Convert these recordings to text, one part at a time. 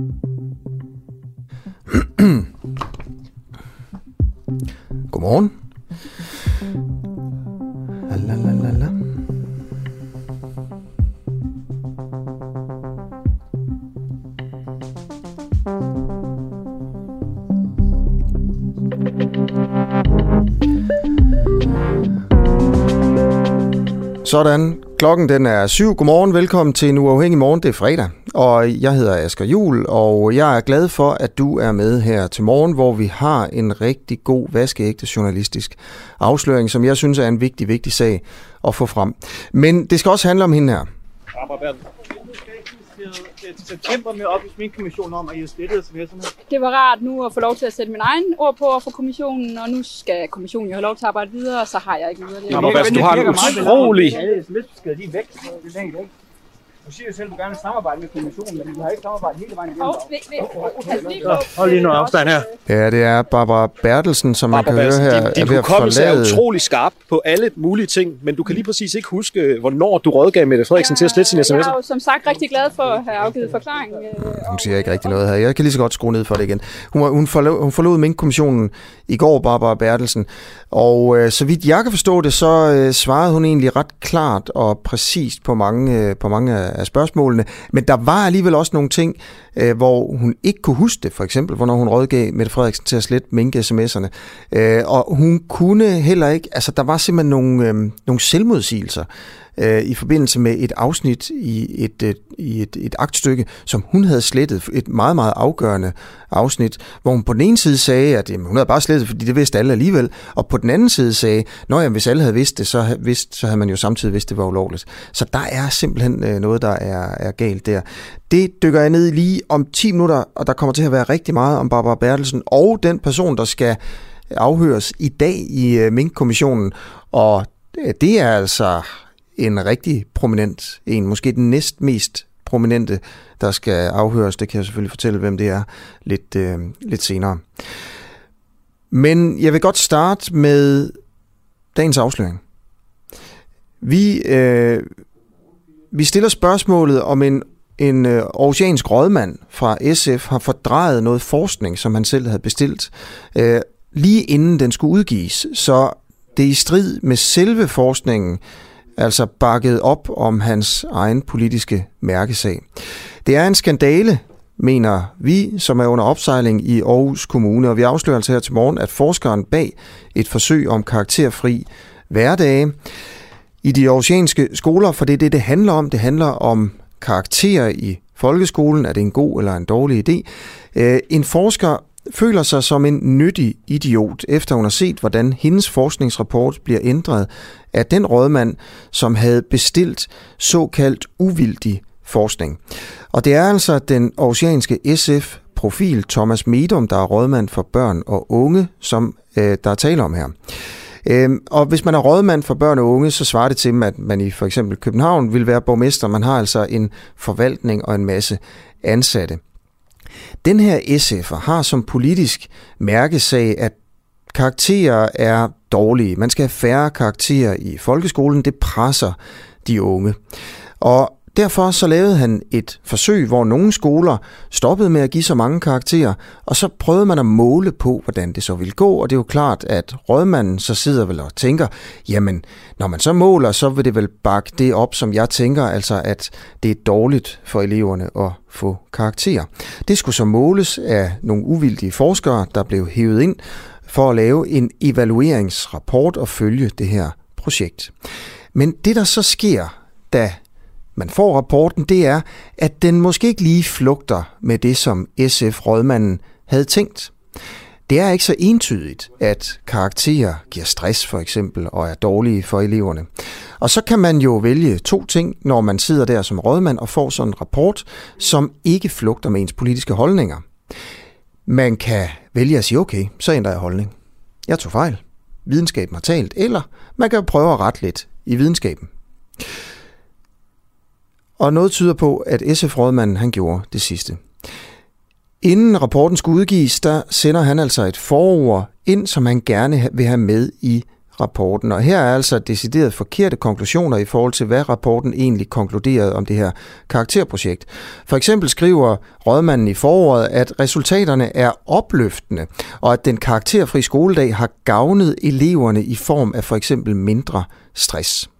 Godmorgen. La, la, la, la. Sådan. Klokken den er syv. Godmorgen. Velkommen til en uafhængig morgen. Det er fredag. Og jeg hedder Asger Jul, og jeg er glad for, at du er med her til morgen, hvor vi har en rigtig god, vaskeægte journalistisk afsløring, som jeg synes er en vigtig, vigtig sag at få frem. Men det skal også handle om hende her. til september med op i Sminkkommissionen om, at I har slettet sms'erne. Det var rart nu at få lov til at sætte min egen ord på for kommissionen, og nu skal kommissionen jo have lov til at arbejde videre, og så har jeg ikke videre. Nå, Bastian, du har en utrolig- Alle sms-beskeder, de er væk. Det er ikke Du siger jo selv, at du gerne vil samarbejde med kommissionen, men du har ikke samarbejdet hele vejen igennem. På. Hold lige nu afstand her. Ja, det er Barbara Bertelsen, som man kan høre Bastian, her, din, er din hukommelse er utrolig skarp på alle mulige ting, men du kan lige præcis ikke huske, hvornår du rådgav Mette Frederiksen til at slette sine Jeg er jo som sagt rigtig glad for at have afgivet forklaring. øh, Hun siger ikke rigtig noget her. Jeg kan lige så godt skrue ned for det igen. Hun, hun, forlod, hun forlod Mink-kommissionen i går, Barbara Bertelsen. Og øh, så vidt jeg kan forstå det, så øh, svarede hun egentlig ret klart og præcist på mange, øh, på mange af spørgsmålene. Men der var alligevel også nogle ting, øh, hvor hun ikke kunne huske det. For eksempel, hvornår hun rådgav Mette Frederiksen til at slette mink-sms'erne. Øh, og hun kunne heller ikke... Altså, der var simpelthen nogle, øh, nogle selvmodsigelser øh, i forbindelse med et afsnit i et, et, i et, et aktstykke, som hun havde slettet. Et meget, meget afgørende afsnit, hvor hun på den ene side sagde, at jamen, hun havde bare slettet, fordi det vidste alle alligevel, og på den anden side sagde, at hvis alle havde vidst det, så, vidst, så havde man jo samtidig vidst, det var ulovligt. Så der er simpelthen øh, noget, der er, er galt der. Det dykker jeg ned i lige om 10 minutter, og der kommer til at være rigtig meget om Barbara Bertelsen, og den person, der skal afhøres i dag i øh, Mink-kommissionen, og øh, det er altså en rigtig prominent en, måske den næst mest prominente, der skal afhøres. Det kan jeg selvfølgelig fortælle, hvem det er lidt, øh, lidt senere. Men jeg vil godt starte med dagens afsløring. Vi, øh, vi stiller spørgsmålet om en, en øh, oceansk rådmand fra SF har fordrejet noget forskning, som han selv havde bestilt, øh, lige inden den skulle udgives. Så det er i strid med selve forskningen, altså bakket op om hans egen politiske mærkesag. Det er en skandale, mener vi, som er under opsejling i Aarhus Kommune, og vi afslører altså her til morgen, at forskeren bag et forsøg om karakterfri hverdage i de oceanske skoler, for det er det, det handler om. Det handler om karakterer i folkeskolen. Er det en god eller en dårlig idé? Øh, en forsker føler sig som en nyttig idiot, efter hun har set, hvordan hendes forskningsrapport bliver ændret af den rådmand, som havde bestilt såkaldt uvildig forskning. Og det er altså den oceanske SF-profil Thomas Medum, der er rådmand for børn og unge, som øh, der er tale om her. Øhm, og hvis man er rådmand for børn og unge, så svarer det til, at man i for eksempel København vil være borgmester. Man har altså en forvaltning og en masse ansatte. Den her SF'er har som politisk mærkesag, at karakterer er dårlige. Man skal have færre karakterer i folkeskolen. Det presser de unge. Og derfor så lavede han et forsøg, hvor nogle skoler stoppede med at give så mange karakterer, og så prøvede man at måle på, hvordan det så ville gå, og det er jo klart, at rådmanden så sidder vel og tænker, jamen, når man så måler, så vil det vel bakke det op, som jeg tænker, altså at det er dårligt for eleverne at få karakterer. Det skulle så måles af nogle uvildige forskere, der blev hævet ind for at lave en evalueringsrapport og følge det her projekt. Men det, der så sker, da man får rapporten, det er, at den måske ikke lige flugter med det, som SF-rådmanden havde tænkt. Det er ikke så entydigt, at karakterer giver stress for eksempel og er dårlige for eleverne. Og så kan man jo vælge to ting, når man sidder der som rådmand og får sådan en rapport, som ikke flugter med ens politiske holdninger. Man kan vælge at sige, okay, så ændrer jeg holdning. Jeg tog fejl. Videnskaben har talt. Eller man kan prøve at rette lidt i videnskaben. Og noget tyder på, at SF-rådmanden han gjorde det sidste. Inden rapporten skulle udgives, der sender han altså et forord ind, som han gerne vil have med i rapporten. Og her er altså decideret forkerte konklusioner i forhold til, hvad rapporten egentlig konkluderede om det her karakterprojekt. For eksempel skriver rådmanden i foråret, at resultaterne er opløftende, og at den karakterfri skoledag har gavnet eleverne i form af for eksempel mindre stress.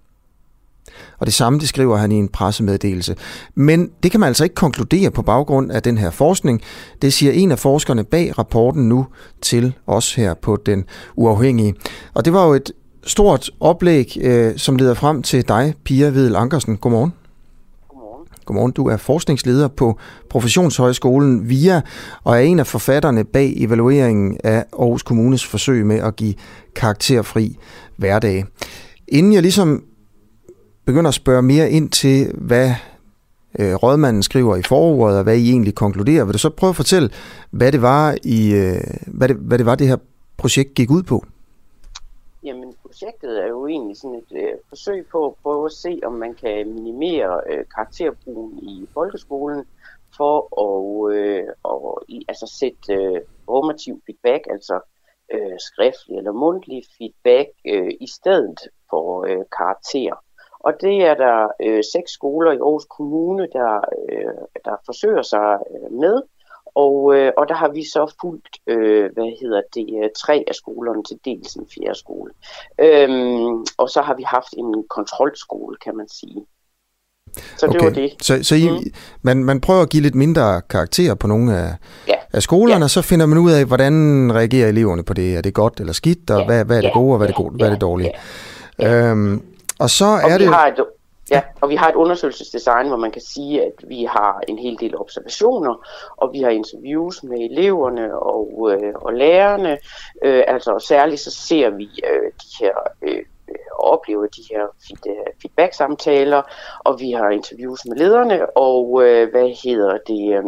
Og det samme det skriver han i en pressemeddelelse. Men det kan man altså ikke konkludere på baggrund af den her forskning. Det siger en af forskerne bag rapporten nu til os her på Den Uafhængige. Og det var jo et stort oplæg, øh, som leder frem til dig, Pia Vedel Ankersen. Godmorgen. Godmorgen. Du er forskningsleder på Professionshøjskolen VIA og er en af forfatterne bag evalueringen af Aarhus Kommunes forsøg med at give karakterfri hverdag. Inden jeg ligesom begynder at spørge mere ind til, hvad øh, rådmanden skriver i forordet, og hvad I egentlig konkluderer. Vil du så prøve at fortælle, hvad det var, i, øh, hvad det, hvad det, var, det her projekt gik ud på? Jamen, projektet er jo egentlig sådan et øh, forsøg på at prøve at se, om man kan minimere øh, karakterbrugen i folkeskolen for at, øh, og, i, altså sætte øh, formativ feedback, altså øh, skriftlig eller mundtlig feedback, øh, i stedet for øh, karakter. Og det er der øh, seks skoler i Aarhus Kommune, der, øh, der forsøger sig øh, med. Og, øh, og der har vi så fulgt, øh, hvad hedder det, øh, tre af skolerne til dels en fjerde skole. Øhm, og så har vi haft en kontrolskole, kan man sige. Så det okay. var det. Så, så I, mm. man, man prøver at give lidt mindre karakter på nogle af, ja. af skolerne, ja. og så finder man ud af, hvordan reagerer eleverne på det. Er det godt eller skidt, og ja. hvad, hvad er det ja. gode, og hvad er det, gode, ja. hvad er det dårlige. Ja. Ja. Øhm, og så og er vi det... Har et, ja, og vi har et undersøgelsesdesign, hvor man kan sige, at vi har en hel del observationer, og vi har interviews med eleverne og, øh, og lærerne. Øh, altså særligt så ser vi øh, de her øh, og oplever de her feedback-samtaler, og vi har interviews med lederne, og øh, hvad hedder det... Øh,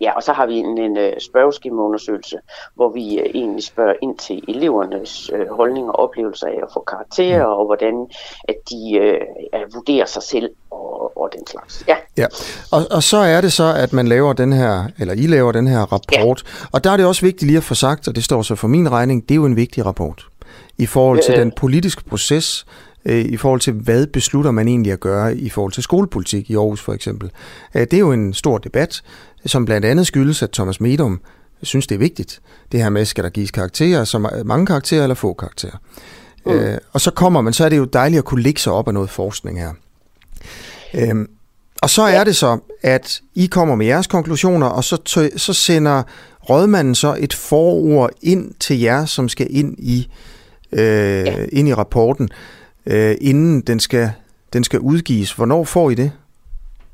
Ja, og så har vi en, en spørgeskemaundersøgelse, hvor vi uh, egentlig spørger ind til elevernes uh, holdninger og oplevelser af at få karakterer, og hvordan at de uh, vurderer sig selv og, og den slags. Ja. ja. Og, og så er det så, at man laver den her, eller I laver den her rapport, ja. og der er det også vigtigt lige at få sagt, og det står så for min regning, det er jo en vigtig rapport i forhold til øh, den politiske proces, i forhold til, hvad beslutter man egentlig at gøre i forhold til skolepolitik i Aarhus for eksempel. Det er jo en stor debat, som blandt andet skyldes, at Thomas Medum synes, det er vigtigt. Det her med, skal der gives karakterer, så mange karakterer eller få karakterer. Mm. Øh, og så kommer man, så er det jo dejligt at kunne ligge sig op af noget forskning her. Øhm, og så er det så, at I kommer med jeres konklusioner, og så, tø- så sender rådmanden så et forord ind til jer, som skal ind i, øh, ja. ind i rapporten, øh, inden den skal, den skal udgives. Hvornår får I det?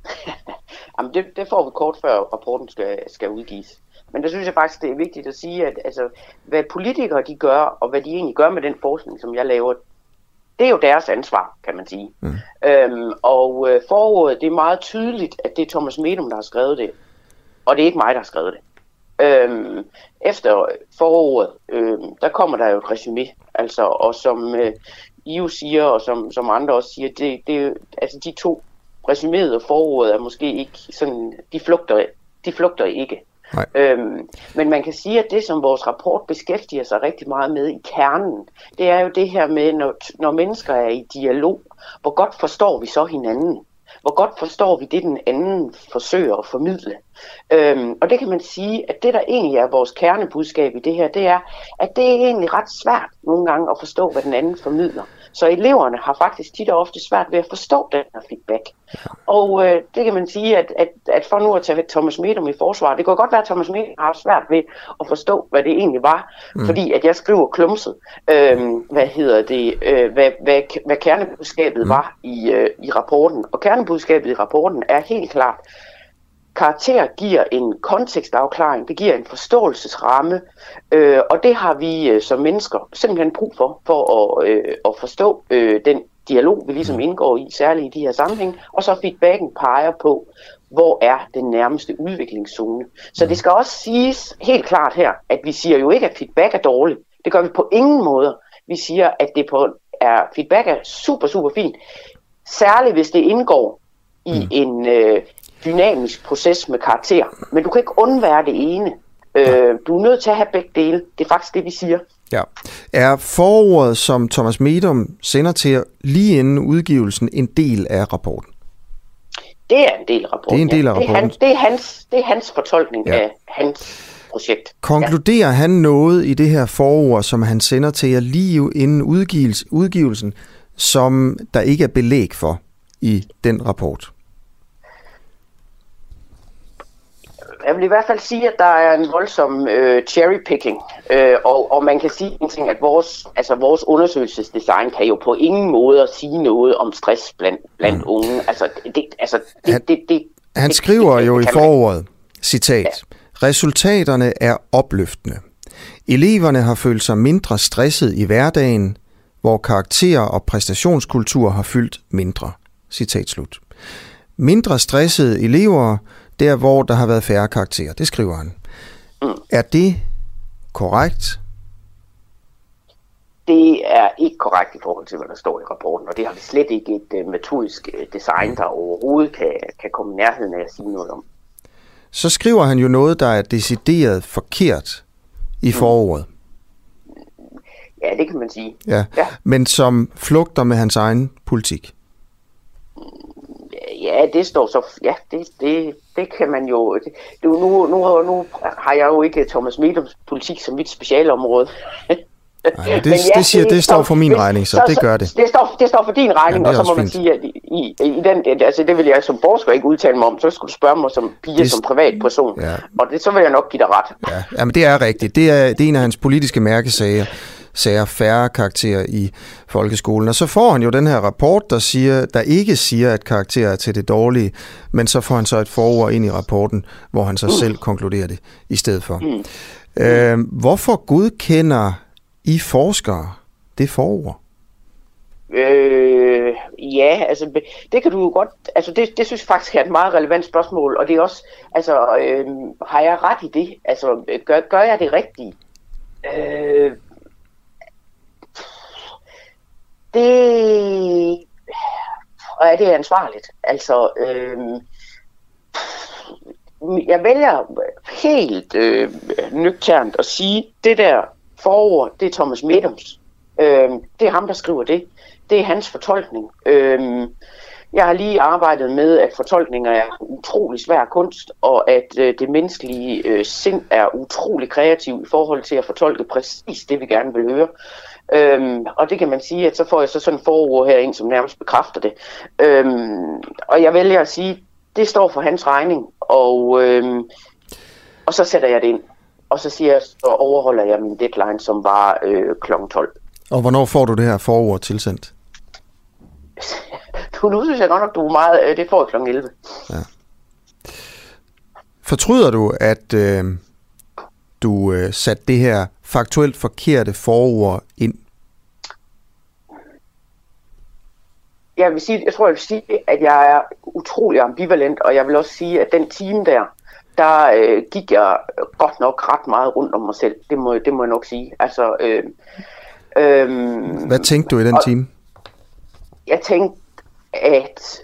Jamen det, det får vi kort før rapporten skal, skal udgives. Men der synes jeg faktisk, det er vigtigt at sige, at altså, hvad politikere de gør, og hvad de egentlig gør med den forskning, som jeg laver, det er jo deres ansvar, kan man sige. Mm. Øhm, og øh, forordet, det er meget tydeligt, at det er Thomas Medum, der har skrevet det. Og det er ikke mig, der har skrevet det. Øhm, efter forordet, øhm, der kommer der jo et resume. Altså, og som øh, I jo siger, og som, som andre også siger, det, det, altså de to resuméet og forordet er måske ikke sådan, de flugter, de flugter ikke. Nej. Øhm, men man kan sige, at det, som vores rapport beskæftiger sig rigtig meget med i kernen, det er jo det her med, når, når mennesker er i dialog, hvor godt forstår vi så hinanden? Hvor godt forstår vi det, den anden forsøger at formidle? Øhm, og det kan man sige, at det, der egentlig er vores kernebudskab i det her, det er, at det er egentlig ret svært nogle gange at forstå, hvad den anden formidler. Så eleverne har faktisk tit og ofte svært ved at forstå den her feedback. Og øh, det kan man sige, at, at, at for nu at tage Thomas Medum i forsvar, det kan godt være, at Thomas Medum har svært ved at forstå, hvad det egentlig var, mm. fordi at jeg skriver klumset, øh, hvad hedder det, øh, hvad, hvad, hvad kernebudskabet mm. var i, øh, i rapporten. Og kernebudskabet i rapporten er helt klart, karakter giver en kontekstafklaring, det giver en forståelsesramme, øh, og det har vi øh, som mennesker simpelthen brug for, for at, øh, at forstå øh, den dialog, vi ligesom indgår i, særligt i de her sammenhæng, og så feedbacken peger på, hvor er den nærmeste udviklingszone. Så det skal også siges helt klart her, at vi siger jo ikke, at feedback er dårligt. Det gør vi på ingen måde. Vi siger, at det på, er, feedback er super, super fint. Særligt hvis det indgår i mm. en, øh, dynamisk proces med karakter. Men du kan ikke undvære det ene. Øh, du er nødt til at have begge dele. Det er faktisk det, vi siger. Ja. Er forordet, som Thomas Medum sender til lige inden udgivelsen, en del af rapporten? Det er en del af rapporten. Det er en del af ja. Det er, rapporten. hans, det, er hans, det er hans fortolkning Ja. ja. af hans projekt. Konkluderer ja. han noget i det her forord, som han sender til jer lige inden udgivelse, udgivelsen, som der ikke er belæg for i den rapport? Jeg vil i hvert fald sige, at der er en voldsom øh, cherrypicking, øh, og, og man kan sige en ting, at vores, altså vores undersøgelsesdesign kan jo på ingen måde sige noget om stress blandt, blandt mm. unge. Altså, det, altså, det, Han- det, det, Han det- skriver det- jo det i forordet, citat, Resultaterne er opløftende. Eleverne har følt sig mindre stresset i hverdagen, hvor karakterer og præstationskultur har fyldt mindre. Citat slut. Mindre stressede elever, der hvor der har været færre karakterer. Det skriver han. Er det korrekt? Det er ikke korrekt i forhold til, hvad der står i rapporten, og det har vi slet ikke et uh, metodisk øh, design, der overhovedet kan, kan komme i nærheden af at sige noget om. Så skriver han jo noget, der er decideret forkert i forordet. Ja, det kan man sige. Ja. Ja. Men som flugter med hans egen politik. Ja, det står så... Ja, det, det, det kan man jo... Det, det, nu, nu, nu har jeg jo ikke Thomas Medums politik som mit specialområde. Nej, men det, det, siger, det står for min regning, så det gør det. Det står, det står for din regning, det er og så må man fint. sige, at i, i, i den, altså det vil jeg som forsker ikke udtale mig om, så skulle du spørge mig som pige, Det- som privatperson, Ja. og det, så vil jeg nok give dig ret. Ja, jamen det er rigtigt. Det er, det er en af hans politiske mærkesager, sager færre karakterer i folkeskolen. Og så får han jo den her rapport, der, siger, der ikke siger, at karakterer er til det dårlige, men så får han så et forord ind i rapporten, hvor han så Mm. selv konkluderer det i stedet for. Øh, hvorfor godkender I forskere det forord? Øh, ja, altså det kan du jo godt, altså det, det synes jeg faktisk er et meget relevant spørgsmål, og det er også, altså øh, har jeg ret i det? Altså gør, gør jeg det rigtigt? Øh, det er det ansvarligt? Altså, øh, jeg vælger helt øh, nøgternt at sige, det der forord, det er Thomas Medums. Øh, det er ham, der skriver det. Det er hans fortolkning. Øh, jeg har lige arbejdet med, at fortolkninger er utrolig svær kunst, og at øh, det menneskelige øh, sind er utrolig kreativ i forhold til at fortolke præcis det, vi gerne vil høre. Øhm, og det kan man sige, at så får jeg så sådan en forord herinde, som nærmest bekræfter det. Øhm, og jeg vælger at sige, det står for hans regning, og, øhm, og så sætter jeg det ind. Og så siger jeg, så overholder jeg min deadline, som var øh, kl. 12. Og hvornår får du det her forord tilsendt? Nu, nu synes jeg godt nok, du er meget... Øh, det får jeg kl. 11. Fortryder du, at øh, du øh, satte det her faktuelt forkerte forord ind? Jeg vil sige, jeg tror, jeg vil sige, at jeg er utrolig ambivalent, og jeg vil også sige, at den time der, der øh, gik jeg godt nok ret meget rundt om mig selv. Det må, det må jeg nok sige. Altså, øh, øh, Hvad tænkte du i den og- time? jeg tænkte, at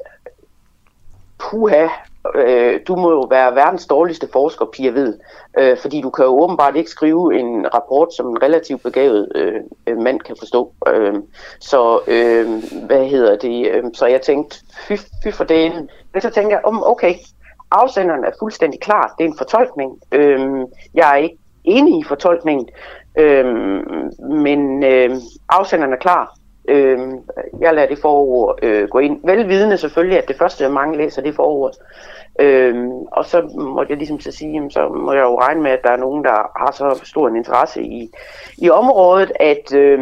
puha, øh, du må jo være verdens dårligste forsker, Pia ved, øh, fordi du kan jo åbenbart ikke skrive en rapport, som en relativt begavet øh, øh, mand kan forstå. Øh, så øh, hvad hedder det? Øh, så jeg tænkte, fy, fy for det. Men så tænkte jeg, om okay, afsenderen er fuldstændig klar. Det er en fortolkning. Øh, jeg er ikke enig i fortolkningen, øh, men øh, afsenderen er klar. Øh, jeg lader det forord øh, gå ind. Velvidende selvfølgelig, at det første mange læser det forord. Øh, og så måtte jeg ligesom så sige, jamen, så må jeg jo regne med, at der er nogen, der har så stor en interesse i, i området, at, øh,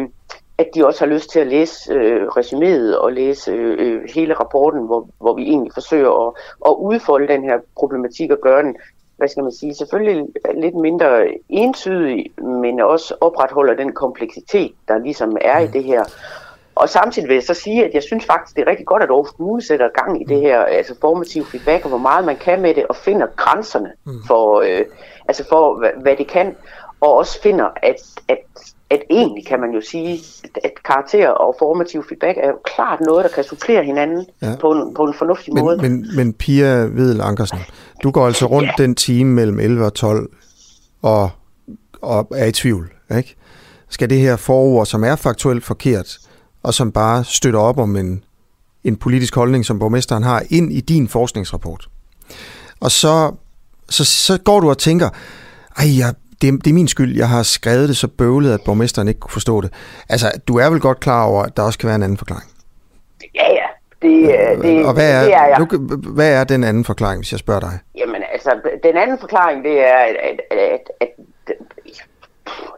at de også har lyst til at læse øh, resuméet og læse øh, hele rapporten, hvor, hvor vi egentlig forsøger at, at udfolde den her problematik og gøre den hvad skal man sige, selvfølgelig lidt mindre entydig, men også opretholder den kompleksitet, der ligesom er i det her. Og samtidig vil jeg så sige, at jeg synes faktisk, det er rigtig godt, at Aarhus Kommune sætter gang i det her altså formative feedback, og hvor meget man kan med det, og finder grænserne for, øh, altså for hvad, hvad det kan, og også finder, at, at, at egentlig kan man jo sige, at, karakter og formativ feedback er jo klart noget, der kan supplere hinanden Ja. på, en, på en fornuftig måde. Men, men, men Pia Vedel Ankersen, du går altså rundt Ja. den time mellem 11 og 12 og, og er i tvivl, ikke? skal det her forord, som er faktuelt forkert, og som bare støtter op om en, en politisk holdning, som borgmesteren har, ind i din forskningsrapport. Og så, så, så går du og tænker, ej, jeg, det, det er min skyld, jeg har skrevet det så bøvlet, at borgmesteren ikke kunne forstå det. Altså, du er vel godt klar over, at der også kan være en anden forklaring? Ja, ja. Det, øh, det, og hvad er, det er jeg. Nu, hvad er den anden forklaring, hvis jeg spørger dig? Jamen altså, den anden forklaring, det er, at, at, at, at,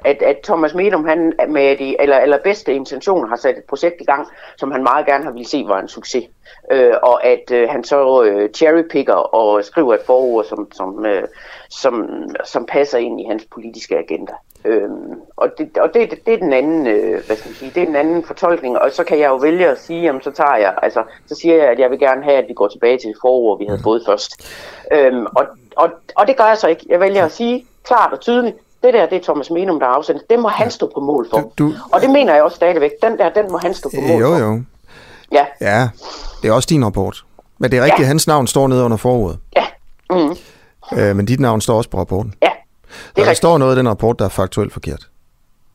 at, at Thomas Medum, han med de eller, eller bedste intentioner har sat et projekt i gang, som han meget gerne har ville se var en succes. Øh, og at øh, han så øh, cherrypicker og skriver et forord, som, som, øh, som, som passer ind i hans politiske agenda. Øh, og det, og det, det er den anden, øh, hvad skal man sige, det er den anden fortolkning, og så kan jeg jo vælge at sige, jamen så tager jeg, altså, så siger jeg, at jeg vil gerne have, at vi går tilbage til det forord, vi havde fået først. Øh, og, og, og det gør jeg så ikke. Jeg vælger at sige klart og tydeligt, det der, det er Thomas Menum, der har afsendt. Det må han stå på mål for. Du, du... Og det mener jeg også stadigvæk. Den der, den må han stå på mål jo, for. Jo, jo. Ja. Ja, det er også din rapport. Men det er rigtigt, Ja. hans navn står nede under forordet. Ja. Mm. Øh, men dit navn står også på rapporten. Ja. Det er der rigtigt. står noget i den rapport, der er faktuelt forkert.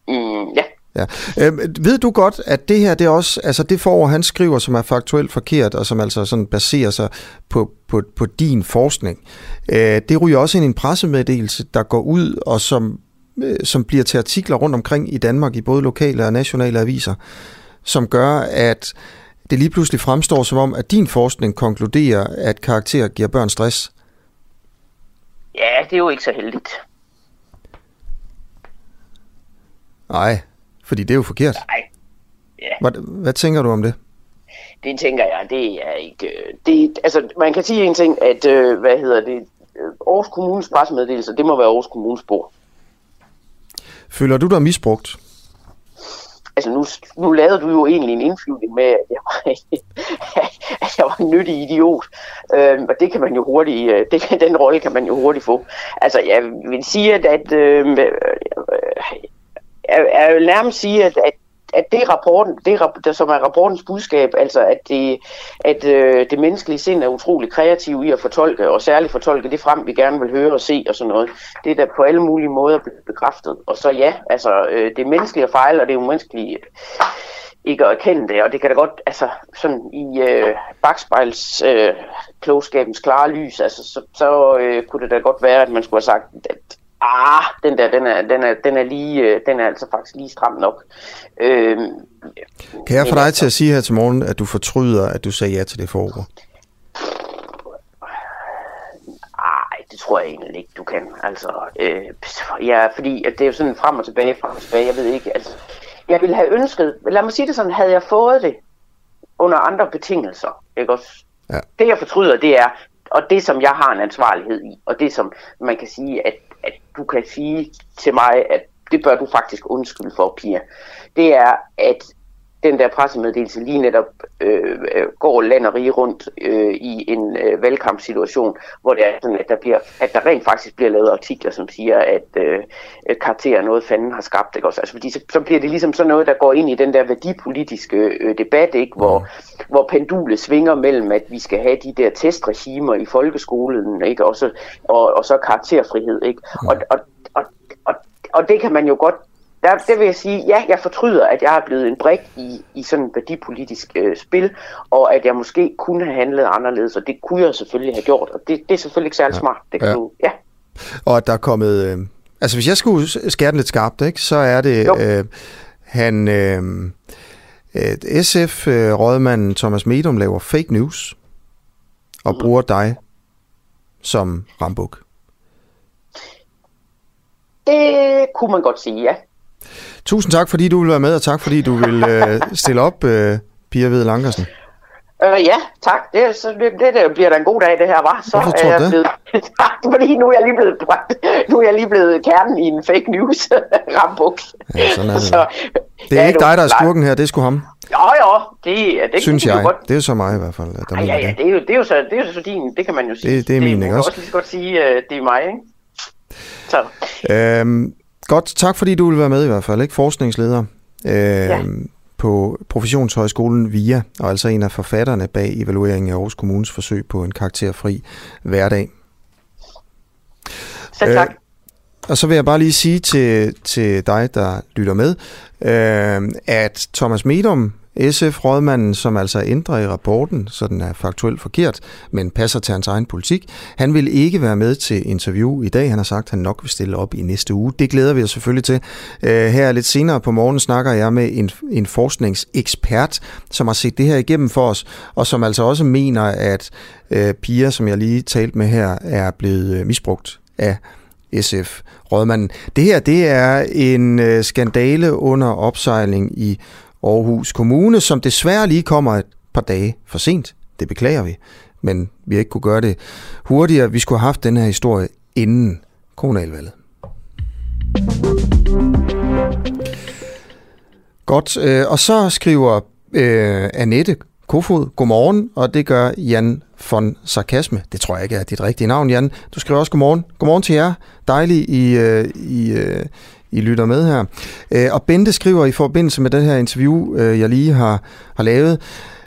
Mm, ja. Ja. Øh, ved du godt, at det her, det er også, altså det forord, han skriver, som er faktuelt forkert, og som altså sådan baserer sig på, på, på din forskning, øh, det ryger også ind i en pressemeddelelse, der går ud, og som, øh, som bliver til artikler rundt omkring i Danmark, i både lokale og nationale aviser, som gør, at det lige pludselig fremstår som om, at din forskning konkluderer, at karakter giver børn stress. ja, det er jo ikke så heldigt. Nej, fordi det er jo forkert. Nej. Ja. Hvad, hvad tænker du om det? Det tænker jeg, det er ikke... øh, Det, altså, man kan sige en ting, at, øh, hvad hedder det, øh, Aarhus Kommunes pressemeddelelse, det må være Aarhus Kommunes bord. Føler du dig misbrugt? Altså, nu, nu lavede du jo egentlig en indflyvning med, at jeg var, at jeg var en nyttig idiot. Øhm, og det kan man jo hurtigt, øh, det, den rolle kan man jo hurtigt få. Altså, jeg vil sige, at, at øh, jeg, jeg vil nærmest sige, at, at at det rapporten, det, der som er rapportens budskab, altså at det, at øh, det menneskelige sind er utrolig kreativ i at fortolke, og særligt fortolke det frem, vi gerne vil høre og se og sådan noget. Det er da på alle mulige måder blevet bekræftet. Og så ja, altså øh, det er menneskelige fejl, og det er umenneskelige menneskelige ikke at erkende det, og det kan da godt, altså sådan i øh, bagspejls øh, klogskabens klare lys, altså så, så øh, kunne det da godt være, at man skulle have sagt, at ah, den der, den er, den er, den er lige, øh, den er altså faktisk lige stram nok. Øh, Kan jeg få dig til at sige her til morgen, at du fortryder, at du sagde ja til det forord? Ej, det tror jeg egentlig ikke, du kan. Altså, øh, ja, fordi at det er jo sådan frem og tilbage, frem og tilbage, jeg ved ikke, altså, jeg ville have ønsket, lad mig sige det sådan, havde jeg fået det under andre betingelser, ikke også? Ja. Det jeg fortryder, det er, og det som jeg har en ansvarlighed i, og det som man kan sige, at, at du kan sige til mig, at det bør du faktisk undskylde for, Pia, det er, at den der pressemeddelelse lige netop øh, øh, går land og rige rundt øh, i en øh, valgkampsituation, hvor det er sådan, at der, bliver, at der rent faktisk bliver lavet artikler, som siger, at øh, karakter er noget, fanden har skabt. Ikke? Også, altså, fordi så, så bliver det ligesom sådan noget, der går ind i den der værdipolitiske øh, debat, ikke? Hvor, hvor pendulet svinger mellem, at vi skal have de der testregimer i folkeskolen, ikke? Og, så, og, og så karakterfrihed. Ikke? Og, og, og, og, og det kan man jo godt der, det vil jeg sige, ja, jeg fortryder, at jeg er blevet en brik i, i sådan et værdipolitisk øh, spil, og at jeg måske kunne have handlet anderledes, og det kunne jeg selvfølgelig have gjort, og det, det er selvfølgelig ikke særlig ja. smart. Det kan Ja. du, ja. Og at der er kommet... Øh, altså, hvis jeg skulle skære den lidt skarpt, ikke, så er det... Jo. Øh, han... Øh, øh, SF-rådmanden Thomas Medum laver fake news og bruger dig som rambuk. Det kunne man godt sige, ja. Tusind tak, fordi du vil være med, og tak, fordi du vil øh, stille op, øh, Pia Ved Langersen. Øh, ja, tak. Det, så, det, det, det bliver da en god dag, det her, var. Så Hvorfor tror du det? blevet, tak, fordi nu er jeg lige blevet, nu er jeg lige blevet kernen i en fake news rambuk. Ja, sådan er det. Så, Det er ja, ikke dig, der er skurken her, det er sgu ham, Jo, jo, det, det synes jeg. Godt. Det er jo så mig i hvert fald, der Ej, ja, ja, det. det er jo, det er jo så, det er jo så din, det kan man jo sige. Det- det er min, ikke kan også? også lige godt sige, at det er mig, ikke? Så, Øhm, godt, tak fordi du vil være med i hvert fald, ikke? Forskningsleder øhm, ja. på Professionshøjskolen VIA, og altså en af forfatterne bag evalueringen af Aarhus Kommunes forsøg på en karakterfri hverdag. selv tak. og så vil jeg bare lige sige til, til dig, der lytter med, øh, at Thomas Medum, SF-rådmanden, som altså ændrer i rapporten, så den er faktuelt forkert, men passer til hans egen politik. Han vil ikke være med til interview i dag. Han har sagt, at han nok vil stille op i næste uge. Det glæder vi os selvfølgelig til. Øh, her lidt senere på morgen snakker jeg med en, en forskningsekspert, som har set det her igennem for os, og som altså også mener, at øh, piger, som jeg lige talte med her, er blevet øh, misbrugt af SF-rådmanden. Det her, det er en øh, skandale under opsejling i Aarhus Kommune, som desværre lige kommer et par dage for sent. Det beklager vi, men vi har ikke kunne gøre det hurtigere. Vi skulle have haft den her historie inden kommunalvalget. Godt, øh, og så skriver øh, Annette Kofod, godmorgen, og det gør Jan von Sarkasme. Det tror jeg ikke er dit rigtige navn, Jan. Du skriver også godmorgen. Godmorgen til jer. Dejligt, I, øh, I, øh, i lytter med her. Øh, og Bente skriver i forbindelse med det her interview, øh, jeg lige har, har lavet,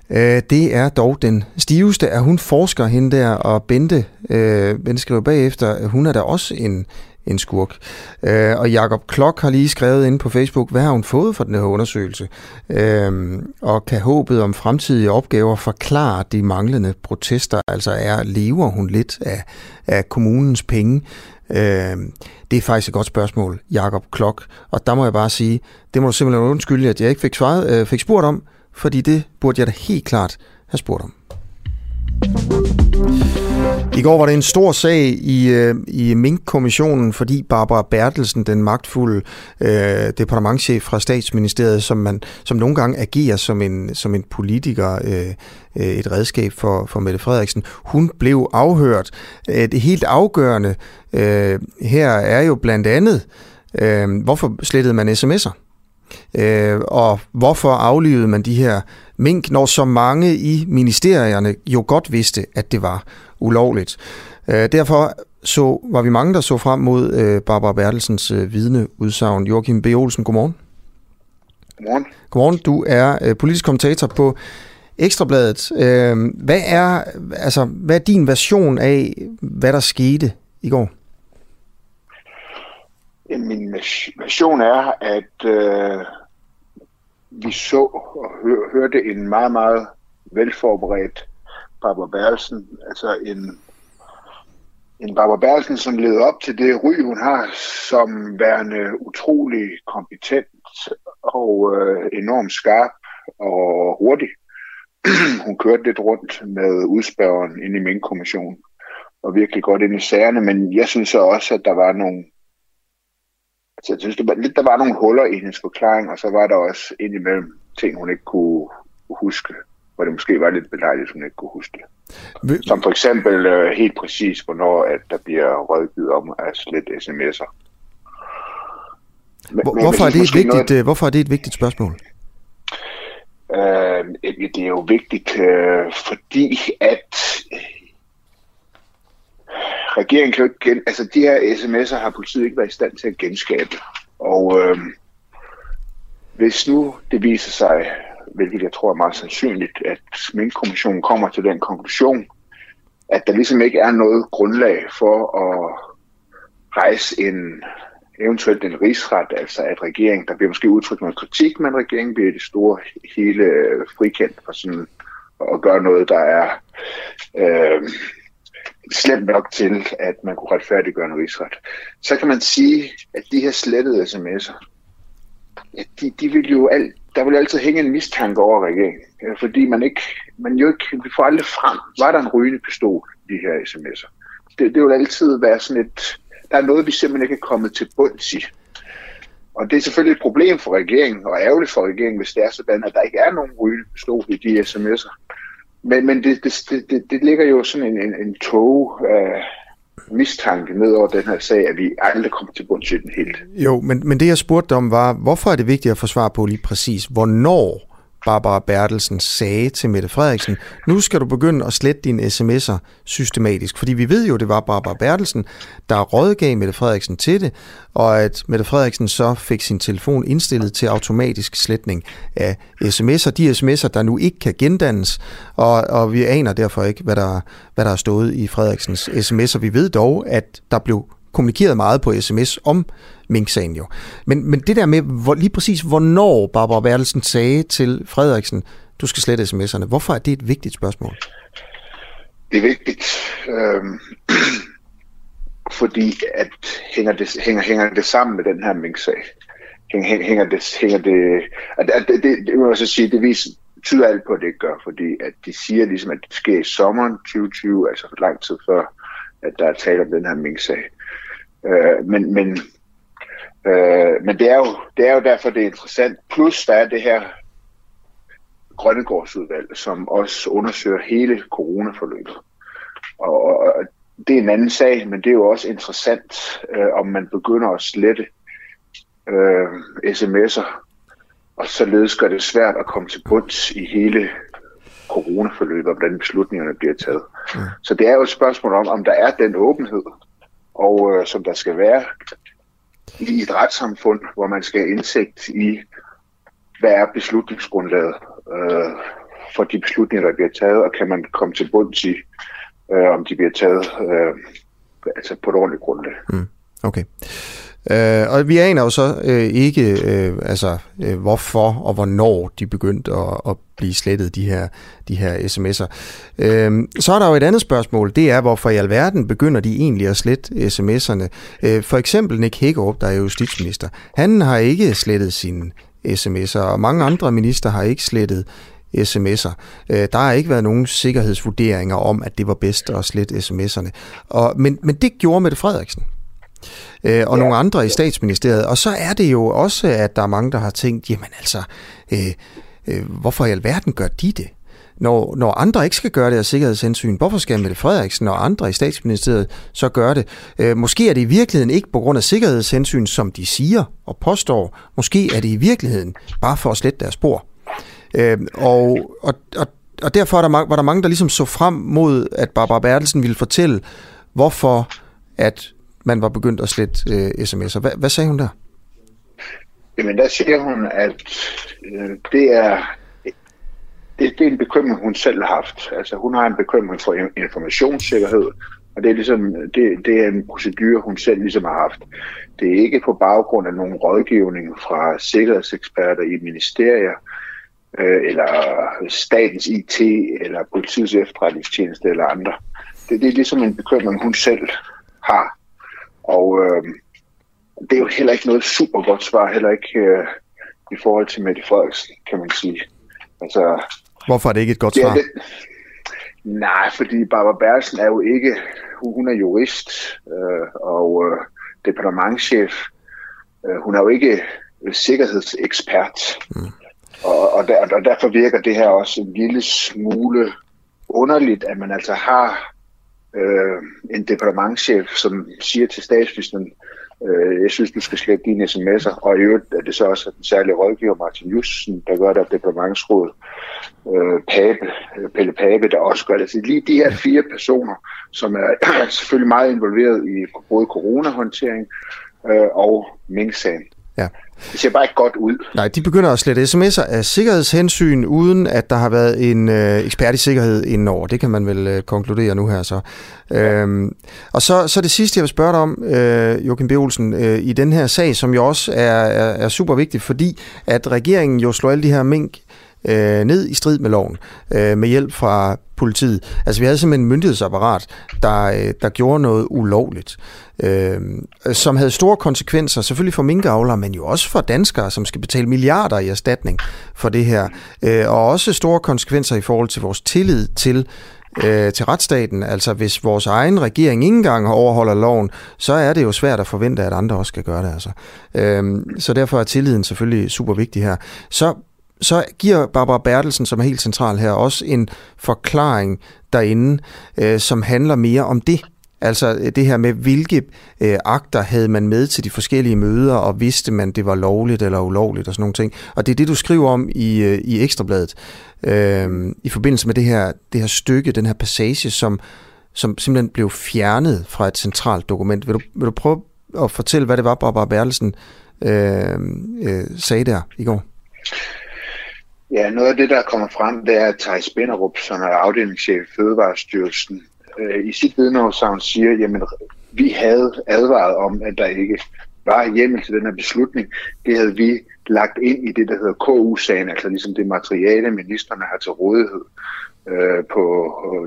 øh, det er dog den stiveste, at hun forsker hende der, og Bente, øh, Bente skriver bagefter, at hun er da også en, en skurk. Øh, og Jakob Klok har lige skrevet ind på Facebook, hvad har hun fået for den her undersøgelse? Øh, og kan håbet om fremtidige opgaver forklare de manglende protester? Altså er, lever hun lidt af, af kommunens penge? Øh, det er faktisk et godt spørgsmål, Jakob Klok. Og der må jeg bare sige, det må du simpelthen undskylde, at jeg ikke fik, svaret, øh, fik spurgt om, fordi det burde jeg da helt klart have spurgt om. I går var det en stor sag i, øh, i Mink-kommissionen, fordi Barbara Bertelsen, den magtfulde øh, departementchef fra statsministeriet, som, man, som nogle gange agerer som en, som en politiker, øh, øh et redskab for, for Mette Frederiksen, hun blev afhørt. Øh, det helt afgørende øh, her er jo blandt andet, øh, hvorfor slettede man sms'er? Øh, og hvorfor aflivede man de her mink, når så mange i ministerierne jo godt vidste, at det var ulovligt. Øh, derfor så var vi mange, der så frem mod øh, Barbara Bertelsens øh, vidneudsagn. Joachim B. Olsen, godmorgen. Godmorgen. Godmorgen. Du er øh, politisk kommentator på Ekstrabladet. Øh, hvad, er, altså, hvad er din version af, hvad der skete i går? Min version er, at øh, vi så og hør, hørte en meget, meget velforberedt Barbara Berlsen, altså en, en Barbara Berlsen, som levede op til det ry, hun har, som værende utrolig kompetent og øh, enormt skarp og hurtig. hun kørte lidt rundt med udspørgeren ind i min kommission og virkelig godt ind i sagerne, men jeg synes så også, at der var nogle så jeg synes, det var, lidt, der var nogle huller i hendes forklaring, og så var der også indimellem ting, hun ikke kunne huske, hvor det måske var lidt belejligt, hun ikke kunne huske det. Som for eksempel uh, helt præcis, hvornår at der bliver rådgivet om at slette sms'er. Men, hvorfor, er det et vigtigt, noget, øh, hvorfor er det et vigtigt spørgsmål? Uh, det er jo vigtigt, uh, fordi at regeringen kan jo ikke gen... Altså, de her sms'er har politiet ikke været i stand til at genskabe. Og øh, hvis nu det viser sig, hvilket jeg tror er meget sandsynligt, at Mink-kommissionen kommer til den konklusion, at der ligesom ikke er noget grundlag for at rejse en eventuelt en rigsret, altså at regeringen, der bliver måske udtrykt noget kritik, men regeringen bliver det store hele frikendt for sådan at gøre noget, der er øh, slemt nok til, at man kunne retfærdiggøre en rigsret. Så kan man sige, at de her slettede sms'er, ja, de, de vil jo alt, der vil altid hænge en mistanke over regeringen, øh, fordi man ikke, man jo ikke, vi får aldrig frem, var der en rygende pistol i de her sms'er. Det, det vil altid være sådan et, der er noget, vi simpelthen ikke er kommet til bunds i. Og det er selvfølgelig et problem for regeringen, og ærgerligt for regeringen, hvis det er sådan, at der ikke er nogen rygende pistol i de sms'er. Men, men det, det, det, det ligger jo sådan en, en, en tog af mistanke ned over den her sag, at vi aldrig kommer til bunds i den helt. Jo, men, men det jeg spurgte om var, hvorfor er det vigtigt at få svar på lige præcis, hvornår Barbara Bertelsen sagde til Mette Frederiksen, nu skal du begynde at slette dine sms'er systematisk. Fordi vi ved jo, det var Barbara Bertelsen, der rådgav Mette Frederiksen til det, og at Mette Frederiksen så fik sin telefon indstillet til automatisk sletning af sms'er. De sms'er, der nu ikke kan gendannes, og, og vi aner derfor ikke, hvad der, hvad der er stået i Frederiksens sms'er. Vi ved dog, at der blev kommunikeret meget på sms om Mink-sagen jo. Men, men det der med hvor, lige præcis, hvornår Barbara Bertelsen sagde til Frederiksen, du skal slette sms'erne, hvorfor er det et vigtigt spørgsmål? Det er vigtigt, øh, fordi at hænger det, hænger, hænger det sammen med den her Mink-sag. Hænger, hænger det, hænger det, at, at det, det, det, må jeg så sige, det viser, tyder alt på, at det ikke gør, fordi at de siger ligesom, at det sker i sommeren 2020, altså for lang tid før, at der er tale om den her Mink-sag. Øh, men, men, øh, men det, er jo, det er jo derfor, det er interessant. Plus der er det her Grønnegårdsudvalg, som også undersøger hele coronaforløbet. Og, og det er en anden sag, men det er jo også interessant, øh, om man begynder at slette øh, sms'er, og således gør det svært at komme til bunds i hele coronaforløbet, og hvordan beslutningerne bliver taget. Mm. Så det er jo et spørgsmål om, om der er den åbenhed, og øh, som der skal være i et retssamfund, hvor man skal have indsigt i, hvad er beslutningsgrundlaget øh, for de beslutninger, der bliver taget, og kan man komme til bunds i, øh, om de bliver taget øh, altså på et ordentligt grundlag. Mm. Okay. Øh, og vi aner jo så øh, ikke, øh, altså, øh, hvorfor og hvornår de begyndte at, at blive slettet, de her, de her sms'er. Øh, så er der jo et andet spørgsmål, det er, hvorfor i alverden begynder de egentlig at slette sms'erne? Øh, for eksempel Nick Hækkerup, der er justitsminister, han har ikke slettet sine sms'er, og mange andre minister har ikke slettet sms'er. Øh, der har ikke været nogen sikkerhedsvurderinger om, at det var bedst at slette sms'erne. Og, men, men det gjorde Mette Frederiksen øh, og ja. nogle andre i statsministeriet. Og så er det jo også, at der er mange, der har tænkt, jamen altså, øh, øh, hvorfor i alverden gør de det? Når, når andre ikke skal gøre det af sikkerhedshensyn, hvorfor skal Mette Frederiksen og andre i statsministeriet så gøre det? Øh, måske er det i virkeligheden ikke på grund af sikkerhedshensyn, som de siger og påstår. Måske er det i virkeligheden bare for at slette deres spor. Øh, og, og, og, og derfor der, var der mange, der ligesom så frem mod, at Barbara Bertelsen ville fortælle, hvorfor at man var begyndt at slette øh, sms'er. Hvad, hvad sagde hun der? Jamen der siger hun, at øh, det er det, det er en bekymring, hun selv har haft. Altså hun har en bekymring for informationssikkerhed, og det er, ligesom, det, det er en procedur, hun selv ligesom har haft. Det er ikke på baggrund af nogen rådgivning fra sikkerhedseksperter i ministerier, øh, eller statens IT, eller politiets efterretningstjeneste eller andre. Det, det er ligesom en bekymring, hun selv har. Og øh, det er jo heller ikke noget super godt svar, heller ikke øh, i forhold til Mette Frederiksen, kan man sige. Altså, Hvorfor er det ikke et godt svar? Det, nej, fordi Barbara Bersen er jo ikke, hun er jurist øh, og øh, departementchef. Øh, hun er jo ikke sikkerhedsekspert. Mm. Og, og, der, og derfor virker det her også en lille smule underligt, at man altså har øh, en departementchef, som siger til statsministeren, øh, jeg synes, du skal slette dine sms'er, og i øvrigt er det så også den særlige rådgiver Martin Jussen, der gør det af departementsrådet øh, Pape, øh, Pelle Pape, der også gør det. Så lige de her fire personer, som er selvfølgelig meget involveret i både coronahåndtering øh, og Mink-sagen. Ja. Det ser bare ikke godt ud. Nej, de begynder at slette sms'er af sikkerhedshensyn, uden at der har været en øh, ekspert i sikkerhed indover. Det kan man vel øh, konkludere nu her så. Ja. Øhm, og så, så det sidste, jeg vil spørge dig om, øh, Joachim B. Olsen, øh, i den her sag, som jo også er, er, er super vigtig, fordi at regeringen jo slår alle de her mink øh, ned i strid med loven, øh, med hjælp fra politiet. Altså vi havde simpelthen en myndighedsapparat, der, øh, der gjorde noget ulovligt, øh, som havde store konsekvenser, selvfølgelig for minkavlere, men jo også for danskere, som skal betale milliarder i erstatning for det her, øh, og også store konsekvenser i forhold til vores tillid til øh, til retsstaten. Altså hvis vores egen regering ikke engang overholder loven, så er det jo svært at forvente, at andre også skal gøre det. Altså. Øh, så derfor er tilliden selvfølgelig super vigtig her. Så så giver Barbara Bertelsen, som er helt central her, også en forklaring derinde, øh, som handler mere om det. Altså øh, det her med, hvilke øh, akter havde man med til de forskellige møder, og vidste man, det var lovligt eller ulovligt og sådan nogle ting. Og det er det, du skriver om i, øh, i Ekstrabladet, øh, i forbindelse med det her, det her stykke, den her passage, som, som simpelthen blev fjernet fra et centralt dokument. Vil du, vil du prøve at fortælle, hvad det var, Barbara Bertelsen øh, øh, sagde der i går? Ja, noget af det, der kommer frem, det er, at Thijs Binderup, som er afdelingschef i Fødevarestyrelsen, øh, i sit vidneudsagn siger, jamen vi havde advaret om, at der ikke var hjemmel til den her beslutning. Det havde vi lagt ind i det, der hedder KU-sagen, altså ligesom det materiale, ministerne har til rådighed øh, på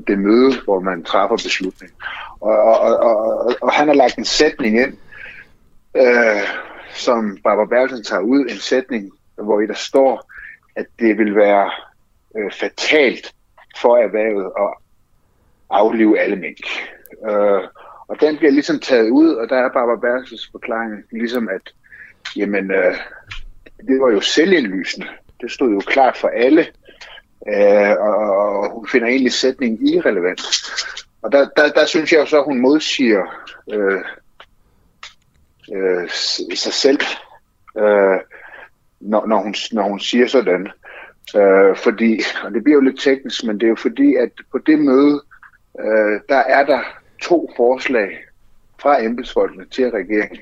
det møde, hvor man træffer beslutningen. Og, og, og, og, og han har lagt en sætning ind, øh, som Barbara Bertelsen tager ud, en sætning, hvor i der står, at det vil være øh, fatalt for erhvervet at aflive alle mink. Øh, og den bliver ligesom taget ud, og der er Barbara Bertelsens forklaring ligesom, at jamen, øh, det var jo selvindlysende. Det stod jo klart for alle, øh, og, og hun finder egentlig sætningen irrelevant. Og der, der, der synes jeg jo så, at hun modsiger øh, øh, sig selv, øh, når, når, hun, når hun siger sådan. Øh, fordi, og det bliver jo lidt teknisk, men det er jo fordi, at på det møde, øh, der er der to forslag fra embedsfolkene til regeringen.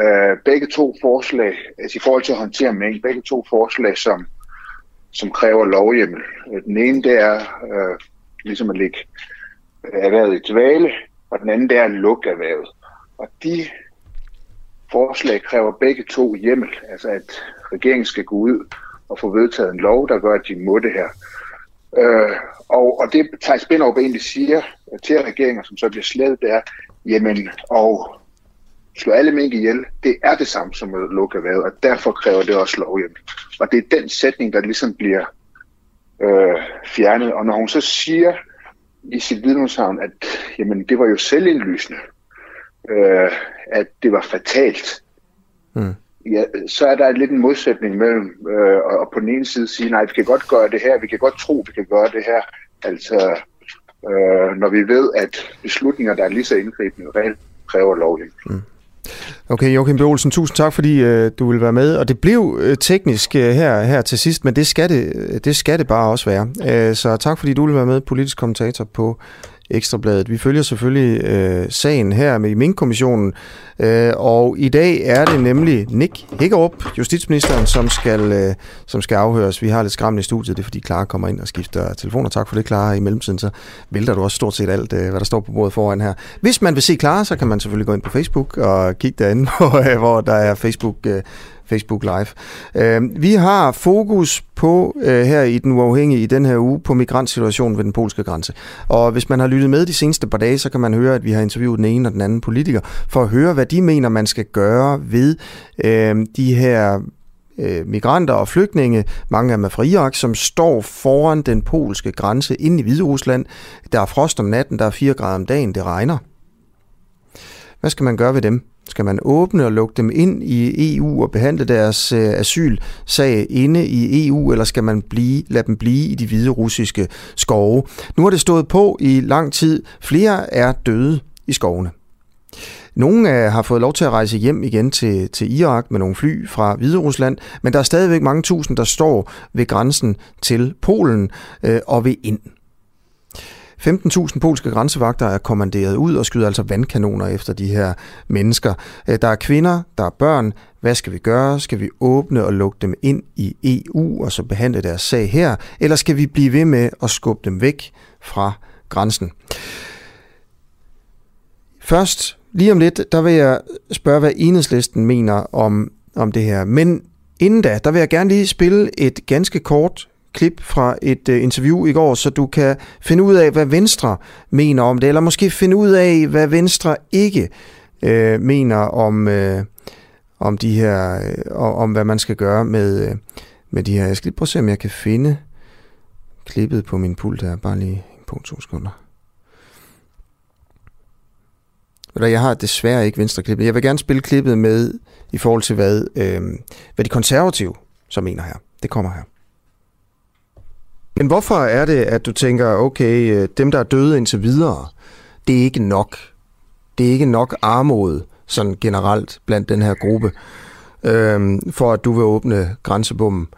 Øh, begge to forslag, altså i forhold til at håndtere mængden, begge to forslag, som, som kræver lovhjemmel. Den ene, det er øh, ligesom at lægge erhvervet i dvale, og den anden, det er at lukke erhvervet. Og de forslag kræver begge to hjemmel, altså at regeringen skal gå ud og få vedtaget en lov, der gør, at de må det her. Øh, og, og det Thijs Binderup egentlig siger til regeringen, som så bliver slettet, det er, jamen, og slå alle mink ihjel, det er det samme som at lukke erhvervet, og derfor kræver det også lovhjemmel. Og det er den sætning, der ligesom bliver øh, fjernet. Og når hun så siger i sit vidneudshavn, at jamen, det var jo selvindlysende, øh, at det var fatalt, mm. ja, så er der lidt en modsætning mellem øh, og på den ene side sige, nej, vi kan godt gøre det her, vi kan godt tro, vi kan gøre det her, altså øh, når vi ved, at beslutninger, der er lige så indgribende, reelt kræver lovhjemmel. Mm. Okay, Joachim B. Olsen, tusind tak, fordi øh, du vil være med. Og det blev øh, teknisk øh, her, her til sidst, men det skal det, det skal det bare også være. Øh, så tak, fordi du vil være med, politisk kommentator på Ekstrabladet. Vi følger selvfølgelig øh, sagen her med Mink-kommissionen, øh, og i dag er det nemlig Nick Hækkerup, justitsministeren, som skal, øh, som skal afhøres. Vi har lidt skræmmende i studiet, det er fordi Clara kommer ind og skifter telefoner. Tak for det, Clara. I mellemtiden så vælter du også stort set alt, øh, hvad der står på bordet foran her. Hvis man vil se Clara, så kan man selvfølgelig gå ind på Facebook og kigge derinde, hvor, øh, hvor der er Facebook øh, Facebook Live. Øh, vi har fokus på øh, her i Den Uafhængige i den her uge på migrantsituationen ved den polske grænse. Og hvis man har lyttet med de seneste par dage, så kan man høre, at vi har interviewet den ene og den anden politiker for at høre, hvad de mener, man skal gøre ved øh, de her øh, migranter og flygtninge, mange af dem er fra Irak, som står foran den polske grænse inde i Hviderusland. Der er frost om natten, der er 4 grader om dagen, det regner. Hvad skal man gøre ved dem? Skal man åbne og lukke dem ind i EU og behandle deres øh, asylsag inde i EU, eller skal man blive, lade dem blive i de hvide russiske skove? Nu har det stået på i lang tid. Flere er døde i skovene. Nogle øh, har fået lov til at rejse hjem igen til, til Irak med nogle fly fra Hvide Rusland, men der er stadigvæk mange tusind, der står ved grænsen til Polen øh, og ved ind. 15.000 polske grænsevagter er kommanderet ud og skyder altså vandkanoner efter de her mennesker. Øh, der er kvinder, der er børn. Hvad skal vi gøre? Skal vi åbne og lukke dem ind i EU og så behandle deres sag her? Eller skal vi blive ved med at skubbe dem væk fra grænsen? Først, lige om lidt, der vil jeg spørge, hvad enhedslisten mener om, om det her. Men inden da, der vil jeg gerne lige spille et ganske kort klip fra et øh, interview i går, så du kan finde ud af, hvad Venstre mener om det, eller måske finde ud af, hvad Venstre ikke øh, mener om, øh, om de her, øh, om hvad man skal gøre med, øh, med de her. Jeg skal lige prøve at se, om jeg kan finde klippet på min pult her, bare lige på to sekunder. Eller Jeg har desværre ikke venstre klippet. Jeg vil gerne spille klippet med i forhold til, hvad, øh, hvad de konservative så mener her. Det kommer her. Men hvorfor er det, at du tænker, okay, øh, dem der er døde indtil videre, det er ikke nok. Det er ikke nok armod, sådan generelt, blandt den her gruppe, øhm, for at du vil åbne grænsebommen?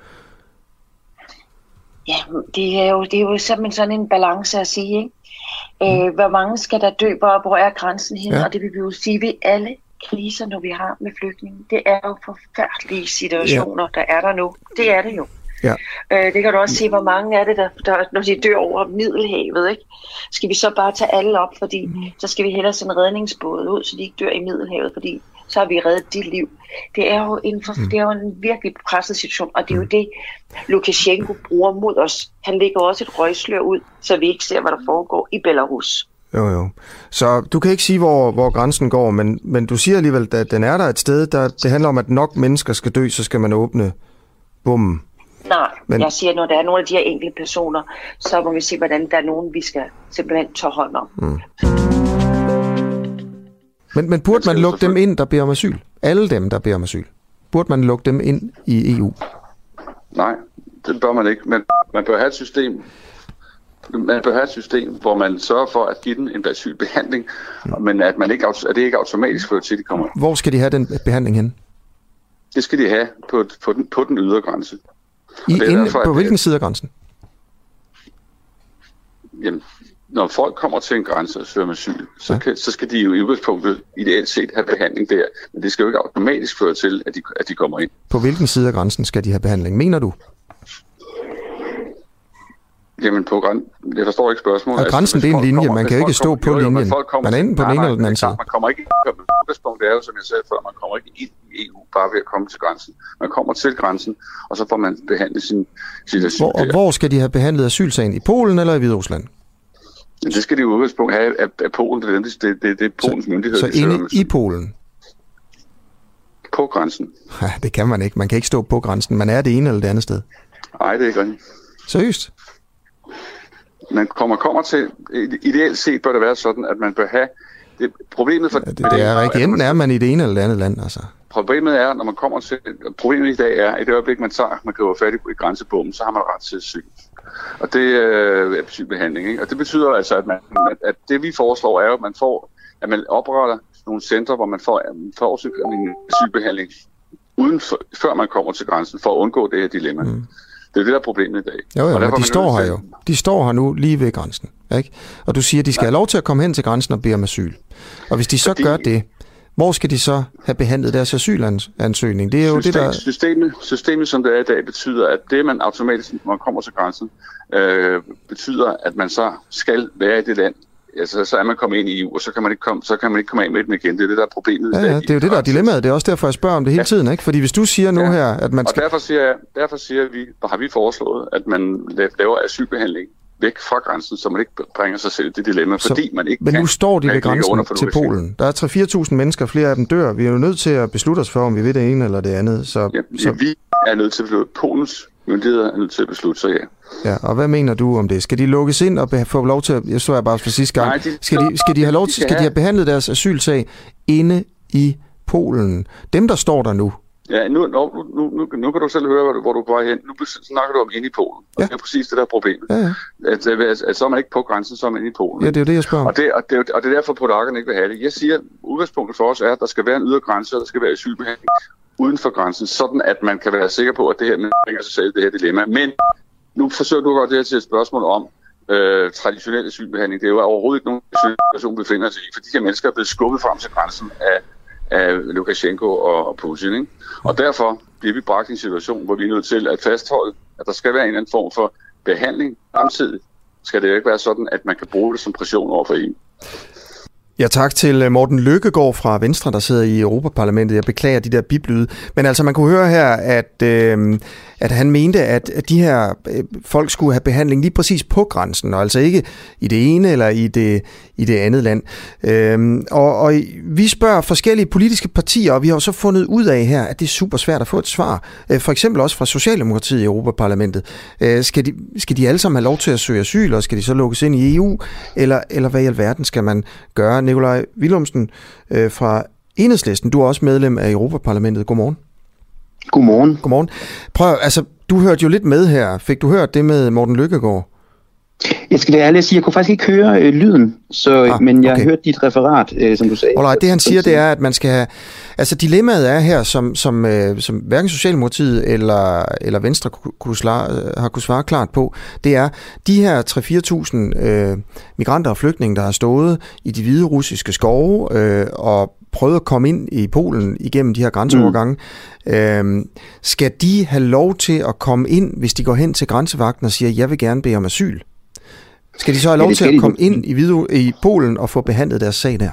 Ja, det er jo, det er jo simpelthen sådan en balance at sige, ikke? Øh, mm. hvor mange skal der dø, hvor, hvor er grænsen hen? Ja. Og det vil vi jo sige ved alle kriser, når vi har med flygtninge. Det er jo forfærdelige situationer, ja. der er der nu. Det er det jo. Ja. Øh, det kan du også se, hvor mange er det, der, der, når de dør over Middelhavet. Ikke? Skal vi så bare tage alle op, fordi mm. så skal vi hellere sende redningsbåde ud, så de ikke dør i Middelhavet, fordi så har vi reddet dit liv. Det er jo en, for, mm. det er jo en virkelig presset situation, og det er jo det, Lukashenko bruger mod os. Han lægger også et røgslør ud, så vi ikke ser, hvad der foregår i Belarus. Jo, jo. Så du kan ikke sige, hvor, hvor grænsen går, men, men du siger alligevel, at den er der et sted, der det handler om, at nok mennesker skal dø, så skal man åbne bommen. Nej, men... jeg siger, når der er nogle af de her enkelte personer, så må vi se, hvordan der er nogen, vi skal simpelthen tage hånd om. Mm. Men, men burde man lukke dem ind, der beder om asyl? Alle dem, der beder om asyl? Burde man lukke dem ind i EU? Nej, det bør man ikke. Men man bør have et system, man bør have et system, hvor man sørger for at give den en asylbehandling, mm. men at, man ikke, at det ikke automatisk fører til, at de kommer. Hvor skal de have den behandling hen? Det skal de have på, på, den, på den ydre grænse. I, inden, derfor, på hvilken side af grænsen? Jamen, når folk kommer til en grænse og søger asyl, så, ja. kan, så skal de jo i udgangspunktet ideelt set have behandling der. Men det skal jo ikke automatisk føre til, at de, at de kommer ind. På hvilken side af grænsen skal de have behandling, mener du? Jamen, på græn... jeg forstår ikke spørgsmålet. Og altså, grænsen altså, det er en linje, kommer, man kan jo ikke stå på linjen. Jo, man er enten på den ene eller den anden side. Man kommer ikke udgangspunkt er jo, som jeg sagde før, man kommer ikke ind i EU bare ved at komme til grænsen. Man kommer til grænsen, og så får man behandlet sin, sin asyl hvor, Og hvor skal de have behandlet asylsagen? I Polen eller i Hviderusland? Det skal de i udgangspunkt have af, af Polen. Det er, det, det, det er Polens så, myndighed. Så inde i Polen? På grænsen. Ja, det kan man ikke. Man kan ikke stå på grænsen. Man er det ene eller det andet sted. Nej, det er ikke rigtigt. Seriøst? Man kommer, kommer til, ideelt set bør det være sådan, at man bør have det, problemet for... Ja, det, det er ikke enten er man i det ene eller det andet land, altså. Problemet er, når man kommer til... Problemet i dag er, at i det øjeblik, man tager, man griber fat i grænsebommen, så har man ret til asyl. Og det øh, er asylbehandling, ikke? Og det betyder altså, at, man, at det vi foreslår er, at man får, at man opretter nogle centre, hvor man får, får en asylbehandling uden for, før man kommer til grænsen, for at undgå det her dilemma. Mm. Det er det, der er problemet i dag. Jo, jo, men de står her jo. De står her nu lige ved grænsen. Ikke? Og du siger, at de skal Nej. have lov til at komme hen til grænsen og bede om asyl. Og hvis de så Fordi... gør det, hvor skal de så have behandlet deres asylansøgning? Det er jo System, det, der... Systemet, systemet, som det er i dag, betyder, at det, man automatisk, når man kommer til grænsen, øh, betyder, at man så skal være i det land, altså, så er man kommet ind i EU, og så kan man ikke komme, så kan man ikke komme af med det igen. Det er det, der er problemet. Ja, ja, det er jo det, der er dilemmaet. Det er også derfor, jeg spørger om det hele ja. tiden. Ikke? Fordi hvis du siger nu ja. her, at man skal... Og derfor siger, jeg, derfor siger vi, har vi foreslået, at man laver asylbehandling væk fra grænsen, så man ikke bringer sig selv i det dilemma, så, fordi man ikke Men kan, nu står de ved grænsen til Polen. Der er 3-4.000 mennesker, flere af dem dør. Vi er jo nødt til at beslutte os for, om vi vil det ene eller det andet. Så, ja, så... Ja, vi er nødt til at beslutte. Polens myndigheder er nødt til at beslutte sig, ja. Ja, og hvad mener du om det? Skal de lukkes ind og få lov til at... Jeg så jeg bare for sidste gang. Nej, de, skal, de, skal de have lov til... Skal de have behandlet deres asylsag inde i Polen? Dem, der står der nu, Ja, nu, nu, nu, nu, nu kan du selv høre, hvor du, hvor du er på vej hen. Nu snakker du om ind i Polen. Og ja. det er præcis det der problem. Ja, ja. At, at, at, at, så er man ikke på grænsen, så er man inde i Polen. Ja, det er jo det, jeg spørger Og det, og det, og det er derfor, polakkerne ikke vil have det. Jeg siger, udgangspunktet for os er, at der skal være en ydre grænse, og der skal være asylbehandling uden for grænsen, sådan at man kan være sikker på, at det her bringer sig selv det her dilemma. Men nu forsøger du godt det her til et spørgsmål om, øh, traditionel asylbehandling. Det er jo overhovedet ikke nogen situation, vi befinder sig i, for de her mennesker er blevet skubbet frem til grænsen af af Lukashenko og Putin. Ikke? Og derfor bliver vi bragt i en situation, hvor vi er nødt til at fastholde, at der skal være en eller anden form for behandling. Samtidig skal det jo ikke være sådan, at man kan bruge det som pression over for EU. Ja, tak til øh, Morten Lykkegaard fra Venstre, der sidder i Europaparlamentet. Jeg beklager de der biblyde. Men altså, man kunne høre her, at, øh, at han mente, at, de her øh, folk skulle have behandling lige præcis på grænsen, og altså ikke i det ene eller i det, i det andet land. Øhm, og, og vi spørger forskellige politiske partier, og vi har jo så fundet ud af her, at det er super svært at få et svar. Øh, for eksempel også fra Socialdemokratiet i Europaparlamentet. Øh, skal, de, skal de alle sammen have lov til at søge asyl, og skal de så lukkes ind i EU? Eller, eller hvad i alverden skal man gøre? Nikolaj Willumsen øh, fra Enhedslisten, du er også medlem af Europaparlamentet. Godmorgen. Godmorgen. Godmorgen. Prøv, altså, du hørte jo lidt med her. Fik du hørt det med Morten Lykkegaard? Jeg skal være ærlig at sige, jeg kunne faktisk ikke høre øh, lyden, så, ah, men jeg okay. har hørt dit referat, øh, som du sagde. Alright, det han siger, det er, at man skal have... Altså dilemmaet er her, som, som, øh, som hverken Socialdemokratiet eller, eller Venstre kunne, kunne svare, øh, har kunne svare klart på, det er, de her 3-4.000 øh, migranter og flygtninge, der har stået i de hvide russiske skove øh, og prøvet at komme ind i Polen igennem de her grænseovergange. Mm. Øhm, skal de have lov til at komme ind, hvis de går hen til grænsevagten og siger, jeg vil gerne bede om asyl? Skal de så have lov ja, til at komme de. ind i, Vidu, i Polen og få behandlet deres sag der?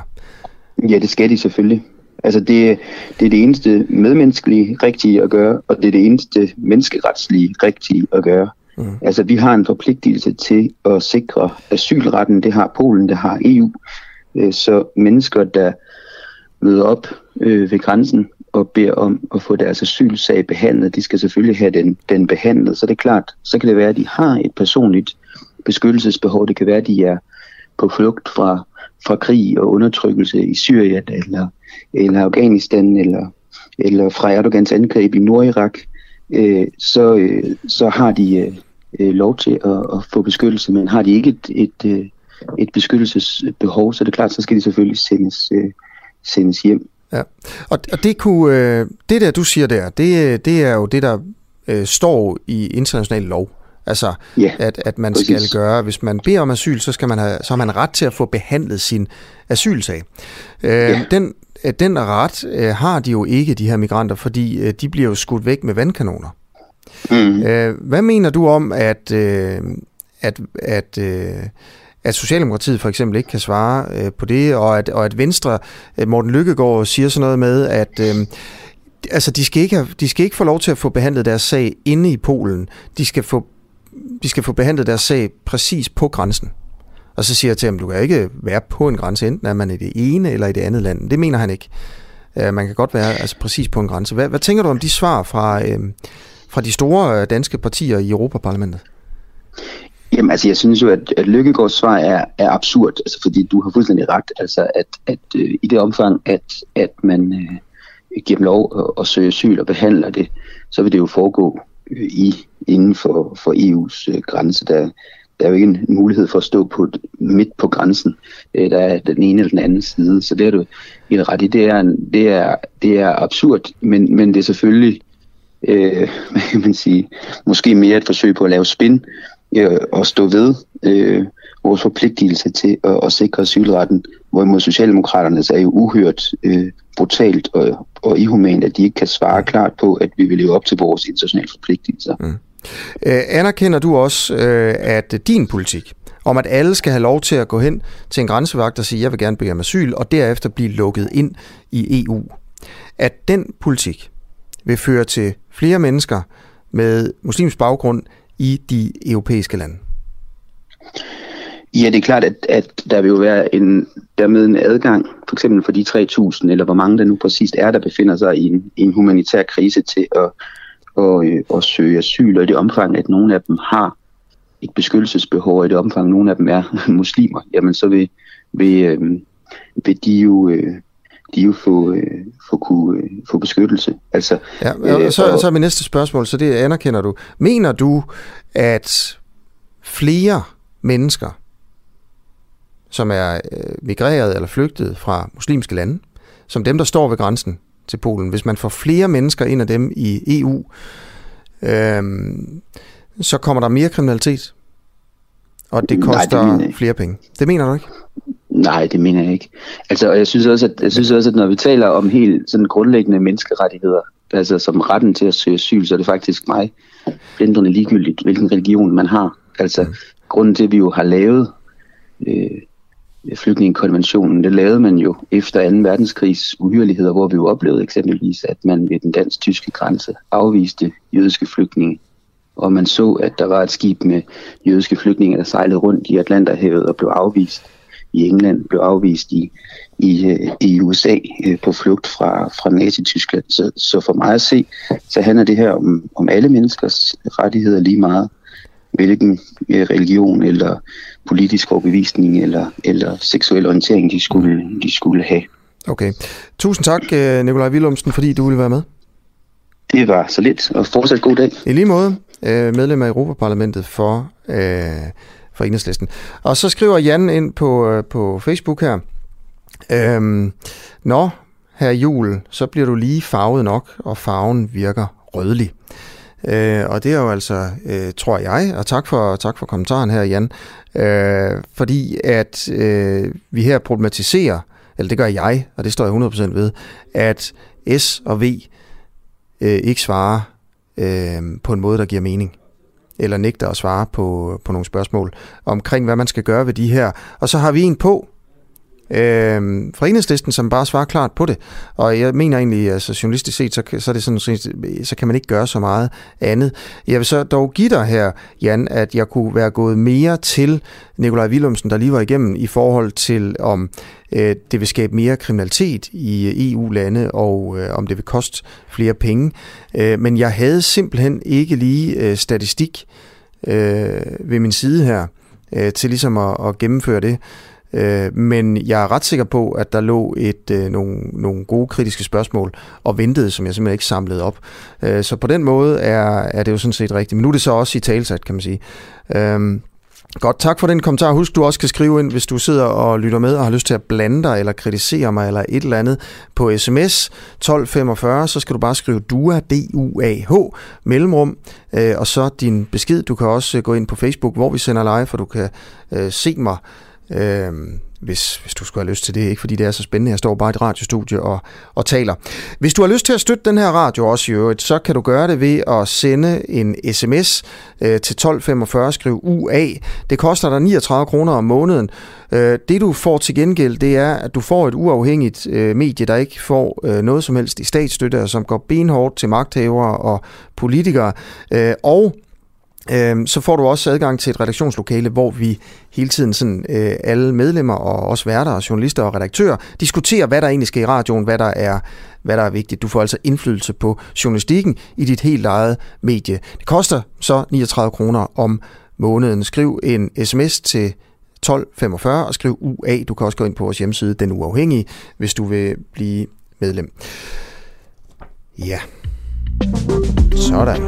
Ja, det skal de selvfølgelig. Altså det, det er det eneste medmenneskelige rigtige at gøre, og det er det eneste menneskeretslige rigtige at gøre. Mm. Altså vi har en forpligtelse til at sikre asylretten, det har Polen, det har EU. Øh, så mennesker, der møder op øh, ved grænsen og beder om at få deres asylsag behandlet, de skal selvfølgelig have den, den behandlet. Så det er klart, så kan det være, at de har et personligt beskyttelsesbehov. Det kan være, at de er på flugt fra, fra krig og undertrykkelse i Syrien eller, eller Afghanistan eller, eller fra Erdogans angreb i Nordirak. Øh, så, øh, så har de øh, øh lov til at, at få beskyttelse, men har de ikke et, et, øh, et beskyttelsesbehov, så er det klart, så skal de selvfølgelig sendes, øh, sendes hjem. Ja. Og, og det, kunne, øh, det der, du siger der, det, det er jo det, der øh, står i international lov. Altså, ja, at, at man præcis. skal gøre, hvis man beder om asyl, så, skal man have, så har man ret til at få behandlet sin asylsag. Øh, ja. Den, den ret øh, har de jo ikke, de her migranter, fordi øh, de bliver jo skudt væk med vandkanoner. Mm. Øh, hvad mener du om, at, øh, at, at, øh, at Socialdemokratiet for eksempel ikke kan svare øh, på det, og at, og at Venstre, øh, Morten Lykkegaard, siger sådan noget med, at øh, altså, de, skal ikke have, de skal ikke få lov til at få behandlet deres sag inde i Polen. De skal få, de skal få behandlet deres sag præcis på grænsen. Og så siger jeg til ham, du kan ikke være på en grænse, enten er man i det ene eller i det andet land. Det mener han ikke. Øh, man kan godt være altså, præcis på en grænse. Hvad, hvad tænker du om de svar fra, øh, fra de store øh, danske partier i Europaparlamentet? Jamen altså, jeg synes jo, at, at Lykkegaards svar er, er absurd, altså, fordi du har fuldstændig ret, altså at, at øh, i det omfang, at, at man øh, giver dem lov at, at søge asyl og behandler det, så vil det jo foregå øh, i inden for, for EU's øh, grænse. Der, der er jo ikke en mulighed for at stå på midt på grænsen. øh, der er den ene eller den anden side, så det er du helt ret i. Det er, det er, det er absurd, men, men det er selvfølgelig øh, hvad kan man sige, måske mere et forsøg på at lave spin øh, og stå ved øh, vores forpligtelse til at, at sikre asylretten, hvorimod Socialdemokraterne er jo uhørt øh, brutalt og, og ihumant, at de ikke kan svare klart på, at vi vil leve op til vores internationale forpligtelser. Mm. Øh, anerkender du også, øh, at din politik om, at alle skal have lov til at gå hen til en grænsevagt og sige, jeg vil gerne bede om asyl, og derefter blive lukket ind i EU, at den politik vil føre til flere mennesker med muslimsk baggrund i de europæiske lande? Ja, det er klart, at, at der vil jo være en, dermed en adgang, for eksempel for de 3.000, eller hvor mange der nu præcist er, der befinder sig i en, i en humanitær krise til at, at, at, at søge asyl, og i det omfang, at nogle af dem har et beskyttelsesbehov, og i det omfang, at nogle af dem er muslimer, jamen så vil, vil, øh, vil de jo øh, de jo få, øh, få, kunne, øh, få beskyttelse. Altså, ja, og så, og, så er min næste spørgsmål, så det anerkender du. Mener du, at flere mennesker, som er øh, migreret eller flygtet fra muslimske lande, som dem, der står ved grænsen til Polen, hvis man får flere mennesker ind af dem i EU, øh, så kommer der mere kriminalitet, og det koster Nej, det flere penge. Det mener du ikke? Nej, det mener jeg ikke. Altså, og jeg synes også, at, jeg synes også, at når vi taler om helt sådan grundlæggende menneskerettigheder, altså som retten til at søge asyl, så er det faktisk mig blindrende ligegyldigt, hvilken religion man har. Altså, mm. grunden til, at vi jo har lavet øh, flygtningekonventionen, det lavede man jo efter 2. verdenskrigs uhyreligheder, hvor vi jo oplevede eksempelvis, at man ved den dansk-tyske grænse afviste jødiske flygtninge og man så, at der var et skib med jødiske flygtninge, der sejlede rundt i Atlanterhavet og blev afvist i England, blev afvist i, i, øh, i USA øh, på flugt fra, fra Nazi-Tyskland. Så, så for mig at se, så handler det her om, om alle menneskers rettigheder lige meget, hvilken øh, religion eller politisk overbevisning eller, eller seksuel orientering de skulle, de skulle have. Okay. Tusind tak, Nikolaj Willumsen, fordi du ville være med. Det var så lidt, og fortsat god dag. I lige måde, medlem af Europaparlamentet for øh, for enhedslisten. Og så skriver Jan ind på, øh, på Facebook her, øhm, Nå, her jul, så bliver du lige farvet nok, og farven virker rødlig. Øh, og det er jo altså, øh, tror jeg, og tak for, tak for kommentaren her, Jan, øh, fordi at øh, vi her problematiserer eller det gør jeg, og det står jeg 100% ved, at S og V øh, ikke svarer øh, på en måde, der giver mening eller nægter at svare på, på nogle spørgsmål omkring, hvad man skal gøre ved de her. Og så har vi en på, øh, fra enhedslisten, som bare svarer klart på det. Og jeg mener egentlig, altså journalistisk set, så, så, er det sådan, så kan man ikke gøre så meget andet. Jeg vil så dog give dig her, Jan, at jeg kunne være gået mere til Nikolaj Willumsen, der lige var igennem, i forhold til, om øh, det vil skabe mere kriminalitet i øh, EU-lande, og øh, om det vil koste flere penge. Øh, men jeg havde simpelthen ikke lige øh, statistik øh, ved min side her, øh, til ligesom at, at gennemføre det. Øh, men jeg er ret sikker på, at der lå et øh, nogle, nogle gode kritiske spørgsmål og ventede, som jeg simpelthen ikke samlede op. Øh, så på den måde er, er det jo sådan set rigtigt. Men nu er det så også i talsat, kan man sige. Øh, Godt, tak for den kommentar. Husk, du også kan skrive ind, hvis du sidder og lytter med og har lyst til at blande dig eller kritisere mig eller et eller andet på sms 1245, så skal du bare skrive DUA, D-U-A-H, mellemrum, øh, og så din besked. Du kan også øh, gå ind på Facebook, hvor vi sender live, for du kan øh, se mig øh, hvis, hvis du skulle have lyst til det. Ikke fordi det er så spændende, jeg står bare i et radiostudie og, og taler. Hvis du har lyst til at støtte den her radio også i øvrigt, så kan du gøre det ved at sende en sms øh, til 1245, skriv UA. Det koster dig 39 kroner om måneden. Øh, det du får til gengæld, det er, at du får et uafhængigt øh, medie, der ikke får øh, noget som helst i statsstøtte, som går benhårdt til magthavere og politikere. Øh, og øh, så får du også adgang til et redaktionslokale, hvor vi hele tiden sådan, øh, alle medlemmer og også værter og journalister og redaktører diskuterer, hvad der egentlig skal i radioen, hvad der er hvad der er vigtigt. Du får altså indflydelse på journalistikken i dit helt eget medie. Det koster så 39 kroner om måneden. Skriv en sms til 1245 og skriv UA. Du kan også gå ind på vores hjemmeside, Den Uafhængige, hvis du vil blive medlem. Ja. Sådan.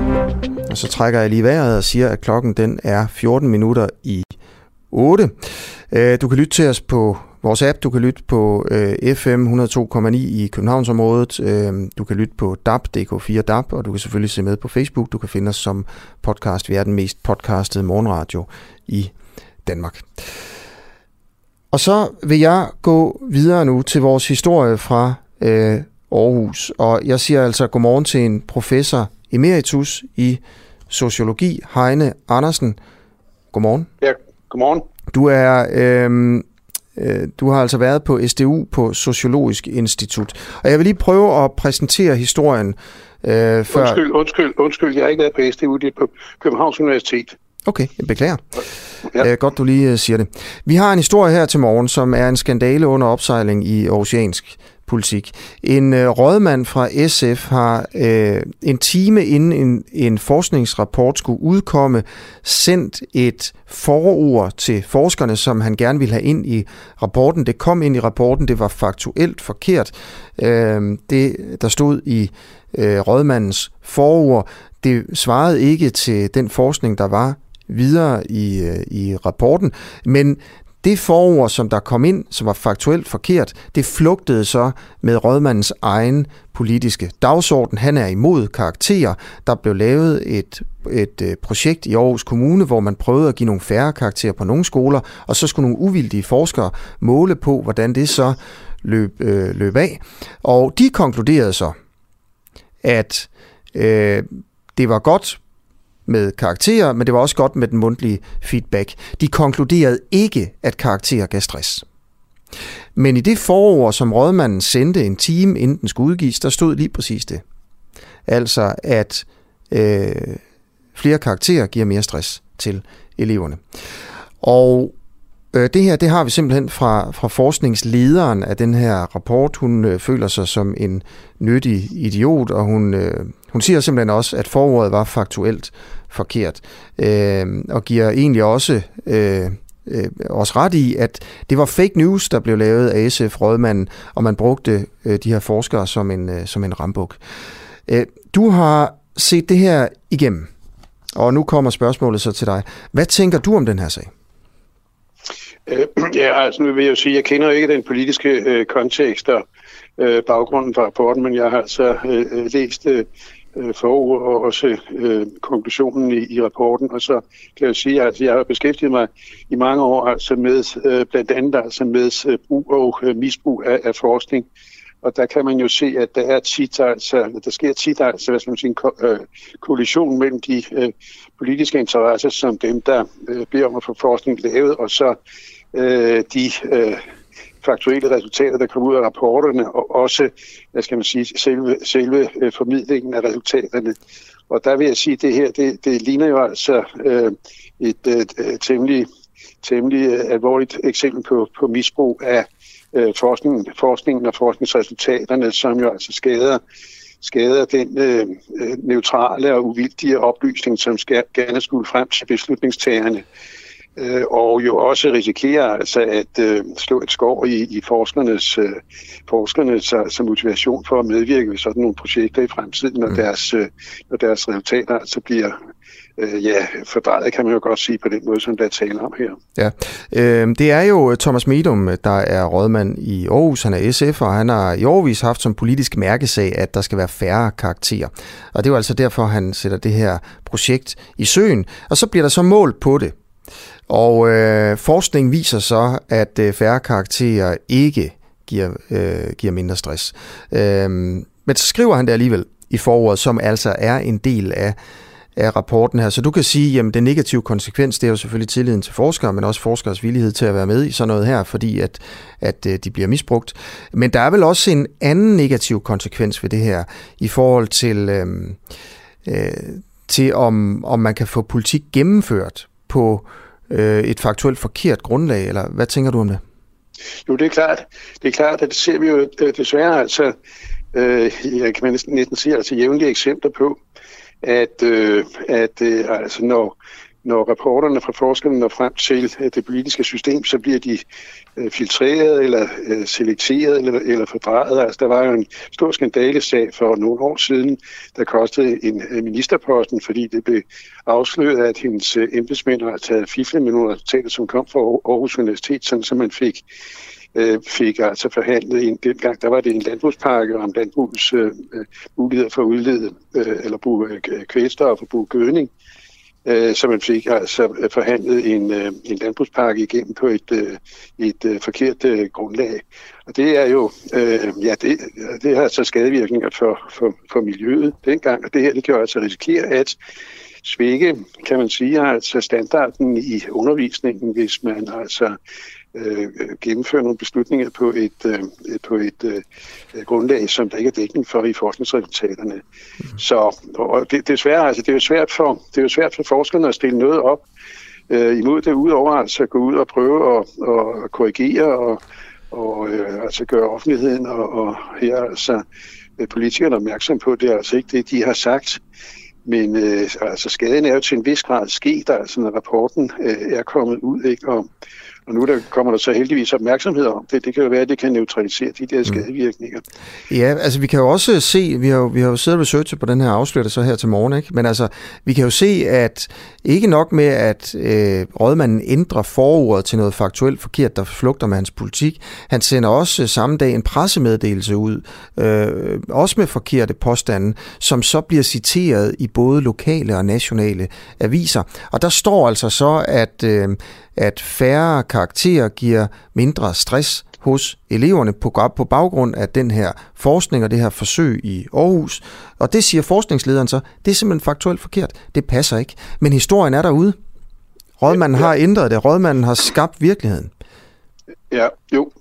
Og så trækker jeg lige vejret og siger, at klokken den er 14 minutter i 8. Øh, du kan lytte til os på vores app, du kan lytte på øh, FM 102,9 i Københavnsområdet, øh, du kan lytte på DAB, DK4 DAB, og du kan selvfølgelig se med på Facebook. Du kan finde os som podcast. Vi er den mest podcastede morgenradio i Danmark. Og så vil jeg gå videre nu til vores historie fra øh, Aarhus. Og jeg siger altså godmorgen til en professor emeritus i sociologi, Heine Andersen. Godmorgen. Ja, godmorgen. Du er... Øh, du har altså været på SDU på Sociologisk Institut. Og jeg vil lige prøve at præsentere historien øh, før... Undskyld, undskyld, undskyld. Jeg har ikke været på SDU, det er på Københavns Universitet. Okay, jeg beklager. Ja. Øh, godt, du lige øh, siger det. Vi har en historie her til morgen, som er en skandale under opsejling i oceansk politik. En øh, rådmand fra SF har øh, en time inden en, en forskningsrapport skulle udkomme, sendt et forord til forskerne, som han gerne ville have ind i rapporten. Det kom ind i rapporten, det var faktuelt forkert. Øh, det, der stod i øh, rådmandens forord, det svarede ikke til den forskning, der var videre i, øh, i rapporten, men det forord, som der kom ind, som var faktuelt forkert, det flugtede så med rådmandens egen politiske dagsorden. Han er imod karakterer. Der blev lavet et, et øh, projekt i Aarhus Kommune, hvor man prøvede at give nogle færre karakterer på nogle skoler, og så skulle nogle uvildige forskere måle på, hvordan det så løb, øh, løb af. Og de konkluderede så, at øh, det var godt med karakterer, men det var også godt med den mundtlige feedback. De konkluderede ikke, at karakterer gav stress. Men i det forår, som rådmanden sendte en time inden den skulle udgives, der stod lige præcis det. Altså, at øh, flere karakterer giver mere stress til eleverne. Og øh, det her, det har vi simpelthen fra, fra forskningslederen af den her rapport. Hun øh, føler sig som en nyttig idiot, og hun, øh, hun siger simpelthen også, at forordet var faktuelt forkert, øh, og giver egentlig også øh, øh, også ret i, at det var fake news, der blev lavet af SF Rådmanden, og man brugte øh, de her forskere som en, øh, som en rambuk. Øh, du har set det her igennem, og nu kommer spørgsmålet så til dig. Hvad tænker du om den her sag? Øh, ja, altså nu vil jeg jo sige, jeg kender ikke den politiske øh, kontekst og øh, baggrunden for rapporten, men jeg har altså øh, øh læst øh, øh, forord og også øh, konklusionen i, i rapporten. Og så kan jeg sige, at jeg har beskæftiget mig i mange år altså med øh, blandt andet altså med øh, brug og øh, misbrug af, af forskning. Og der kan man jo se, at der er tit, altså, der sker tit altså, hvad skal man sige, en ko- øh, kollision mellem de øh, politiske interesser, som dem, der øh, beder om at få forskning lavet, og så øh, de øh, faktuelle resultater, der kommer ud af rapporterne, og også, hvad skal man sige, selve, selve øh, formidlingen af resultaterne. Og der vil jeg sige, at det her, det, det ligner jo altså øh, et, øh, et, øh, temmelig, temmelig alvorligt eksempel på, på misbrug af øh, forskningen, forskningen og forskningsresultaterne, som jo altså skader, skader den øh neutrale og uvildige oplysning, som skal, gerne skulle frem til beslutningstagerne øh, og jo også risikerer altså at øh, slå et skår i, i forskernes, øh, forskernes altså motivation for at medvirke ved sådan nogle projekter i fremtiden, når, mm. deres, øh, når deres resultater altså bliver øh, ja, fordrejet, kan man jo godt sige på den måde, som der er tale om her. Ja, øh, det er jo Thomas Medum, der er rådmand i Aarhus, han er SF, og han har i årvis haft som politisk mærkesag, at der skal være færre karakterer. Og det er jo altså derfor, han sætter det her projekt i søen, og så bliver der så målt på det. Og øh, forskning viser så, at øh, færre karakterer ikke giver, øh, giver mindre stress. Øh, men så skriver han det alligevel i foråret, som altså er en del af, af rapporten her. Så du kan sige, at den negative konsekvens, det er jo selvfølgelig tilliden til forskere, men også forskers villighed til at være med i sådan noget her, fordi at, at øh, de bliver misbrugt. Men der er vel også en anden negativ konsekvens ved det her, i forhold til, øh, øh, til om, om man kan få politik gennemført på øh, et faktuelt forkert grundlag, eller hvad tænker du om det? Jo, det er klart. Det er klart, at det ser vi jo øh, desværre altså, øh, jeg kan næsten, næsten sige, altså jævnlige eksempler på, at, øh, at øh, altså, når, når rapporterne fra forskerne når frem til øh, det politiske system, så bliver de øh, filtreret eller øh, selekteret eller, eller fordrejet. Altså, der var jo en stor skandalesag for nogle år siden, der kostede en øh, ministerposten, fordi det blev afsløret, at hendes øh, embedsmænd har taget fifle med nogle resultater, som kom fra Aarhus Universitet, sådan så man fik fik altså forhandlet en dengang, der var det en landbrugspakke om landbrugets øh, muligheder for at udlede øh, eller bruge øh, kvælstof og bruge gødning øh, Øh, så man fik altså øh, forhandlet en, øh, en landbrugspakke igennem på et, øh, et øh, forkert øh, grundlag. Og det er jo, øh, ja, det, det har altså skadevirkninger for, for, for miljøet dengang, og det her, det kan jo altså risikere at svække, kan man sige, altså standarden i undervisningen, hvis man altså øh, gennemføre nogle beslutninger på et, øh, på et øh, grundlag, som der ikke er dækning for i forskningsresultaterne. Mm. Så og det, er svært, altså, det er jo svært for, det er jo svært for forskerne at stille noget op øh, imod det, udover altså at gå ud og prøve at, at korrigere og, og øh, altså gøre offentligheden og, og her altså øh, politikerne opmærksom på, det er altså ikke det, de har sagt. Men øh, altså, skaden er jo til en vis grad sket, altså når rapporten øh, er kommet ud, ikke? Og, og nu der kommer der så heldigvis opmærksomhed om det. Det kan jo være, at det kan neutralisere de der mm. skadevirkninger. Ja, altså vi kan jo også se, vi har, vi har jo siddet og researchet på den her afslører så her til morgen, ikke? men altså vi kan jo se, at ikke nok med, at øh, rådmanden ændrer forordet til noget faktuelt forkert, der flugter med hans politik. Han sender også øh, samme dag en pressemeddelelse ud, øh, også med forkerte påstande, som så bliver citeret i både lokale og nationale aviser. Og der står altså så, at øh, at færre karakterer giver mindre stress hos eleverne på, på baggrund af den her forskning og det her forsøg i Aarhus. Og det siger forskningslederen så, det er simpelthen faktuelt forkert. Det passer ikke. Men historien er derude. Rådmanden har ændret det. Rådmanden har skabt virkeligheden. Ja, jo.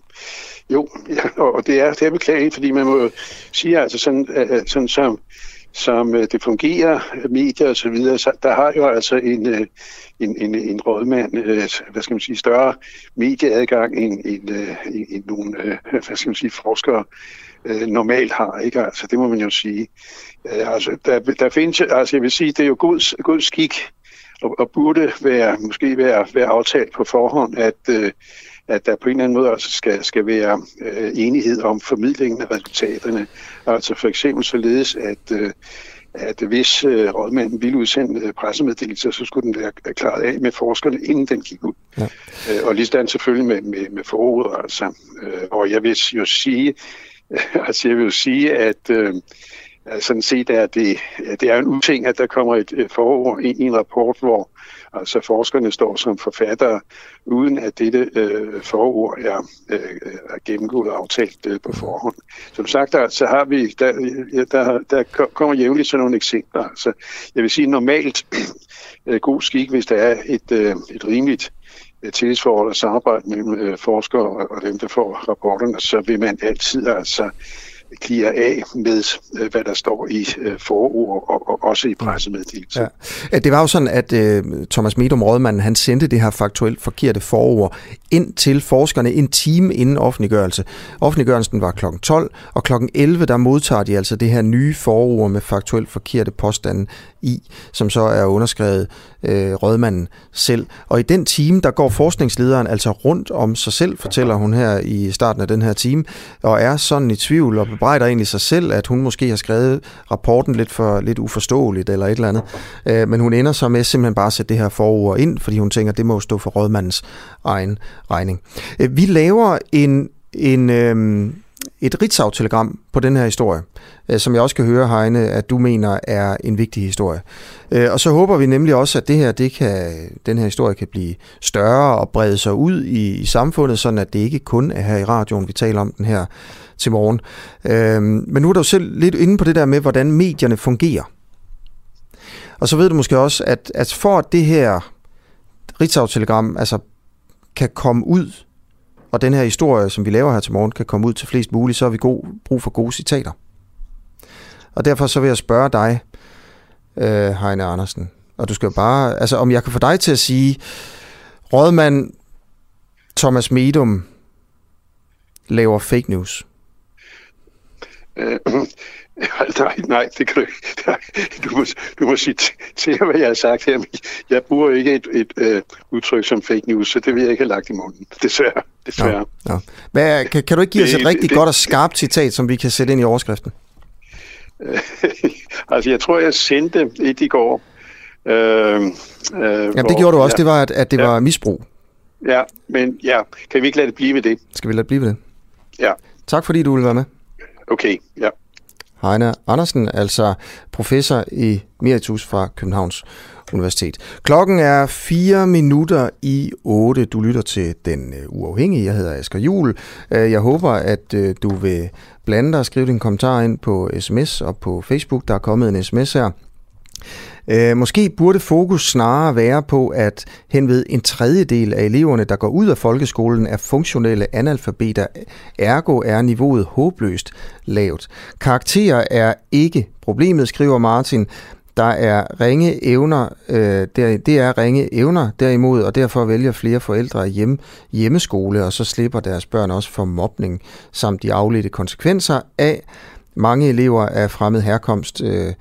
Jo, ja, og det er, det er beklageligt, fordi man må sige, altså sådan, sådan som, som øh, det fungerer, medier og så videre, så der har jo altså en, øh, en, en, en rådmand, øh, hvad skal man sige, større medieadgang end, end, øh, end nogle, øh, hvad skal man sige, forskere øh, normalt har, ikke? Altså, det må man jo sige. Øh, altså, der, der findes, altså jeg vil sige, det er jo god, god skik, og, og burde være, måske være, være aftalt på forhånd, at at der på en eller anden måde også skal, skal være øh, enighed om formidlingen af resultaterne. Altså for eksempel således, at, øh, at hvis øh, rådmanden ville udsende øh, pressemeddelelser, så skulle den være klaret af med forskerne, inden den gik ud. Ja. Øh, og lige selvfølgelig med, med, med forordet. Altså. Øh, og jeg vil jo sige, altså jeg vil jo sige, at øh, sådan set er det, det er en uting, at der kommer et forord i en rapport, hvor altså forskerne står som forfattere, uden at dette øh, forord er, øh, er gennemgået og aftalt øh, på forhånd. Som sagt, der, så har vi, der, der, der kommer jævnligt sådan nogle eksempler. Altså, jeg vil sige normalt øh, god skik, hvis der er et, øh, et rimeligt øh, tillidsforhold og samarbejde mellem øh, forskere og, og dem, der får rapporterne, så vil man altid altså klirer af med, øh, hvad der står i øh, forord og, og også i pressemeddelelsen. Ja. Det var jo sådan, at uh, Thomas Medum Rådmanden, han sendte det her faktuelt forkerte forord ind til forskerne en time inden offentliggørelse. Offentliggørelsen var kl. 12, og kl. 11 der modtager de altså det her nye forord med faktuelt forkerte påstande i, som så er underskrevet øh, rådmanden selv. Og i den time, der går forskningslederen altså rundt om sig selv, fortæller hun her i starten af den her time, og er sådan i tvivl og bebrejder egentlig sig selv, at hun måske har skrevet rapporten lidt for lidt uforståeligt eller et eller andet. Øh, men hun ender så med simpelthen bare at sætte det her forord ind, fordi hun tænker, at det må stå for rådmandens egen regning. Øh, vi laver en, en, øh, et Ritzau-telegram på den her historie, øh, som jeg også kan høre, Heine, at du mener er en vigtig historie. Øh, og så håber vi nemlig også, at det her, det kan, den her historie kan blive større og brede sig ud i, i samfundet, sådan at det ikke kun er her i radioen, vi taler om den her til morgen. Øh, men nu er du selv lidt inde på det der med, hvordan medierne fungerer. Og så ved du måske også, at, at for at det her Ritzau-telegram altså, kan komme ud og den her historie, som vi laver her til morgen, kan komme ud til flest muligt, så har vi god, brug for gode citater. Og derfor så vil jeg spørge dig, øh, Heine Andersen, og du skal bare, altså om jeg kan få dig til at sige, rådmand Thomas Medum laver fake news. Øh, Øh, nej, nej, det kan du ikke. Du må, du må sige til, hvad jeg har sagt her. Jeg bruger ikke et, et uh, udtryk som fake news, så det vil jeg ikke have lagt i munden. Desværre. Desværre. Ja, ja. Hvad, kan, kan du ikke give os et rigtig det, godt og skarpt citat, som vi kan sætte ind i overskriften? altså, jeg tror, jeg sendte et i går. Øh, øh, Jamen, det gjorde du også. Ja, det var, at, at det ja. var misbrug. Ja, men ja, kan vi ikke lade det blive ved det? Skal vi lade det blive ved det? Ja. Tak fordi du ville være med. Okay, ja. Heine Andersen, altså professor i Meritus fra Københavns Universitet. Klokken er 4 minutter i 8. Du lytter til Den øh, Uafhængige. Jeg hedder Asger Jul. Øh, jeg håber, at øh, du vil blande dig og skrive din kommentar ind på sms og på Facebook. Der er kommet en sms her. Øh, måske burde fokus snarere være på, at henved en tredjedel af eleverne, der går ud af folkeskolen, er funktionelle analfabeter. Ergo er niveauet håbløst lavt. Karakterer er ikke problemet, skriver Martin. Der er ringe evner, øh, det, det er ringe evner derimod, og derfor vælger flere forældre hjem, hjemmeskole, og så slipper deres børn også for mobning, samt de afledte konsekvenser af mange elever af fremmed herkomst, øh,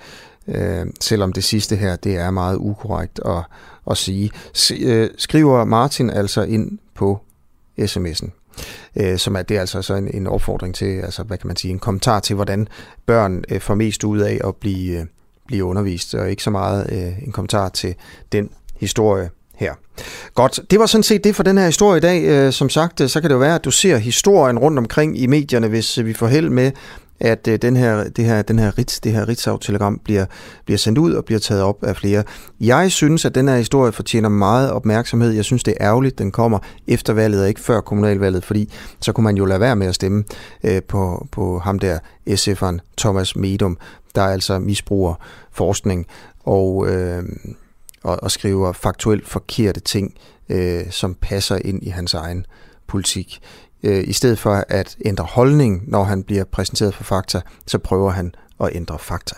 øh, selvom det sidste her, det er meget ukorrekt at, at sige. S- øh, skriver Martin altså ind på sms'en. Øh, som er det er altså så en, en opfordring til, altså hvad kan man sige, en kommentar til, hvordan børn øh, får mest ud af at blive, øh, blive undervist, og ikke så meget øh, en kommentar til den historie her. Godt, det var sådan set det for den her historie i dag. Øh, som sagt, øh, så kan det jo være, at du ser historien rundt omkring i medierne, hvis øh, vi får held med at øh, den her, det her, den her Ritz, det her Ritzau-telegram bliver, bliver sendt ud og bliver taget op af flere. Jeg synes, at den her historie fortjener meget opmærksomhed. Jeg synes, det er ærgerligt, den kommer efter valget og ikke før kommunalvalget, fordi så kunne man jo lade være med at stemme øh, på, på ham der, SF'eren Thomas Medum, der altså misbruger forskning og, øh, og, og skriver faktuelt forkerte ting, øh, som passer ind i hans egen politik øh, i stedet for at ændre holdning, når han bliver præsenteret for fakta, så prøver han at ændre fakta.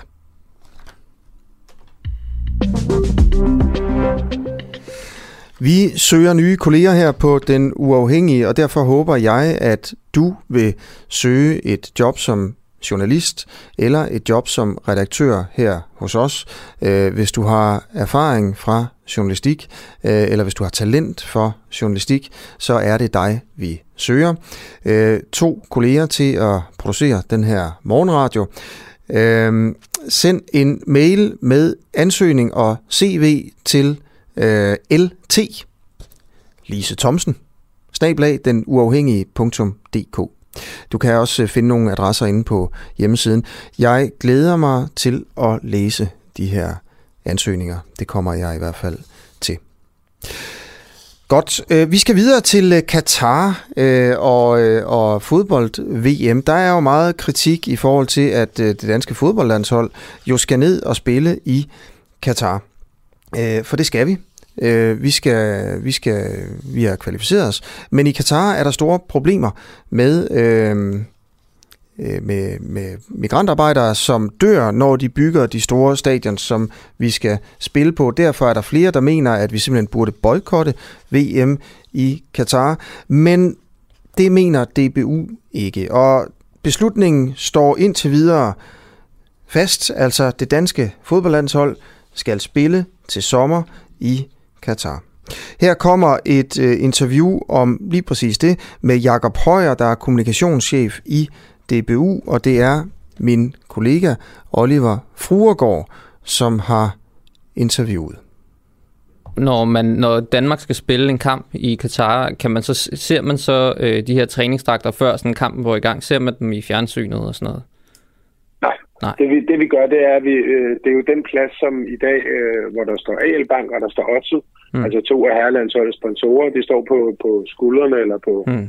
Vi søger nye kolleger her på Den Uafhængige, og derfor håber jeg, at du vil søge et job som journalist eller et job som redaktør her hos os. Øh, hvis du har erfaring fra journalistik, øh, eller hvis du har talent for journalistik, så er det dig, vi søger. Øh, to kolleger til at producere den her morgenradio. Øh, send en mail med ansøgning og CV til øh, LT Lise Thomsen, snablag den uafhængige.dk. Du kan også øh, finde nogle adresser inde på hjemmesiden. Jeg glæder mig til at læse de her ansøgninger. Det kommer jeg i hvert fald til. Godt. Øh, vi skal videre til øh, Katar og, og fodbold-VM. Der er jo meget kritik i forhold til, at det danske fodboldlandshold jo skal ned og spille i Katar. For det skal vi. Øh, Vi skal, vi skal, vi har kvalificeret os. Men i Katar er der store problemer med, øh, øh, med, med migrantarbejdere, som dør, når de bygger de store stadion, som vi skal spille på. Derfor er der flere, der mener, at vi simpelthen burde boykotte VM i Katar. Men det mener DBU ikke. Og beslutningen står indtil videre fast. Altså det danske fodboldlandshold skal spille til sommer i Katar. Her kommer et øh, interview om lige præcis det med Jakob Højer, der er kommunikationschef i DBU, og det er min kollega Oliver Fruergaard, som har interviewet. Når, man, når Danmark skal spille en kamp i Katar, kan man så, ser man så øh, de her træningsdragter før sådan en kamp går i gang? Ser man dem i fjernsynet og sådan noget? Nej. Nej. Det, vi, det vi gør, det er, at vi, øh, det er jo den plads, som i dag, øh, hvor der står AL Bank og der står Otto, mm. altså to af herrelandsholdets sponsorer, de står på, på skuldrene eller på, mm.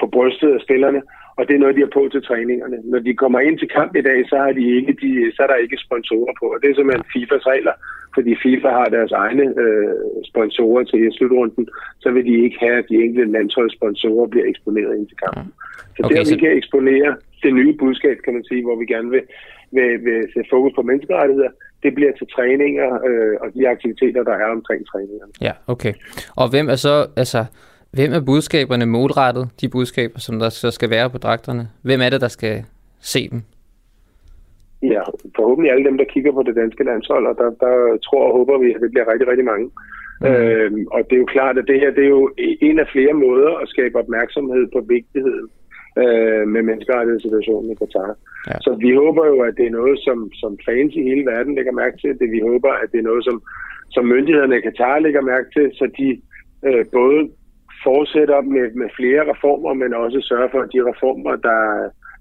på brystet af spillerne og det er noget, de har på til træningerne. Når de kommer ind til kamp i dag, så, har de ikke, de, så er der ikke sponsorer på, og det er simpelthen FIFAs regler, fordi FIFA har deres egne øh, sponsorer til slutrunden, så vil de ikke have, at de enkelte landsholdssponsorer bliver eksponeret ind til kampen. Så okay, der vi kan eksponere det nye budskab, kan man sige, hvor vi gerne vil, vil, vil sætte fokus på menneskerettigheder, det bliver til træninger øh, og de aktiviteter, der er omkring træningerne. Ja, okay. Og hvem er så, altså, Hvem er budskaberne målrettet, de budskaber, som der så skal være på dragterne? Hvem er det, der skal se dem? Ja, forhåbentlig alle dem, der kigger på det danske landshold, og der, der tror og håber vi, at det bliver rigtig, rigtig mange. Mm. Øhm, og det er jo klart, at det her det er jo en af flere måder at skabe opmærksomhed på vigtigheden øh, med menneskerettighedssituationen i Katar. Ja. Så vi håber jo, at det er noget, som, som fans i hele verden lægger mærke til. Det vi håber, at det er noget, som, som myndighederne i Katar lægger mærke til, så de øh, både fortsætter med, med flere reformer, men også sørger for, at de reformer, der,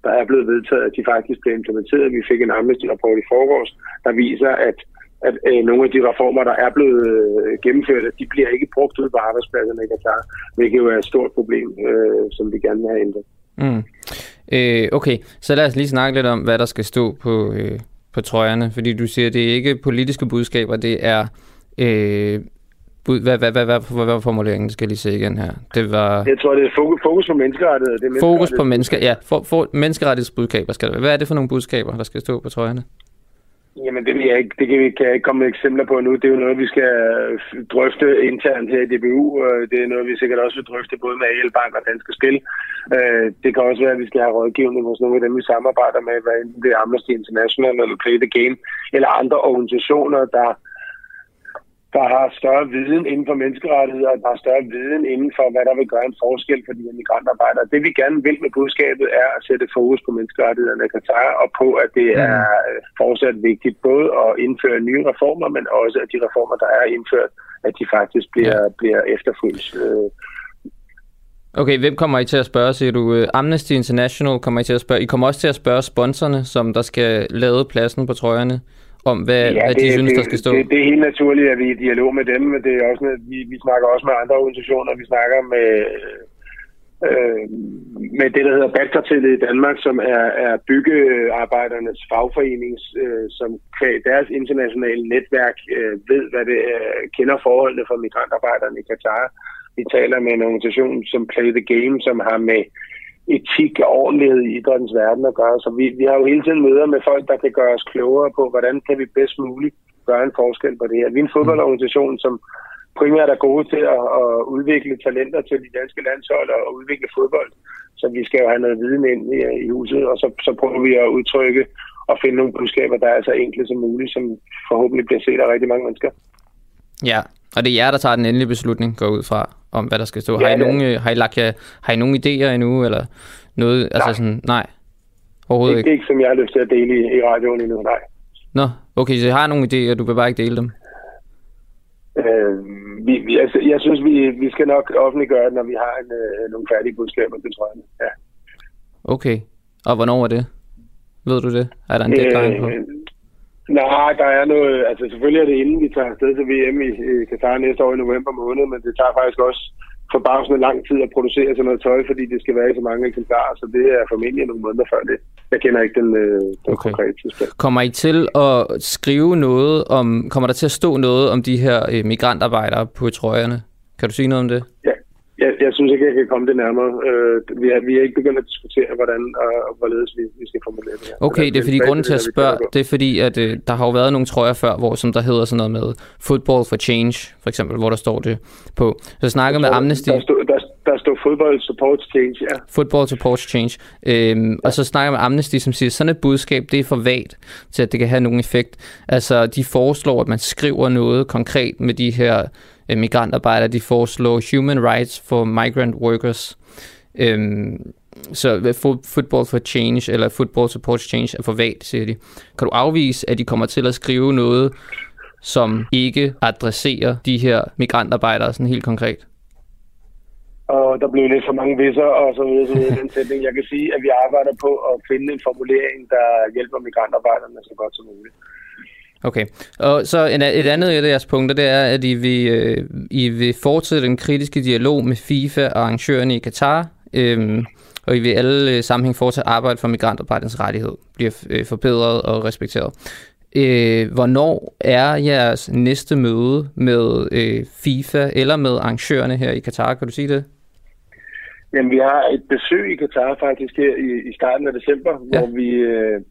der er blevet vedtaget, at de faktisk bliver implementeret. Vi fik en Amnesty-rapport i forgårs, der viser, at at øh, nogle af de reformer, der er blevet øh, gennemført, at de bliver ikke brugt ud på arbejdspladserne i Katar, hvilket jo er et stort problem, øh, som vi gerne vil have ændret. Mm. Øh, okay, så lad os lige snakke lidt om, hvad der skal stå på, øh, på trøjerne, fordi du siger, at det er ikke politiske budskaber, det er øh, hvad, hvad, hvad, hvad, hvad, hvad var formuleringen? skal jeg lige se igen her. Det var... Jeg tror, det er fokus, fokus på menneskerettighed. Det er fokus på mennesker, ja. For, for, menneskerettighedsbudskaber skal det Hvad er det for nogle budskaber, der skal stå på trøjerne? Jamen, det, jeg ikke, det kan, vi, kan jeg ikke komme med eksempler på nu. Det er jo noget, vi skal øh, drøfte internt her i DBU. Det er noget, vi sikkert også vil drøfte både med AL Bank og Danske Spil. Øh, det kan også være, at vi skal have rådgivning hos nogle af dem, vi samarbejder med, hvad enten det er Amnesty International eller Play the Game, eller andre organisationer, der der har større viden inden for menneskerettigheder, der har større viden inden for, hvad der vil gøre en forskel for de migrantarbejdere. Det vi gerne vil med budskabet er at sætte fokus på menneskerettighederne i Katar, og på, at det mm. er fortsat vigtigt både at indføre nye reformer, men også at de reformer, der er indført, at de faktisk bliver, ja. bliver efterfulgt. Okay, hvem kommer I til at spørge, siger du? Øh, Amnesty International kommer I til at spørge. I kommer også til at spørge sponsorerne, som der skal lade pladsen på trøjerne om, hvad, ja, hvad de det, synes, det, der skal stå? Det, det er helt naturligt, at vi er i dialog med dem. Det er også, vi, vi snakker også med andre organisationer. Vi snakker med, øh, med det, der hedder Batkartellet i Danmark, som er, er byggearbejdernes fagforening, øh, som deres internationale netværk øh, ved, hvad det er, kender forholdene for migrantarbejderne i Katar. Vi taler med en organisation som Play the Game, som har med etik og ordentlighed i idrættens verden at gøre. Så vi, vi har jo hele tiden møder med folk, der kan gøre os klogere på, hvordan kan vi bedst muligt gøre en forskel på det her. Vi er en fodboldorganisation, som primært er gode til at, at udvikle talenter til de danske landshold og udvikle fodbold. Så vi skal jo have noget viden ind i, i huset, og så, så prøver vi at udtrykke og finde nogle budskaber, der er så enkle som muligt, som forhåbentlig bliver set af rigtig mange mennesker. Ja, og det er jer, der tager den endelige beslutning, går ud fra, om hvad der skal stå. Ja, har, I nogle, øh, har, I lagt, har I nogle idéer endnu, eller noget? Altså nej. Altså sådan, nej, overhovedet ikke. Det er ikke, som jeg har lyst til at dele i, i radioen endnu, nej. Nå, okay, så jeg har nogle idéer, du vil bare ikke dele dem? Øh, vi, vi, altså, jeg synes, vi, vi skal nok offentliggøre det, når vi har en, øh, nogle færdige budskaber til trøjerne. Ja. Okay. Og hvornår er det? Ved du det? Er der en deadline på? Nej, der er noget... Altså selvfølgelig er det inden vi tager afsted til VM i, i Katar næste år i november måned, men det tager faktisk også forbavsende lang tid at producere sådan noget tøj, fordi det skal være i så mange eksemplarer, så det er formentlig nogle måneder før det. Jeg kender ikke den, øh, den okay. konkrete tidspunkt. Kommer I til at skrive noget om... Kommer der til at stå noget om de her øh, migrantarbejdere på trøjerne? Kan du sige noget om det? Ja, jeg, jeg synes ikke, jeg kan komme det nærmere. Øh, vi, er, vi er ikke begyndt at diskutere, hvordan og, hvorledes vi, vi skal formulere det her. Okay, det er fordi grunden til at spørge, det er fordi, at øh, der har jo været nogle trøjer før, hvor som der hedder sådan noget med Football for Change, for eksempel, hvor der står det på. Så jeg snakker med Amnesty. Der stod, der, der stod Football Support Change, ja. Football Support Change. Øhm, ja. Og så snakker jeg med Amnesty, som siger, sådan et budskab, det er for vagt til, at det kan have nogen effekt. Altså, de foreslår, at man skriver noget konkret med de her øh, migrantarbejdere. De foreslår human rights for migrant workers. Øhm, så football for change, eller football support change, er for vagt, siger de. Kan du afvise, at de kommer til at skrive noget, som ikke adresserer de her migrantarbejdere sådan helt konkret? Og der blev lidt for mange visser og så videre, så videre den sætning. Jeg kan sige, at vi arbejder på at finde en formulering, der hjælper migrantarbejderne så godt som muligt. Okay, og så en, et andet af deres punkter, det er, at I vil, øh, I vil fortsætte den kritiske dialog med FIFA og arrangørerne i Katar, øh, og I vil alle øh, sammenhæng fortsat arbejde for migrantarbejdernes rettighed bliver øh, forbedret og respekteret. Øh, hvornår er jeres næste møde med øh, FIFA eller med arrangørerne her i Katar? Kan du sige det? Jamen, vi har et besøg i Katar faktisk her i, i starten af december, ja. hvor vi... Øh,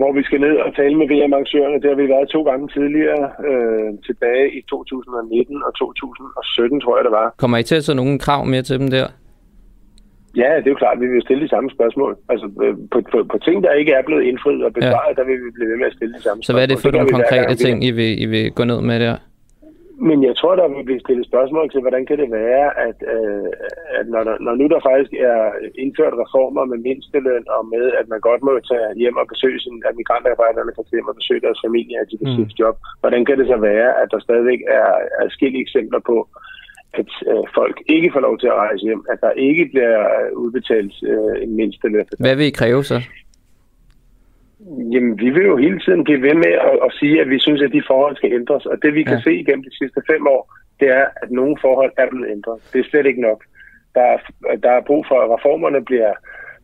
hvor vi skal ned og tale med VM-arrangørerne. Det har vi været to gange tidligere, øh, tilbage i 2019 og 2017, tror jeg det var. Kommer I til at tage nogle krav med til dem der? Ja, det er jo klart, at vi vil stille de samme spørgsmål. Altså øh, på, på, på ting, der ikke er blevet indfriet og besvaret, ja. der vil vi blive ved med at stille de samme Så hvad er det for nogle konkrete ting, I vil, I vil gå ned med der? Men jeg tror, der vil blive stillet spørgsmål til, hvordan kan det være, at, øh, at når, der, når nu der faktisk er indført reformer med mindsteløn og med, at man godt må tage hjem og besøge sin, at migrantarbejderne kan hjem og besøge deres familie, at de kan mm. job, hvordan kan det så være, at der stadigvæk er forskellige eksempler på, at øh, folk ikke får lov til at rejse hjem, at der ikke bliver udbetalt øh, en mindsteløn. Hvad vil I kræve så? Jamen, vi vil jo hele tiden blive ved med at, at sige, at vi synes, at de forhold skal ændres. Og det vi kan ja. se igennem de sidste fem år, det er, at nogle forhold er blevet ændret. Det er slet ikke nok. Der er, der er brug for, at reformerne bliver,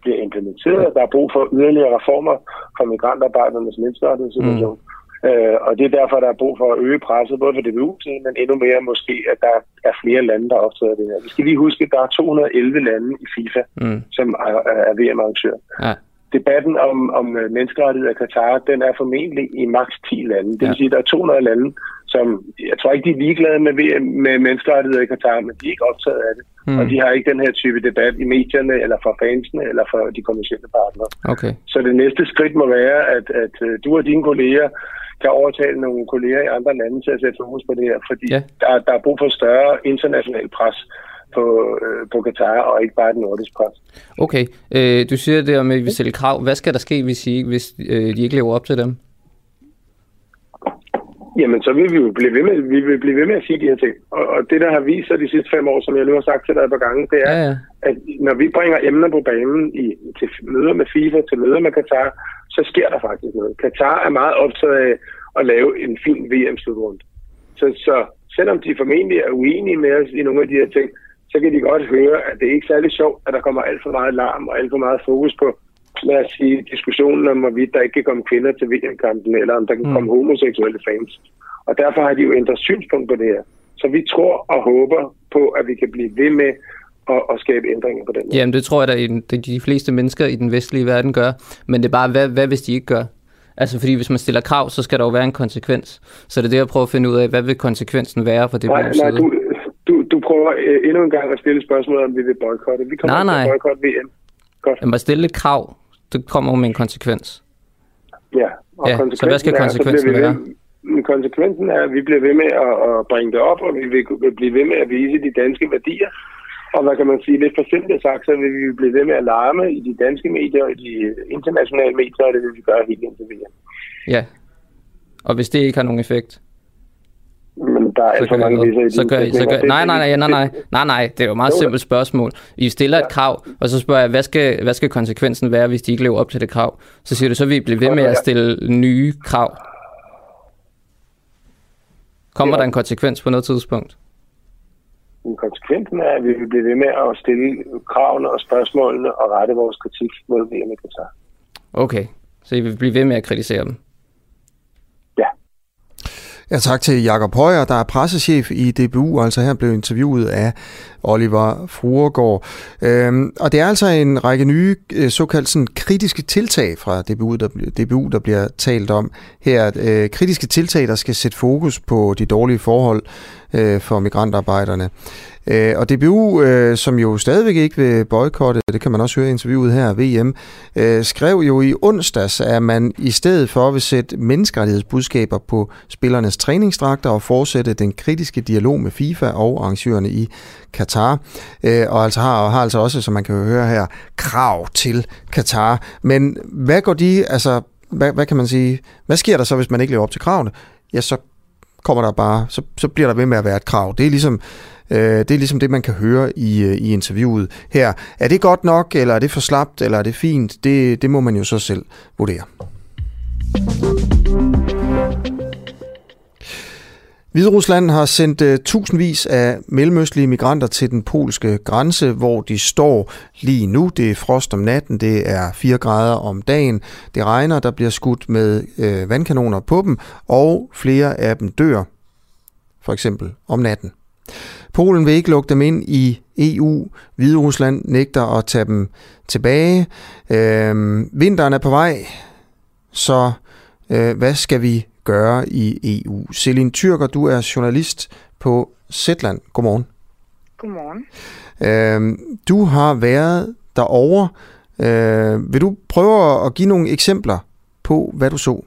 bliver implementeret. Der er brug for yderligere reformer for migrantarbejdernes menneskerettighedssituation. Mm. Øh, og det er derfor, der er brug for at øge presset, både for DBU, men endnu mere måske, at der er flere lande, der optager det her. Vi skal lige huske, at der er 211 lande i FIFA, mm. som er, er VM-arrangør. Ja debatten om, om øh, menneskerettigheder i Katar, den er formentlig i maks 10 lande. Det vil ja. sige, at der er 200 lande, som, jeg tror ikke, de er ligeglade med, med menneskerettigheder i Katar, men de er ikke optaget af det. Mm. Og de har ikke den her type debat i medierne, eller for fansene, eller for de kommersielle partnere. Okay. Så det næste skridt må være, at, at øh, du og dine kolleger kan overtale nogle kolleger i andre lande til at sætte fokus på det her, fordi ja. der, der er brug for større international pres på, øh, på Katar, og ikke bare den nordiske pres. Okay, øh, du siger det om, at vi stiller krav. Hvad skal der ske, hvis, I, hvis øh, de ikke lever op til dem? Jamen, så vil vi jo blive ved med, vi vil blive ved med at sige de her ting. Og, og det, der har vist sig de sidste fem år, som jeg nu har sagt til dig et par gange, det er, ja, ja. at når vi bringer emner på banen i, til møder med FIFA, til møder med Katar, så sker der faktisk noget. Katar er meget optaget af at lave en fin VM-slutrunde. Så, så selvom de formentlig er uenige med os i nogle af de her ting, så kan de godt høre, at det er ikke særlig sjovt, at der kommer alt for meget larm og alt for meget fokus på, lad os sige, diskussionen om, hvorvidt der ikke kan komme kvinder til VM-kampen, eller om der kan mm. komme homoseksuelle fans. Og derfor har de jo ændret synspunkt på det her. Så vi tror og håber på, at vi kan blive ved med at, at skabe ændringer på den måde. Jamen, det tror jeg, at de fleste mennesker i den vestlige verden gør. Men det er bare, hvad, hvad hvis de ikke gør? Altså, fordi hvis man stiller krav, så skal der jo være en konsekvens. Så det er det, jeg prøver at finde ud af, hvad vil konsekvensen være for det nej, nej, du, du, prøver øh, endnu en gang at stille spørgsmål, om vi vil boykotte. Vi kommer nej, nej. til at boykotte VM. Godt. Men bare stille et krav, det kommer med en konsekvens. Ja, og ja så hvad skal konsekvensen er, være? Ved, konsekvensen er, at vi bliver ved med at, at bringe det op, og vi vil blive ved med at vise de danske værdier. Og hvad kan man sige, lidt for simpelt sagt, så vil vi blive ved med at larme i de danske medier og i de internationale medier, og det vil vi gøre helt indtil VM. Ja, og hvis det ikke har nogen effekt? Der er alt for mange visser i så gør, I- så gør, nej, nej, nej, nej, nej, nej, nej, det er jo et meget Jo, simpelt spørgsmål. I stiller et krav, og så spørger jeg, hvad skal, hvad skal konsekvensen være, hvis de ikke lever op til det krav? Så siger du, så vil I blive ved med at stille nye krav. Kommer der en konsekvens på noget tidspunkt? Konsekvensen er, at vi vil blive ved med at stille kravene og spørgsmålene og rette vores kritik mod VM i Katar. Okay, så I vil blive ved med at kritisere dem? Ja, tak til Jakob Højer, der er pressechef i DBU, altså her blev interviewet af Oliver Fruergaard. Øhm, og det er altså en række nye øh, såkaldt sådan, kritiske tiltag fra DBU der, DBU, der bliver talt om her. Øh, kritiske tiltag, der skal sætte fokus på de dårlige forhold øh, for migrantarbejderne. Øh, og DBU, øh, som jo stadigvæk ikke vil boykotte, det kan man også høre i interviewet her, VM, øh, skrev jo i onsdags, at man i stedet for vil sætte menneskerettighedsbudskaber på spillernes træningsdragter og fortsætte den kritiske dialog med FIFA og arrangørerne i Katar. Øh, og altså har, og har altså også, som man kan høre her, krav til Katar. Men hvad går de, altså, hvad, hvad kan man sige, hvad sker der så, hvis man ikke lever op til kravene? Ja, så kommer der bare, så, så bliver der ved med at være et krav. Det er ligesom, øh, det er ligesom det, man kan høre i, øh, i interviewet her. Er det godt nok, eller er det for slapt, eller er det fint? Det, det må man jo så selv vurdere. Hviderusland har sendt uh, tusindvis af mellemøstlige migranter til den polske grænse, hvor de står lige nu. Det er frost om natten, det er 4 grader om dagen. Det regner, der bliver skudt med uh, vandkanoner på dem, og flere af dem dør, for eksempel om natten. Polen vil ikke lukke dem ind i EU. Hvide Rusland nægter at tage dem tilbage. Øh, vinteren er på vej, så øh, hvad skal vi gøre i EU? Selin Tyrker, du er journalist på Zetland. Godmorgen. Godmorgen. Øh, du har været derovre. Øh, vil du prøve at give nogle eksempler på, hvad du så?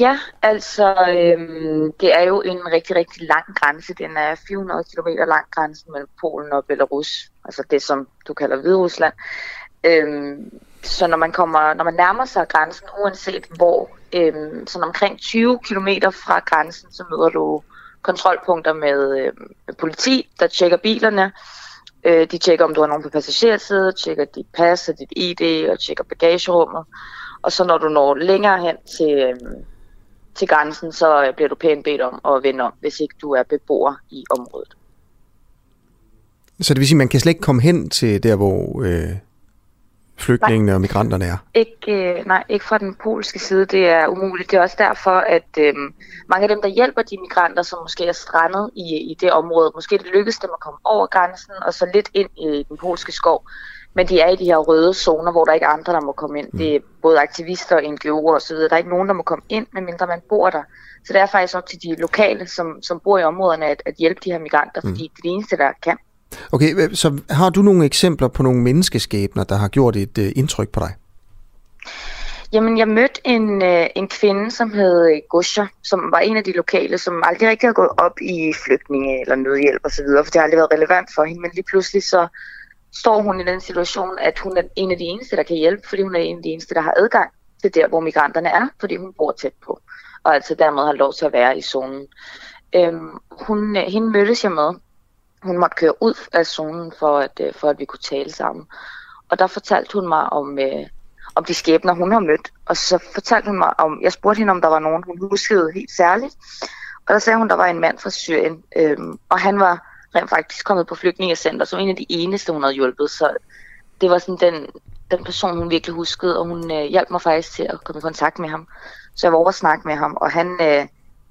Ja, altså øhm, det er jo en rigtig, rigtig lang grænse. Den er 400 km lang grænsen mellem Polen og Belarus. Altså det, som du kalder Hviderusland. Øhm, så når man kommer, når man nærmer sig grænsen, uanset hvor, øhm, sådan omkring 20 km fra grænsen, så møder du kontrolpunkter med øhm, politi, der tjekker bilerne. Øh, de tjekker, om du har nogen på passagersiden, tjekker dit pas og dit ID og tjekker bagagerummet. Og så når du når længere hen til, øhm, til grænsen, så bliver du pænt bedt om at vende om, hvis ikke du er beboer i området. Så det vil sige, at man kan slet ikke komme hen til der, hvor øh, flygtningene og migranterne er? Ikke, øh, nej, ikke fra den polske side. Det er umuligt. Det er også derfor, at øh, mange af dem, der hjælper de migranter, som måske er strandet i, i det område, måske det lykkes dem at komme over grænsen og så lidt ind i den polske skov. Men de er i de her røde zoner, hvor der ikke er andre, der må komme ind. Det er både aktivister og NGO'er osv. Der er ikke nogen, der må komme ind, medmindre man bor der. Så det er faktisk op til de lokale, som, som bor i områderne, at, at hjælpe de her migranter, fordi det er det eneste, der kan. Okay, øh, så har du nogle eksempler på nogle menneskeskæbner, der har gjort et øh, indtryk på dig? Jamen, jeg mødte en, øh, en kvinde, som hed Gusha, som var en af de lokale, som aldrig rigtig havde gået op i flygtninge eller nødhjælp osv., for det har aldrig været relevant for hende, men lige pludselig så står hun i den situation, at hun er en af de eneste, der kan hjælpe, fordi hun er en af de eneste, der har adgang til der, hvor migranterne er, fordi hun bor tæt på, og altså dermed har lov til at være i zonen. Øhm, hun, øh, hende mødtes jeg med. Hun måtte køre ud af zonen, for at, øh, for at vi kunne tale sammen. Og der fortalte hun mig om, øh, om de skæbner, hun har mødt. Og så fortalte hun mig om, jeg spurgte hende, om der var nogen, hun huskede helt særligt. Og der sagde hun, der var en mand fra Syrien, øhm, og han var rent faktisk kommet på flygtningecenter, som en af de eneste, hun havde hjulpet. Så det var sådan den, den person, hun virkelig huskede, og hun øh, hjalp mig faktisk til at komme i kontakt med ham. Så jeg var over at snakke med ham, og han, øh,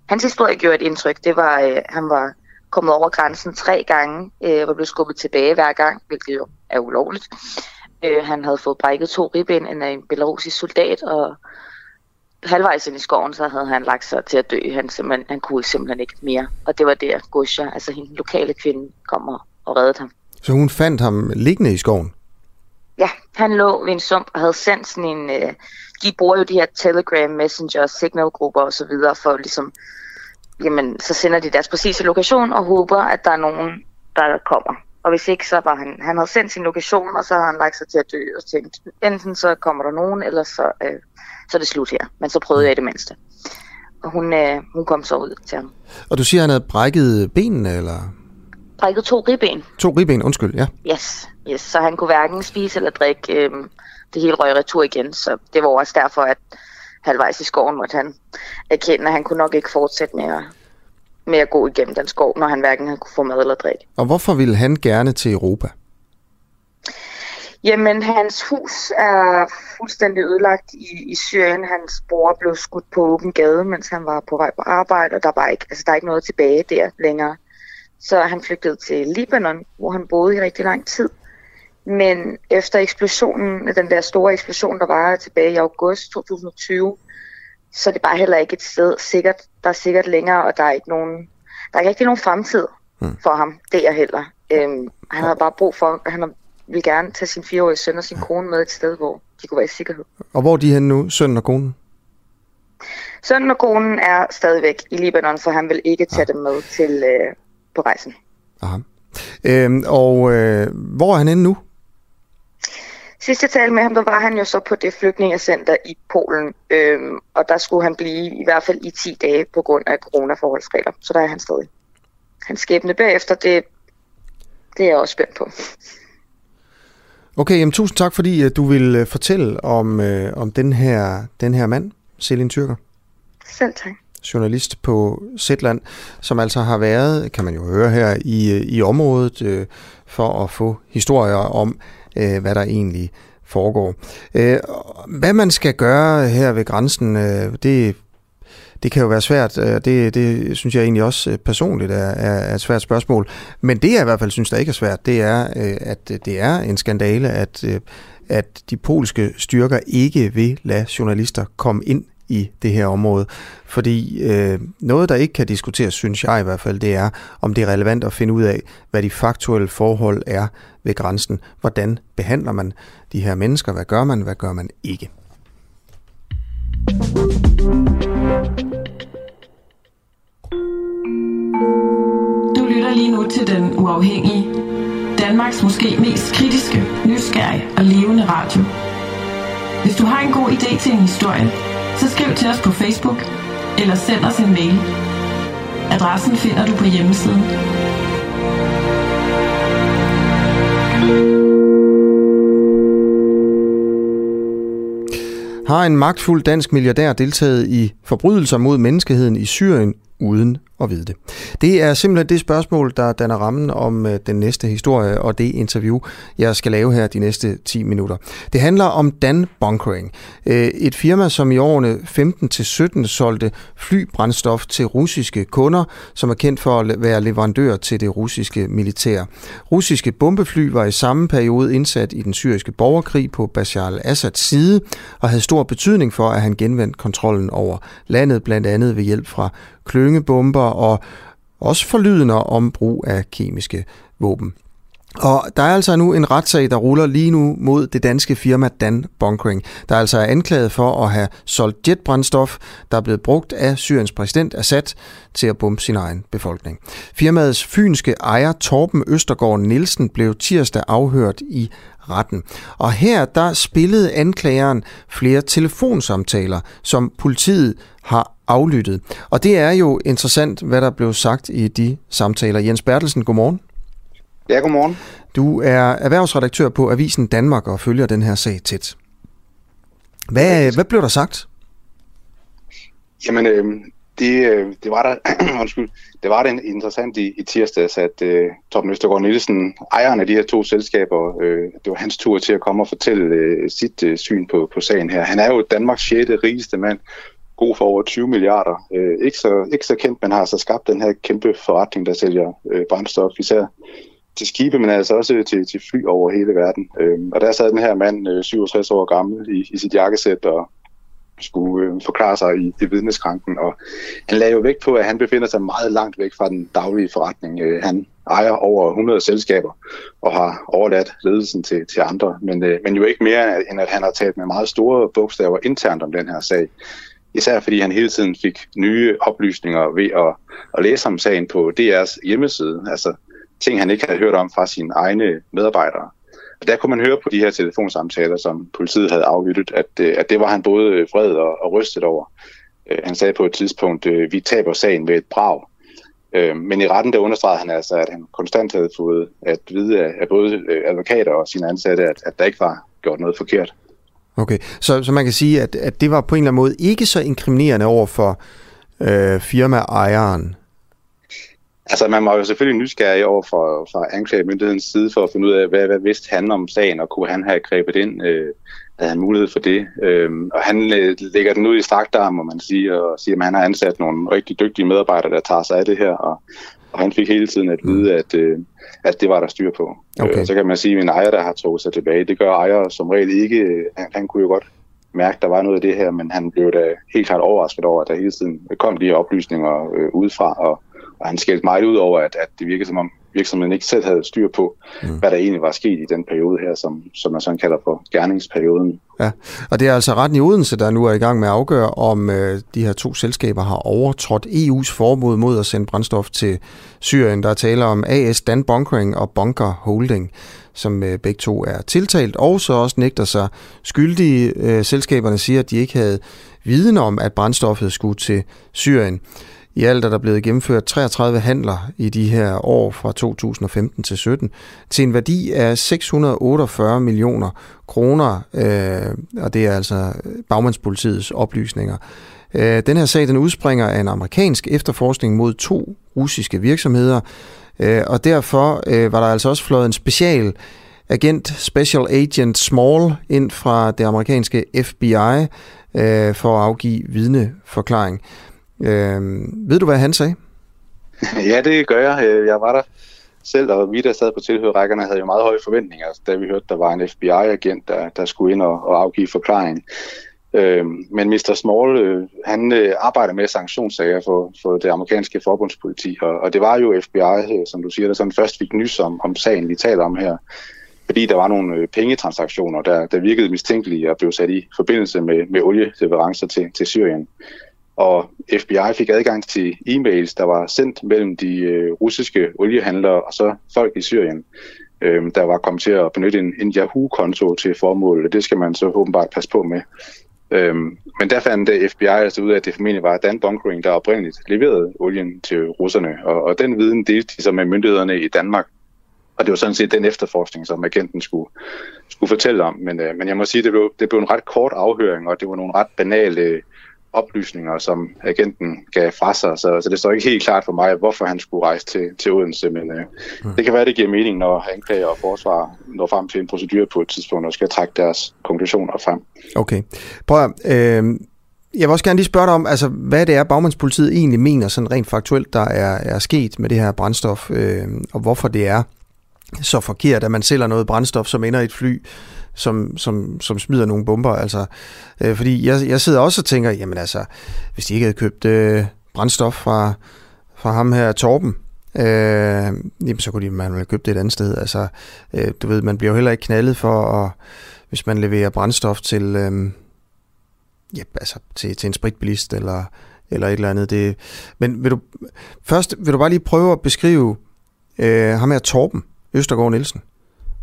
hans historie gjorde et indtryk. Det var, øh, han var kommet over grænsen tre gange, øh, og blev skubbet tilbage hver gang, hvilket jo er ulovligt. Øh, han havde fået brækket to ribben af øh, en belarusisk soldat, og halvvejs ind i skoven, så havde han lagt sig til at dø. Han, simpelthen, han kunne simpelthen ikke mere. Og det var der, Gusha, altså hende lokale kvinde, kom og, og reddede ham. Så hun fandt ham liggende i skoven? Ja, han lå ved en sump og havde sendt sådan en... Øh, de bruger jo de her Telegram, Messenger, Signal-grupper videre for ligesom... Jamen, så sender de deres præcise lokation og håber, at der er nogen, der kommer. Og hvis ikke, så var han... Han havde sendt sin lokation, og så har han lagt sig til at dø og tænkt, enten så kommer der nogen, eller så, øh, så er det slut her. Men så prøvede jeg i det mindste. Og hun, øh, hun kom så ud til ham. Og du siger, at han havde brækket benene, eller? Brækket to ribben. To ribben, undskyld, ja. Yes, yes. Så han kunne hverken spise eller drikke. Øh, det hele røg retur igen. Så det var også derfor, at halvvejs i skoven måtte han erkende, at han kunne nok ikke fortsætte med at, med at gå igennem den skov, når han hverken havde kunne få mad eller drikke. Og hvorfor ville han gerne til Europa? Jamen, hans hus er fuldstændig ødelagt i, i Syrien. Hans bror blev skudt på åben gade, mens han var på vej på arbejde, og der var ikke, altså, der er ikke noget tilbage der længere. Så han flygtede til Libanon, hvor han boede i rigtig lang tid. Men efter eksplosionen, den der store eksplosion, der var tilbage i august 2020, så er det bare heller ikke et sted sikkert, der er sikkert længere, og der er ikke nogen, der er ikke rigtig nogen fremtid for ham der heller. Øhm, han har bare brug for, han har vil gerne tage sin fireårige søn og sin kone med et sted, hvor de kunne være i sikkerhed. Og hvor er de henne nu, sønnen og konen? Sønnen og konen er stadigvæk i Libanon, for han vil ikke tage dem med til øh, på rejsen. Aha. Øhm, og øh, hvor er han henne nu? Sidst jeg talte med ham, der var han jo så på det flygtningecenter i Polen, øhm, og der skulle han blive i hvert fald i 10 dage på grund af coronaforholdsregler, så der er han stadig. Hans skæbne bagefter, det, det er jeg også spændt på. Okay, jamen, tusind tak, fordi du vil fortælle om, øh, om den, her, den her mand, Selin Tyrker. Selv tak. Journalist på Zetland, som altså har været, kan man jo høre her, i, i området øh, for at få historier om, øh, hvad der egentlig foregår. Øh, hvad man skal gøre her ved grænsen, øh, det det kan jo være svært. Øh, det, det synes jeg egentlig også øh, personligt er, er et svært spørgsmål. Men det jeg i hvert fald synes, der ikke er svært, det er, øh, at det er en skandale, at, at de polske styrker ikke vil lade journalister komme ind i det her område. Fordi øh, noget, der ikke kan diskuteres, synes jeg i hvert fald, det er, om det er relevant at finde ud af, hvad de faktuelle forhold er ved grænsen. Hvordan behandler man de her mennesker? Hvad gør man? Hvad gør man ikke? Du til Den Uafhængige. Danmarks måske mest kritiske, nysgerrige og levende radio. Hvis du har en god idé til en historie, så skriv til os på Facebook eller send os en mail. Adressen finder du på hjemmesiden. Har en magtfuld dansk milliardær deltaget i forbrydelser mod menneskeheden i Syrien uden at vide det? Det er simpelthen det spørgsmål, der danner rammen om øh, den næste historie og det interview, jeg skal lave her de næste 10 minutter. Det handler om Dan Bunkering, øh, et firma, som i årene 15-17 solgte flybrændstof til russiske kunder, som er kendt for at være leverandør til det russiske militær. Russiske bombefly var i samme periode indsat i den syriske borgerkrig på Bashar al-Assads side og havde stor betydning for, at han genvandt kontrollen over landet, blandt andet ved hjælp fra klyngebomber og også forlydende om brug af kemiske våben. Og der er altså nu en retssag, der ruller lige nu mod det danske firma Dan Bunkering, der altså er anklaget for at have solgt jetbrændstof, der er blevet brugt af Syriens præsident Assad til at bombe sin egen befolkning. Firmaets fynske ejer Torben Østergaard Nielsen blev tirsdag afhørt i retten. Og her der spillede anklageren flere telefonsamtaler, som politiet har aflyttet. Og det er jo interessant, hvad der blev sagt i de samtaler. Jens Bertelsen, godmorgen. Ja, godmorgen. Du er erhvervsredaktør på Avisen Danmark og følger den her sag tæt. Hvad, hvad blev der sagt? Jamen, øh, det, øh, det var der, undskyld, det var det interessant i, i tirsdags, at øh, Torben Østergaard Nielsen, ejeren af de her to selskaber, øh, det var hans tur til at komme og fortælle øh, sit øh, syn på, på sagen her. Han er jo Danmarks 6. rigeste mand, god for over 20 milliarder. Øh, ikke, så, ikke så kendt, men har så skabt den her kæmpe forretning, der sælger øh, brændstof, især til skibe, men altså også til, til fly over hele verden. Øh, og der sad den her mand, øh, 67 år gammel, i, i sit jakkesæt og skulle øh, forklare sig i, i vidneskranken. Og han lagde jo vægt på, at han befinder sig meget langt væk fra den daglige forretning. Øh, han ejer over 100 selskaber og har overladt ledelsen til, til andre, men, øh, men jo ikke mere, end at han har talt med meget store bogstaver internt om den her sag. Især fordi han hele tiden fik nye oplysninger ved at, at læse om sagen på DR's hjemmeside. Altså ting, han ikke havde hørt om fra sine egne medarbejdere. Og der kunne man høre på de her telefonsamtaler, som politiet havde aflyttet, at, øh, at det var han både vred og, og rystet over. Øh, han sagde på et tidspunkt, øh, vi taber sagen ved et brag. Men i retten der understregede han altså, at han konstant havde fået at vide af, både advokater og sine ansatte, at, at der ikke var gjort noget forkert. Okay, så, så man kan sige, at, at det var på en eller anden måde ikke så inkriminerende over for øh, firmaejeren? Altså, man var jo selvfølgelig nysgerrig over for, fra anklagemyndighedens side for at finde ud af, hvad, hvad vidste han om sagen, og kunne han have grebet ind, øh, havde han mulighed for det. Øh, og han øh, lægger den ud i strakt arm, må man sige, og siger, at han har ansat nogle rigtig dygtige medarbejdere, der tager sig af det her, og, og han fik hele tiden at vide, at, øh, at det var der styr på. Okay. Øh, så kan man sige, at en ejer, der har trukket sig tilbage, det gør ejere som regel ikke. Han, han kunne jo godt mærke, at der var noget af det her, men han blev da helt klart overrasket over, at der hele tiden kom de her oplysninger øh, udefra, og, og han skældte meget ud over, at, at det virkede som om virksomheden ikke selv havde styr på, mm. hvad der egentlig var sket i den periode her, som, som man sådan kalder for gerningsperioden. Ja, og det er altså retten i Odense, der nu er i gang med at afgøre, om øh, de her to selskaber har overtrådt EU's forbud mod at sende brændstof til Syrien. Der taler om AS Dan Bunkering og Bunker Holding, som øh, begge to er tiltalt, og så også nægter sig skyldige. Øh, selskaberne siger, at de ikke havde viden om, at brændstoffet skulle til Syrien. I alt er der blevet gennemført 33 handler i de her år fra 2015 til 17 til en værdi af 648 millioner kroner, øh, og det er altså bagmandspolitiets oplysninger. Øh, den her sag den udspringer af en amerikansk efterforskning mod to russiske virksomheder, øh, og derfor øh, var der altså også fløjet en special agent, Special Agent Small, ind fra det amerikanske FBI øh, for at afgive vidneforklaring. Øh, ved du, hvad han sagde? Ja, det gør jeg. Øh, jeg var der selv, og vi, der sad på tilhørrækkerne, havde jo meget høje forventninger, da vi hørte, der var en FBI-agent, der, der skulle ind og, og afgive forklaring. Øh, men Mr. Small, øh, han øh, arbejder med sanktionssager for, for det amerikanske forbundspoliti, og, og det var jo FBI, øh, som du siger, der sådan først fik nys om, om sagen, vi taler om her, fordi der var nogle øh, pengetransaktioner, der, der virkede mistænkelige og blev sat i forbindelse med, med olieleverancer til, til Syrien og FBI fik adgang til e-mails, der var sendt mellem de øh, russiske oliehandlere og så folk i Syrien, øh, der var kommet til at benytte en, en Yahoo-konto til formålet. Det skal man så åbenbart passe på med. Øh, men der fandt øh, FBI altså ud af, at det formentlig var Dan Bunkering, der oprindeligt leverede olien til russerne. Og, og den viden delte de så med myndighederne i Danmark. Og det var sådan set den efterforskning, som agenten skulle, skulle fortælle om. Men, øh, men jeg må sige, det blev, det blev en ret kort afhøring, og det var nogle ret banale oplysninger, som agenten gav fra sig, så, så det står ikke helt klart for mig, hvorfor han skulle rejse til, til Odense, men øh, mm. det kan være, det giver mening, når anklager og forsvar når frem til en procedure på et tidspunkt, og skal trække deres konklusioner frem. Okay. Prøv at, øh, jeg vil også gerne lige spørge dig om, altså, hvad det er, bagmandspolitiet egentlig mener, sådan rent faktuelt, der er, er sket med det her brændstof, øh, og hvorfor det er så forkert, at man sælger noget brændstof, som ender i et fly, som, som, som smider nogle bomber. Altså, øh, fordi jeg, jeg sidder også og tænker, jamen altså, hvis de ikke havde købt øh, brændstof fra, fra ham her, Torben, øh, jamen så kunne de man have købt det et andet sted. Altså, øh, du ved, man bliver jo heller ikke knaldet for, at, hvis man leverer brændstof til, øh, ja, altså, til, til en spritbilist eller, eller et eller andet. Det, men vil du, først vil du bare lige prøve at beskrive øh, ham her Torben Østergaard Nielsen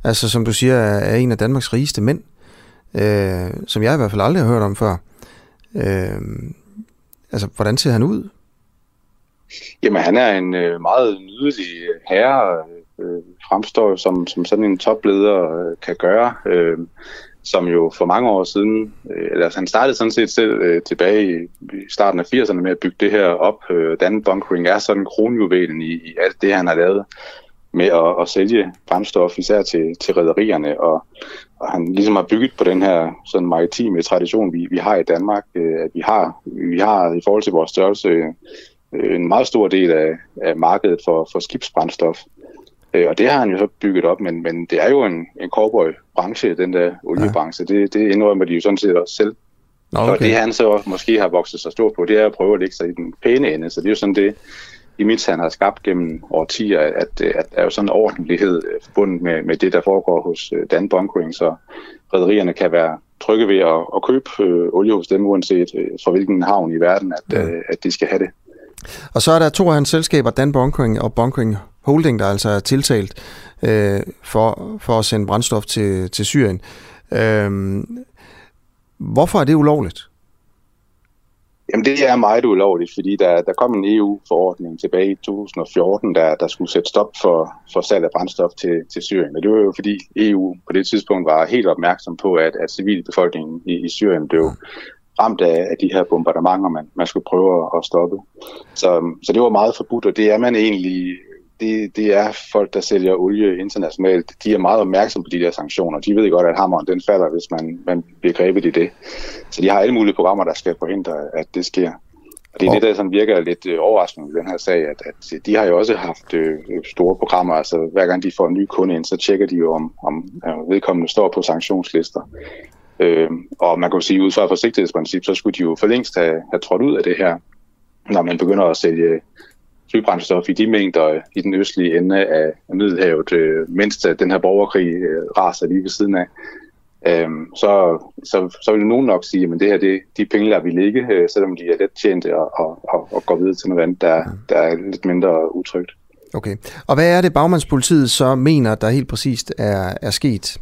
altså som du siger, er en af Danmarks rigeste mænd, øh, som jeg i hvert fald aldrig har hørt om før. Øh, altså, hvordan ser han ud? Jamen, han er en øh, meget nydelig øh, herre, øh, fremstår som, som sådan en topleder øh, kan gøre, øh, som jo for mange år siden, øh, altså han startede sådan set selv øh, tilbage i, i starten af 80'erne med at bygge det her op. Øh, Dan Bunkering er sådan kronjuvelen i, i alt det, han har lavet med at, at sælge brændstof, især til, til rædderierne, og, og han ligesom har bygget på den her sådan maritime tradition, vi, vi har i Danmark, øh, at vi har, vi har i forhold til vores størrelse øh, en meget stor del af, af markedet for, for skibsbrændstof. Øh, og det har han jo så bygget op, men, men det er jo en, en cowboy-branche, den der oliebranche. Ja. Det, det indrømmer de jo sådan set også selv. Okay. Og det han så måske har vokset så stort på, det er at prøve at lægge sig i den pæne ende. Så det er jo sådan det, han har skabt gennem årtier, at, at der er jo sådan en ordentlighed øh, forbundet med, med det, der foregår hos øh, Dan Bunkering, så rædderierne kan være trygge ved at, at købe øh, olie hos dem, uanset øh, fra hvilken havn i verden, at, øh, at de skal have det. Og så er der to af hans selskaber, Dan Bunkering og Bunkering Holding, der altså er tiltalt øh, for, for at sende brændstof til, til Syrien. Øh, hvorfor er det ulovligt? Jamen det er meget ulovligt, fordi der, der kom en EU-forordning tilbage i 2014, der, der skulle sætte stop for, for salg af brændstof til, til Syrien. Og det var jo fordi EU på det tidspunkt var helt opmærksom på, at, at civilbefolkningen i, i Syrien blev ramt af, af de her bombardementer, man, man skulle prøve at, at stoppe. Så, så det var meget forbudt, og det er man egentlig det, det er folk, der sælger olie internationalt. De er meget opmærksomme på de der sanktioner. De ved godt, at hammeren den falder, hvis man, man bliver grebet i det. Så de har alle mulige programmer, der skal forhindre, at det sker. Og det er det, der sådan virker lidt øh, overraskende i den her sag, at, at de har jo også haft øh, store programmer. Altså hver gang de får en ny kunde ind, så tjekker de jo, om, om øh, vedkommende står på sanktionslister. Øh, og man kan jo sige, ud fra forsigtighedsprincip, så skulle de jo for længst have, have trådt ud af det her, når man begynder at sælge flybrændstof i de mængder i den østlige ende af Middelhavet, øh, mens den her borgerkrig øh, raser lige ved siden af. Øhm, så, så, så vil nogen nok sige, at det her, det, de penge lader vi ligge, øh, selvom de er let tjente og, og, og, og går videre til noget andet, der, der er lidt mindre utrygt. Okay. Og hvad er det, bagmandspolitiet så mener, der helt præcist er, er sket?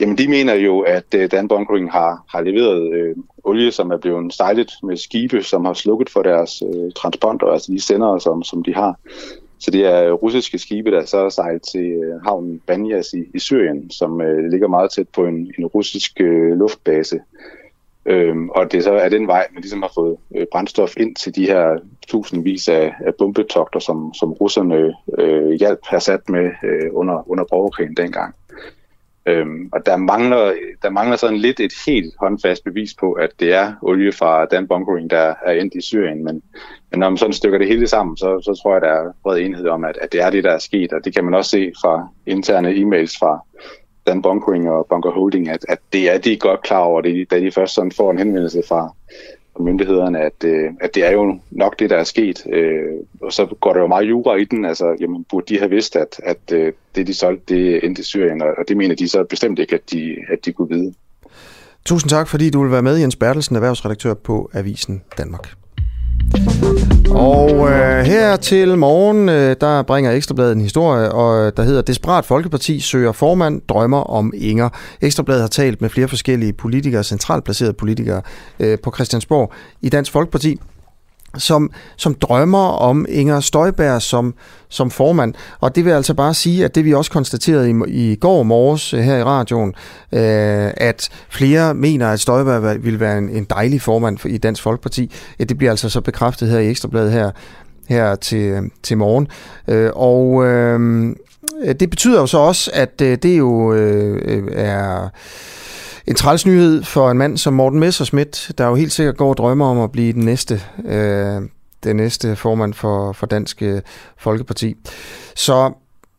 Jamen, de mener jo, at øh, Dan Bunkering har, har leveret øh, olie, som er blevet sejlet med skibe, som har slukket for deres øh, transponder, altså de sender, som, som de har. Så det er øh, russiske skibe, der så er sejlet til øh, havnen Banyas i, i Syrien, som øh, ligger meget tæt på en, en russisk øh, luftbase. Øhm, og det så er den vej, man ligesom har fået øh, brændstof ind til de her tusindvis af, af bombetogter, som, som russerne øh, hjalp har sat med øh, under, under borgerkrigen dengang. Øhm, og der mangler, der mangler sådan lidt et helt håndfast bevis på, at det er olie fra Dan Bunkering, der er endt i Syrien. Men, men når man sådan stykker det hele sammen, så, så tror jeg, der er bred enighed om, at, at det er det, der er sket. Og det kan man også se fra interne e-mails fra Dan Bunkering og Bunker Holding, at, at det er de godt klar over, det, da de først sådan får en henvendelse fra, myndighederne, at, øh, at det er jo nok det, der er sket. Øh, og så går der jo meget jura i den. Altså, jamen, burde de have vidst, at, at øh, det, de solgte, det endte i Syrien, og, og det mener de så bestemt ikke, at de, at de kunne vide. Tusind tak, fordi du vil være med, Jens Bertelsen, erhvervsredaktør på Avisen Danmark. Og øh, her til morgen, øh, der bringer Ekstrabladet en historie, og øh, der hedder Desperat Folkeparti søger formand, drømmer om Inger. Ekstrabladet har talt med flere forskellige politikere, centralt placerede politikere øh, på Christiansborg i Dansk Folkeparti, som, som drømmer om Inger Støjberg som, som formand. Og det vil altså bare sige, at det vi også konstaterede i, i går morges øh, her i radioen, øh, at flere mener, at Støjberg vil være en, en dejlig formand for, i Dansk Folkeparti. Ja, det bliver altså så bekræftet her i Ekstrabladet her, her til, øh, til morgen. Øh, og øh, det betyder jo så også, at øh, det jo øh, øh er en træls nyhed for en mand som Morten Messerschmidt, der jo helt sikkert går og drømmer om at blive den næste, øh, den næste formand for, for Dansk øh, Folkeparti. Så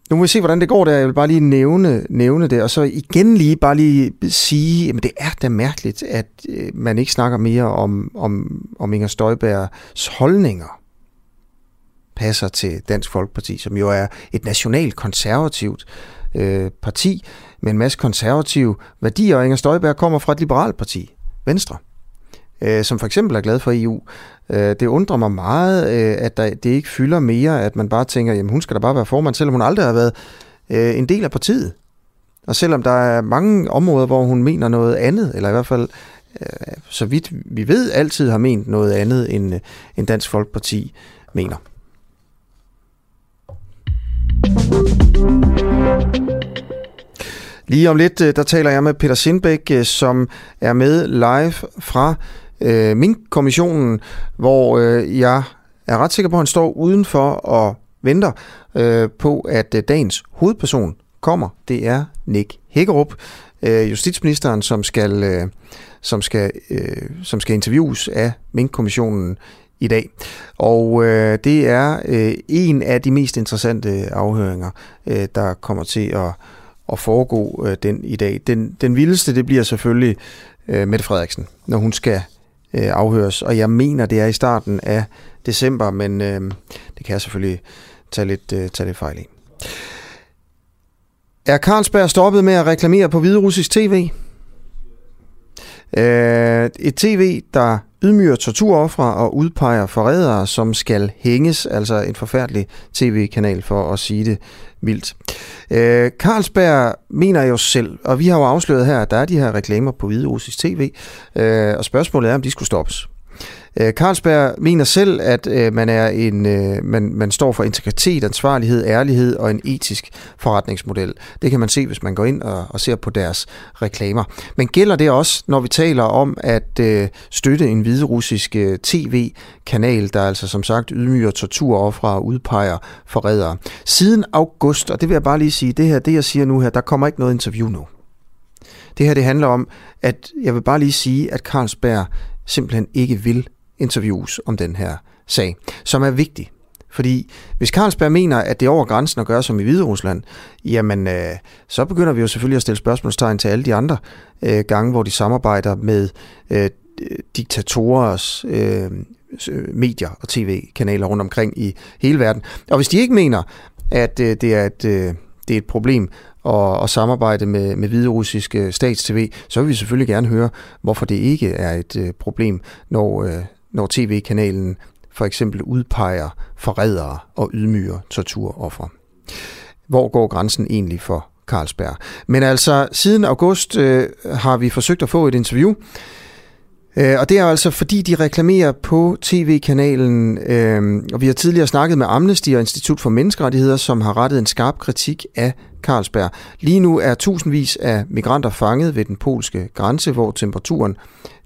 nu må vi se, hvordan det går der. Jeg vil bare lige nævne, nævne det, og så igen lige bare lige sige, at det er da mærkeligt, at øh, man ikke snakker mere om, om, om Inger Støjbergs holdninger passer til Dansk Folkeparti, som jo er et nationalt konservativt øh, parti, med en masse konservative værdier, og Inger Støjberg kommer fra et liberalt parti, Venstre, øh, som for eksempel er glad for EU. Øh, det undrer mig meget, øh, at der, det ikke fylder mere, at man bare tænker, jamen hun skal da bare være formand, selvom hun aldrig har været øh, en del af partiet. Og selvom der er mange områder, hvor hun mener noget andet, eller i hvert fald, øh, så vidt vi ved, altid har ment noget andet, end, øh, end Dansk Folkeparti mener. Lige om lidt, øh, der taler jeg med Peter Sindbæk, øh, som er med live fra øh, Mink-kommissionen, hvor øh, jeg er ret sikker på, at han står udenfor og venter øh, på, at øh, dagens hovedperson kommer. Det er Nick Hækkerup, øh, justitsministeren, som skal, øh, som skal, øh, som skal interviews af Mink-kommissionen i dag. Og øh, det er øh, en af de mest interessante afhøringer, øh, der kommer til at at foregå øh, den i dag. Den, den vildeste, det bliver selvfølgelig øh, Mette Frederiksen, når hun skal øh, afhøres. Og jeg mener, det er i starten af december, men øh, det kan jeg selvfølgelig tage lidt, øh, tage lidt fejl i. Er Carlsberg stoppet med at reklamere på hviderussisk tv? Øh, et tv, der ydmyger torturoffre og udpeger forrædere, som skal hænges, altså en forfærdelig tv-kanal for at sige det mildt. Øh, Carlsberg mener jo selv, og vi har jo afsløret her, at der er de her reklamer på Hvide Osis TV, øh, og spørgsmålet er, om de skulle stoppes. Øh, Carlsberg mener selv, at øh, man, er en, øh, man, man står for integritet, ansvarlighed, ærlighed og en etisk forretningsmodel. Det kan man se, hvis man går ind og, og ser på deres reklamer. Men gælder det også, når vi taler om at øh, støtte en hviderussisk øh, tv-kanal, der altså som sagt ydmyger torturoffre og udpeger forrædere? Siden august, og det vil jeg bare lige sige, det her, det jeg siger nu her, der kommer ikke noget interview nu. Det her det handler om, at jeg vil bare lige sige, at Carlsberg simpelthen ikke vil interviews om den her sag, som er vigtig. Fordi hvis Carlsberg mener, at det er over grænsen at gøre som i Hvide Rusland, jamen øh, så begynder vi jo selvfølgelig at stille spørgsmålstegn til alle de andre øh, gange, hvor de samarbejder med øh, diktatorers øh, øh, medier og tv-kanaler rundt omkring i hele verden. Og hvis de ikke mener, at øh, det er et... Øh, det er et problem at, at samarbejde med, med hviderussiske stats-TV, så vil vi selvfølgelig gerne høre, hvorfor det ikke er et øh, problem, når, øh, når tv-kanalen for eksempel udpeger forrædere og ydmyger torturoffer. Hvor går grænsen egentlig for Carlsberg? Men altså, siden august øh, har vi forsøgt at få et interview Øh, og det er altså fordi, de reklamerer på tv-kanalen, øh, og vi har tidligere snakket med Amnesty og Institut for Menneskerettigheder, som har rettet en skarp kritik af Carlsberg. Lige nu er tusindvis af migranter fanget ved den polske grænse, hvor temperaturen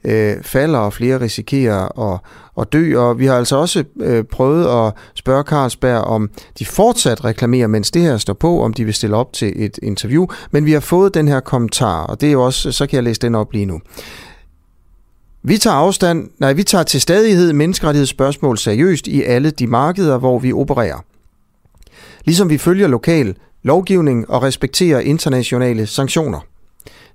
øh, falder, og flere risikerer at, at dø. Og vi har altså også øh, prøvet at spørge Carlsberg, om de fortsat reklamerer, mens det her står på, om de vil stille op til et interview. Men vi har fået den her kommentar, og det er jo også, så kan jeg læse den op lige nu. Vi tager afstand, nej, vi tager til stadighed menneskerettighedsspørgsmål seriøst i alle de markeder, hvor vi opererer. Ligesom vi følger lokal lovgivning og respekterer internationale sanktioner.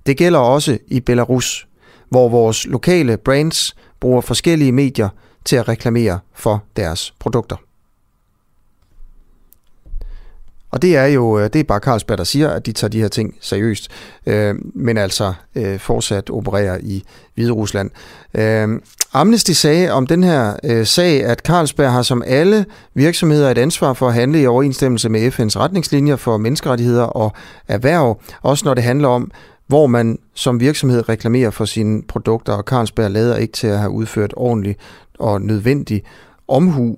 Det gælder også i Belarus, hvor vores lokale brands bruger forskellige medier til at reklamere for deres produkter. Og det er jo øh, det er bare Carlsberg, der siger, at de tager de her ting seriøst, øh, men altså øh, fortsat opererer i Hvide Rusland. Øh, Amnesty sagde om den her øh, sag, at Carlsberg har som alle virksomheder et ansvar for at handle i overensstemmelse med FN's retningslinjer for menneskerettigheder og erhverv, også når det handler om, hvor man som virksomhed reklamerer for sine produkter, og Carlsberg lader ikke til at have udført ordentlig og nødvendig omhu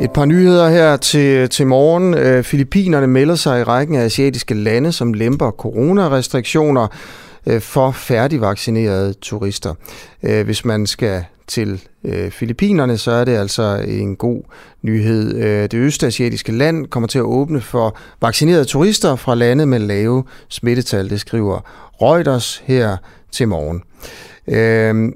Et par nyheder her til, til morgen. Øh, Filippinerne melder sig i rækken af asiatiske lande, som lemper coronarestriktioner øh, for færdigvaccinerede turister. Øh, hvis man skal til øh, Filippinerne, så er det altså en god nyhed. Øh, det østasiatiske land kommer til at åbne for vaccinerede turister fra lande med lave smittetal, det skriver Reuters her til morgen. Øh,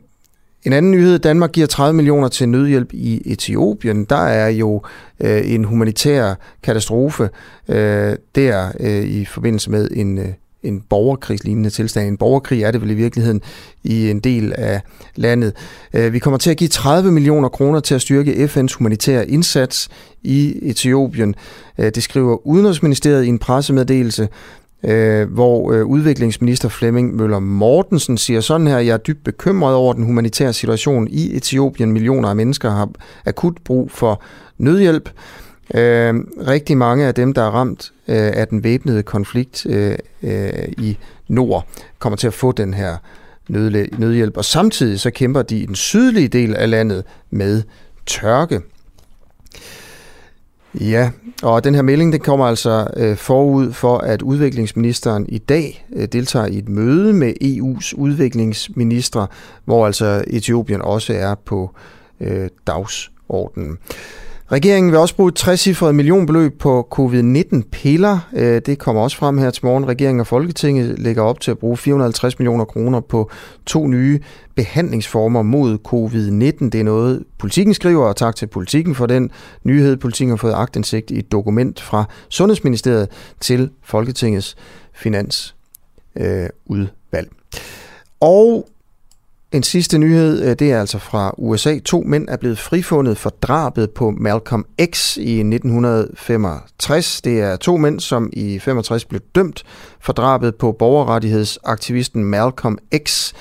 en anden nyhed, Danmark giver 30 millioner til nødhjælp i Etiopien. Der er jo øh, en humanitær katastrofe øh, der øh, i forbindelse med en, øh, en borgerkrigslignende tilstand. En borgerkrig er det vel i virkeligheden i en del af landet. Øh, vi kommer til at give 30 millioner kroner til at styrke FN's humanitære indsats i Etiopien. Øh, det skriver Udenrigsministeriet i en pressemeddelelse øh, hvor øh, udviklingsminister Flemming Møller Mortensen siger sådan her, jeg er dybt bekymret over den humanitære situation i Etiopien. Millioner af mennesker har akut brug for nødhjælp. Øh, rigtig mange af dem, der er ramt øh, af den væbnede konflikt øh, øh, i nord, kommer til at få den her nødhjælp. Og samtidig så kæmper de i den sydlige del af landet med tørke. Ja, og den her melding den kommer altså øh, forud for, at udviklingsministeren i dag øh, deltager i et møde med EU's udviklingsministre, hvor altså Etiopien også er på øh, dagsordenen. Regeringen vil også bruge et 60 millionbeløb på covid-19-piller. Øh, det kommer også frem her til morgen. Regeringen og Folketinget lægger op til at bruge 450 millioner kroner på to nye behandlingsformer mod covid-19. Det er noget, politikken skriver, og tak til politikken for den nyhed. Politikken har fået agtindsigt i et dokument fra Sundhedsministeriet til Folketingets finansudvalg. Øh, og en sidste nyhed, øh, det er altså fra USA. To mænd er blevet frifundet for drabet på Malcolm X i 1965. Det er to mænd, som i 65 blev dømt for drabet på borgerrettighedsaktivisten Malcolm X.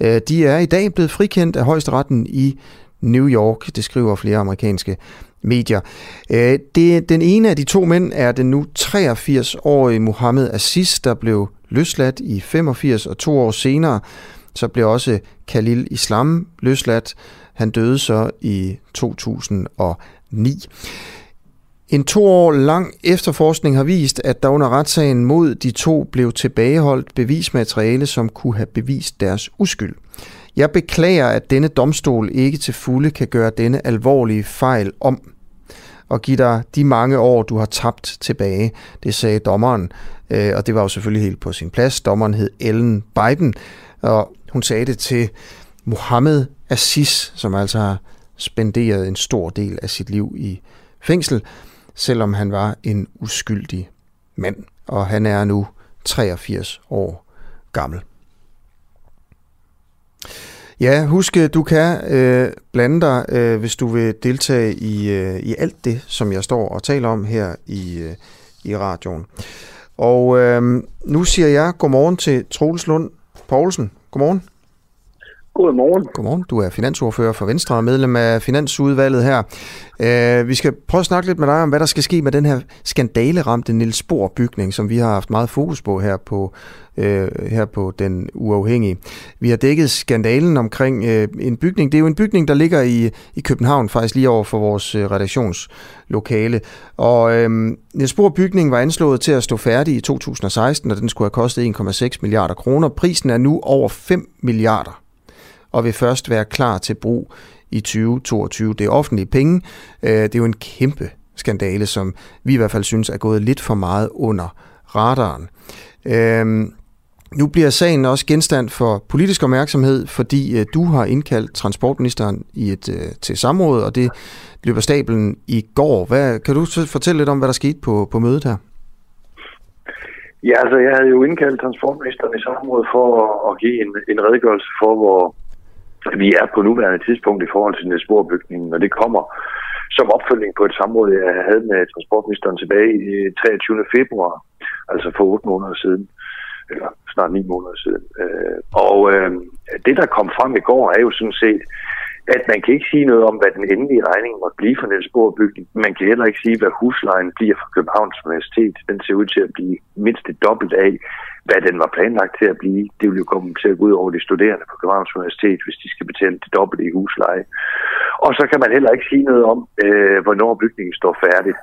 Øh, de er i dag blevet frikendt af højesteretten i New York, det skriver flere amerikanske medier. Øh, det, den ene af de to mænd er den nu 83-årige Mohammed Aziz, der blev løsladt i 85 og to år senere så blev også Khalil Islam løsladt. Han døde så i 2009. En to år lang efterforskning har vist, at der under retssagen mod de to blev tilbageholdt bevismateriale, som kunne have bevist deres uskyld. Jeg beklager, at denne domstol ikke til fulde kan gøre denne alvorlige fejl om og give dig de mange år, du har tabt tilbage. Det sagde dommeren, øh, og det var jo selvfølgelig helt på sin plads. Dommeren hed Ellen Biden, og hun sagde det til Mohammed Assis, som altså har spenderet en stor del af sit liv i fængsel, selvom han var en uskyldig mand. Og han er nu 83 år gammel. Ja, husk, du kan øh, blande dig, øh, hvis du vil deltage i, øh, i alt det, som jeg står og taler om her i, øh, i radioen. Og øh, nu siger jeg godmorgen til Troels Lund Poulsen. Godmorgen. Godmorgen. Godmorgen. Du er finansordfører for Venstre og medlem af Finansudvalget her. Øh, vi skal prøve at snakke lidt med dig om, hvad der skal ske med den her skandaleramte Niels Bohr bygning, som vi har haft meget fokus på her på, øh, her på Den Uafhængige. Vi har dækket skandalen omkring øh, en bygning. Det er jo en bygning, der ligger i, i København, faktisk lige over for vores øh, redaktionslokale. Og øh, Niels Bohr bygning var anslået til at stå færdig i 2016, og den skulle have kostet 1,6 milliarder kroner. Prisen er nu over 5 milliarder og vil først være klar til brug i 2022. Det er offentlige penge. Øh, det er jo en kæmpe skandale, som vi i hvert fald synes er gået lidt for meget under radaren. Øhm, nu bliver sagen også genstand for politisk opmærksomhed, fordi øh, du har indkaldt transportministeren i et, øh, til samråd, og det løber stablen i går. Hvad, kan du fortælle lidt om, hvad der skete på, på mødet her? Ja, altså jeg havde jo indkaldt transportministeren i samråd for at, at give en, en redegørelse for, hvor, vi er på nuværende tidspunkt i forhold til Næsborbygningen, og det kommer som opfølging på et samråd, jeg havde med transportministeren tilbage i 23. februar, altså for 8 måneder siden, eller snart 9 måneder siden. Øh, og øh, det, der kom frem i går, er jo sådan set, at man kan ikke sige noget om, hvad den endelige regning måtte blive for Niels Bohr-bygning. Man kan heller ikke sige, hvad huslejen bliver for Københavns Universitet. Den ser ud til at blive mindst det dobbelt af, hvad den var planlagt til at blive. Det vil jo komme til at gå ud over de studerende på Københavns Universitet, hvis de skal betale det dobbelte i husleje. Og så kan man heller ikke sige noget om, øh, hvornår bygningen står færdig.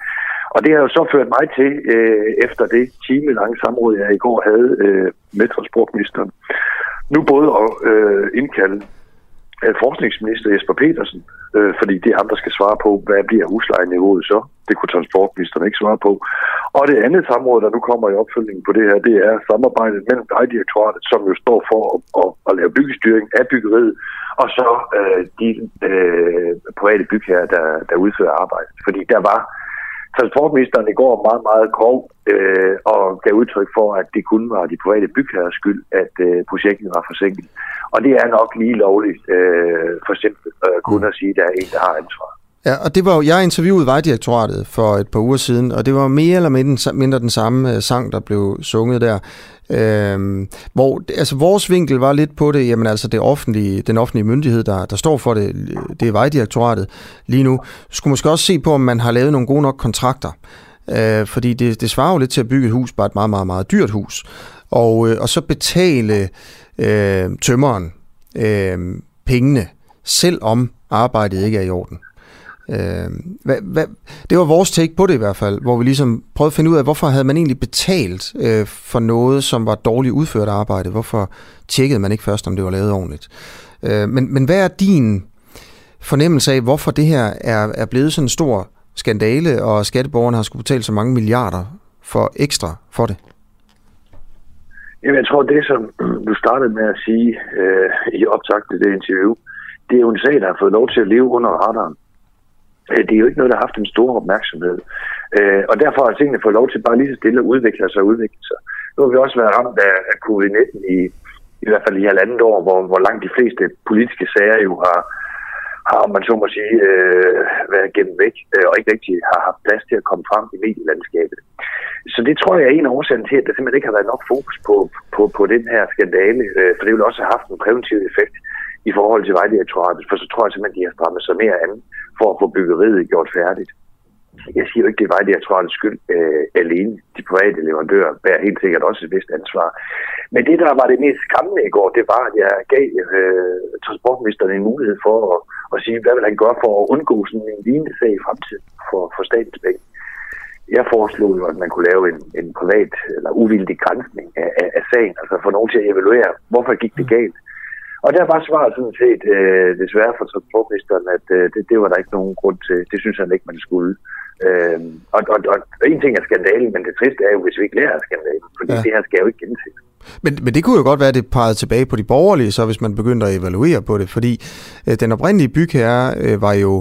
Og det har jo så ført mig til, øh, efter det time lange samråd, jeg i går havde øh, med transportministeren, nu både at øh, indkalde Øh, forskningsminister Jesper Petersen, øh, fordi det er ham, der skal svare på, hvad bliver huslejeniveauet så? Det kunne transportministeren ikke svare på. Og det andet samråd, der nu kommer i opfølgningen på det her, det er samarbejdet mellem Vejdirektoratet, som jo står for at, at, at lave byggestyring af byggeriet, og så øh, de øh, private bygherrer, der, der udfører arbejdet. Fordi der var transportministeren i går meget, meget grov øh, og gav udtryk for, at det kun var de private bygherrers skyld, at øh, projektet var forsinket. Og det er nok lige lovligt øh, for simpelt øh, kun at sige, at der er en, der har ansvaret. Ja, og det var jo, jeg interviewede Vejdirektoratet for et par uger siden, og det var mere eller mindre, mindre den samme øh, sang, der blev sunget der. Øhm, hvor, altså vores vinkel var lidt på det, jamen altså det offentlige, den offentlige myndighed, der, der står for det, det er Vejdirektoratet lige nu, skulle måske også se på, om man har lavet nogle gode nok kontrakter. Øh, fordi det, det svarer jo lidt til at bygge et hus, bare et meget, meget, meget dyrt hus. Og, øh, og så betale øh, tømmeren øh, pengene, selvom arbejdet ikke er i orden. Øh, hvad, hvad, det var vores take på det i hvert fald, hvor vi ligesom prøvede at finde ud af, hvorfor havde man egentlig betalt øh, for noget, som var dårligt udført arbejde? Hvorfor tjekkede man ikke først, om det var lavet ordentligt? Øh, men, men hvad er din fornemmelse af, hvorfor det her er, er blevet sådan en stor skandale, og skatteborgerne har skulle betale så mange milliarder for ekstra for det? Jamen, jeg tror, det som du startede med at sige øh, i optakt til det interview, det er jo en sag, der har fået lov til at leve under radaren. Øh, det er jo ikke noget, der har haft en stor opmærksomhed. Øh, og derfor har tingene fået lov til bare lige så stille at udvikle sig og udvikle sig. Nu har vi også været ramt af, af covid-19 i, i i hvert fald i halvandet år, hvor, hvor langt de fleste politiske sager jo har, har om man så må sige, øh, været gennem væk, øh, og ikke rigtig har haft plads til at komme frem i medielandskabet. Så det tror jeg er en af årsagen til, at der simpelthen ikke har været nok fokus på, på, på den her skandale, øh, for det vil også have haft en præventiv effekt i forhold til Vejdirektoratet, for så tror jeg simpelthen, at de har strammet sig mere an for at få byggeriet gjort færdigt. Jeg siger jo ikke, det er Vejdirektoratets skyld øh, alene. De private leverandører bærer helt sikkert også et vist ansvar. Men det, der var det mest skræmmende i går, det var, at jeg gav øh, transportministeren en mulighed for at, at sige, hvad vil han gøre for at undgå sådan en lignende sag i fremtiden for, for statens penge. Jeg foreslog jo, at man kunne lave en, en privat eller uvildig grænsning af, af, af sagen, altså få nogen til at evaluere, hvorfor gik det galt. Og der var svaret sådan set øh, desværre for transportministeren, at øh, det, det var der ikke nogen grund til. Det synes han ikke, man skulle. Øh, og, og, og en ting er skandalen, men det triste er jo, hvis vi ikke lærer af skandalen, fordi ja. det her skal jo ikke genses. Men, men det kunne jo godt være, at det pegede tilbage på de borgerlige, så hvis man begyndte at evaluere på det, fordi øh, den oprindelige bygherre øh, var jo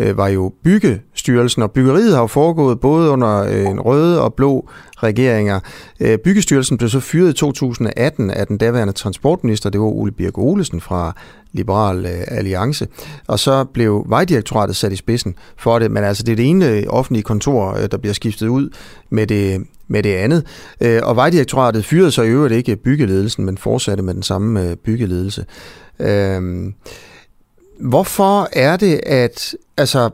øh, var jo Byggestyrelsen, og byggeriet har jo foregået både under øh, en røde og blå regeringer. Øh, Byggestyrelsen blev så fyret i 2018 af den daværende transportminister, det var Ole Birk Olesen fra Liberal øh, Alliance, og så blev Vejdirektoratet sat i spidsen for det, men altså det er det ene øh, offentlige kontor, øh, der bliver skiftet ud med det, med det andet. Øh, og Vejdirektoratet fyrede så i øvrigt ikke byggeledelsen, men fortsatte med den samme øh, byggeledelse. Øh, Hvorfor er det, at, altså,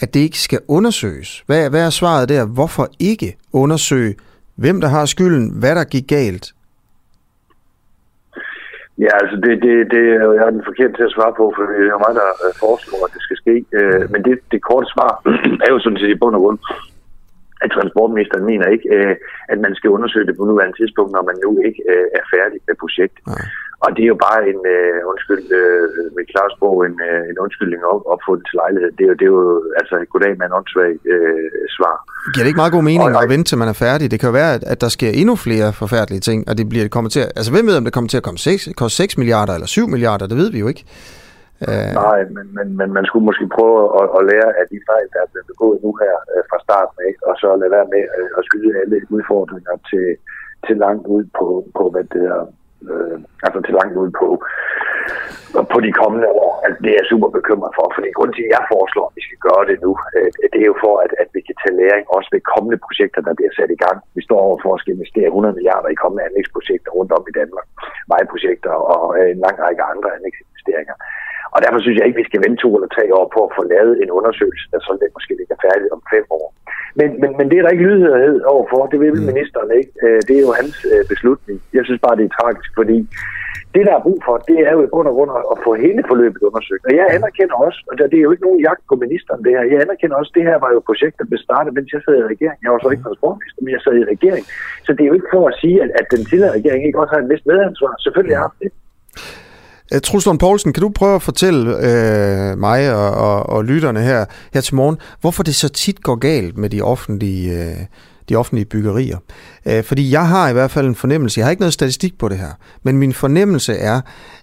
at det ikke skal undersøges? Hvad, hvad er svaret der? Hvorfor ikke undersøge, hvem der har skylden, hvad der gik galt? Ja, altså det, det, det jeg er den forkerte til at svare på, for det er jo mig, der øh, foreslår, at det skal ske. Øh, men det, det korte svar er jo sådan set i bund og grund, at transportministeren mener ikke, øh, at man skal undersøge det på nuværende tidspunkt, når man nu ikke er færdig med projektet. Ja. Og det er jo bare en, øh, undskyld, øh, med Claus Borg, en, øh, en undskyldning op, opfundet til lejlighed. Det er jo, det er jo altså et goddag med en åndssvag øh, svar. Giver det ikke meget god mening og, at vente til man er færdig? Det kan jo være, at, at der sker endnu flere forfærdelige ting, og det bliver det kommer til at, altså hvem ved, om det kommer til at komme 6, koste 6 milliarder eller 7 milliarder, det ved vi jo ikke. Uh... Nej, men, men, men man skulle måske prøve at, at lære af de fejl, der er blevet begået nu her uh, fra starten af, og så lade være med at skyde alle udfordringer til, til langt ud på, på hvad det er, øh, altså til langt ud på, på de kommende år. Altså, det er jeg super bekymret for, for grund til, at jeg foreslår, at vi skal gøre det nu, øh, det er jo for, at, at vi kan tage læring også ved kommende projekter, der bliver sat i gang. Vi står over for at skal investere 100 milliarder i kommende anlægsprojekter rundt om i Danmark, vejprojekter og øh, en lang række andre anlægsinvesteringer. Og derfor synes jeg ikke, vi skal vente to eller tre år på at få lavet en undersøgelse, der så det måske ligger færdigt om fem år. Men, men, men det er der ikke lydhørhed overfor. Det vil mm. ministeren ikke. Øh, det er jo hans øh, beslutning. Jeg synes bare, det er tragisk, fordi det, der er brug for, det er jo i bund og grund at få hele forløbet undersøgt. Og jeg anerkender også, og det er jo ikke nogen jagt på ministeren det her, jeg anerkender også, at det her var jo projekt, der blev startet, mens jeg sad i regering. Jeg var så ikke transportminister, men jeg sad i regering. Så det er jo ikke for at sige, at, at den tidligere regering ikke også har en vis medansvar. Selvfølgelig har det. Øh, Truslund Poulsen, kan du prøve at fortælle øh, mig og, og, og lytterne her, her til morgen, hvorfor det så tit går galt med de offentlige, øh, de offentlige byggerier? Øh, fordi jeg har i hvert fald en fornemmelse, jeg har ikke noget statistik på det her, men min fornemmelse er,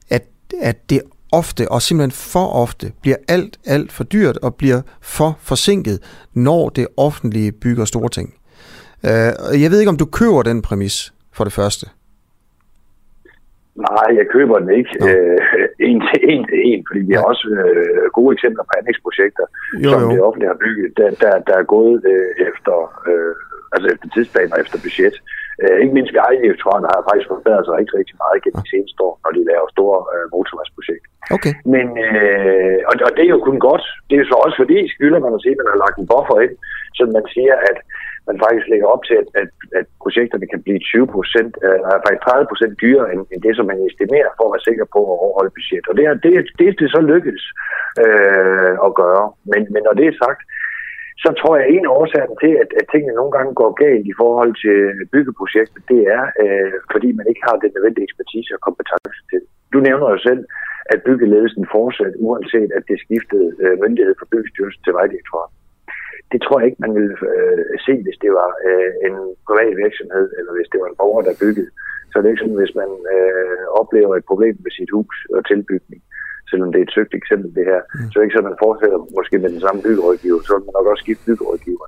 at, at det ofte, og simpelthen for ofte, bliver alt, alt for dyrt og bliver for forsinket, når det offentlige bygger store ting. Øh, jeg ved ikke, om du køber den præmis for det første. Nej, jeg køber den ikke øh, en til en til en, fordi vi har også øh, gode eksempler på anlægsprojekter, jo, som jo. det offentlige har bygget, der, der, der er gået øh, efter, øh, altså efter tidsplan og efter budget. Øh, ikke mindst ved Ejdirektoratet har faktisk forbedret sig rigtig, rigtig meget gennem de seneste år, når de laver store øh, motorvejsprojekter. Okay. Men, øh, og, og det er jo kun godt. Det er jo så også fordi, skylder man at sige, at man har lagt en buffer ind, så man siger, at man faktisk lægger op til, at, at, at projekterne kan blive 20 procent, øh, faktisk 30 procent dyrere end, end det, som man estimerer for at være sikker på at overholde budget. Og det er det, det, det så lykkes øh, at gøre. Men, men når det er sagt, så tror jeg, at en af årsagerne til, at, at tingene nogle gange går galt i forhold til byggeprojektet, det er, øh, fordi man ikke har den nødvendige ekspertise og kompetence til. Du nævner jo selv, at byggeledelsen fortsat, uanset at det skiftede øh, myndighed fra byggestyrelsen til vejdirektoratet det tror jeg ikke, man ville øh, se, hvis det var øh, en privat virksomhed, eller hvis det var en borger, der byggede. Så det er ikke sådan, hvis man øh, oplever et problem med sit hus og tilbygning, selvom det er et søgt eksempel det her, mm. så er det ikke sådan, at man fortsætter måske med den samme byggerådgiver, så vil man nok også skifte byggerådgiver.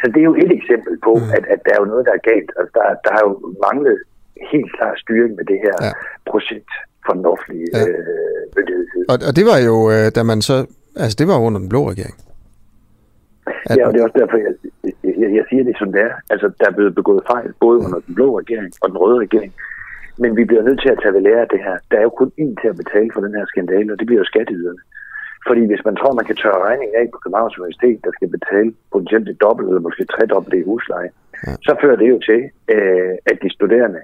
Så det er jo et eksempel på, mm. at, at der er jo noget, der er galt. Altså, der, der har jo manglet helt klar styring med det her ja. projekt for den offentlige ja. øh, myndighed. Og, og det var jo, øh, da man så, altså det var under den blå regering. At... Ja, og det er også derfor, jeg, jeg, jeg siger det som det er. Altså, der er blevet begået fejl, både under den blå regering og den røde regering. Men vi bliver nødt til at tage ved lære af det her. Der er jo kun én til at betale for den her skandale, og det bliver jo skatteyderne. Fordi hvis man tror, man kan tørre regningen af på Københavns Universitet, der skal betale potentielt det dobbelt eller måske tredobbelt i husleje, ja. så fører det jo til, øh, at de studerende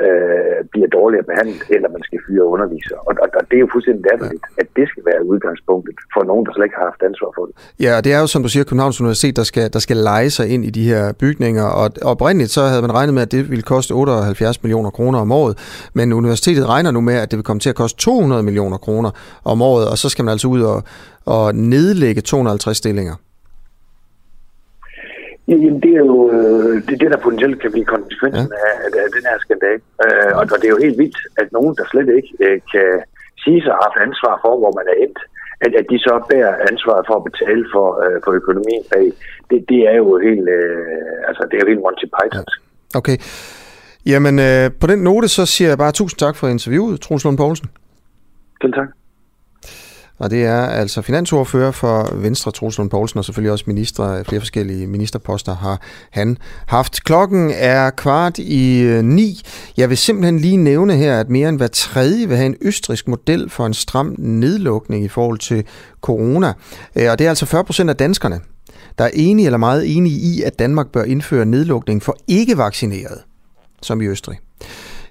øh, bliver dårligere behandlet, eller man skal fyre undervisere. Og, og, og det er jo fuldstændig latterligt, ja. at det skal være udgangspunktet for nogen, der slet ikke har haft ansvar for det. Ja, og det er jo, som du siger, Københavns Universitet, der skal, der skal lege sig ind i de her bygninger, og oprindeligt så havde man regnet med, at det ville koste 78 millioner kroner om året, men universitetet regner nu med, at det vil komme til at koste 200 millioner kroner om året, og så skal man altså ud og, og nedlægge 250 stillinger. Jamen, det er jo øh, det, det, der potentielt kan blive konsekvensen ja. af, af den her skandale. Øh, og, og det er jo helt vildt, at nogen, der slet ikke øh, kan sige sig at have ansvar for, hvor man er endt, at, at de så bærer ansvaret for at betale for, øh, for økonomien bag. Det, det er jo helt, øh, altså, det er jo helt Monty Python. Okay. Jamen, øh, på den note, så siger jeg bare tusind tak for interviewet, Troels Lund Poulsen. Selv tak. Og det er altså finansordfører for Venstre, Troels Lund Poulsen, og selvfølgelig også minister, flere forskellige ministerposter har han haft. Klokken er kvart i øh, ni. Jeg vil simpelthen lige nævne her, at mere end hver tredje vil have en østrisk model for en stram nedlukning i forhold til corona. Øh, og det er altså 40 procent af danskerne, der er enige eller meget enige i, at Danmark bør indføre nedlukning for ikke-vaccinerede, som i Østrig.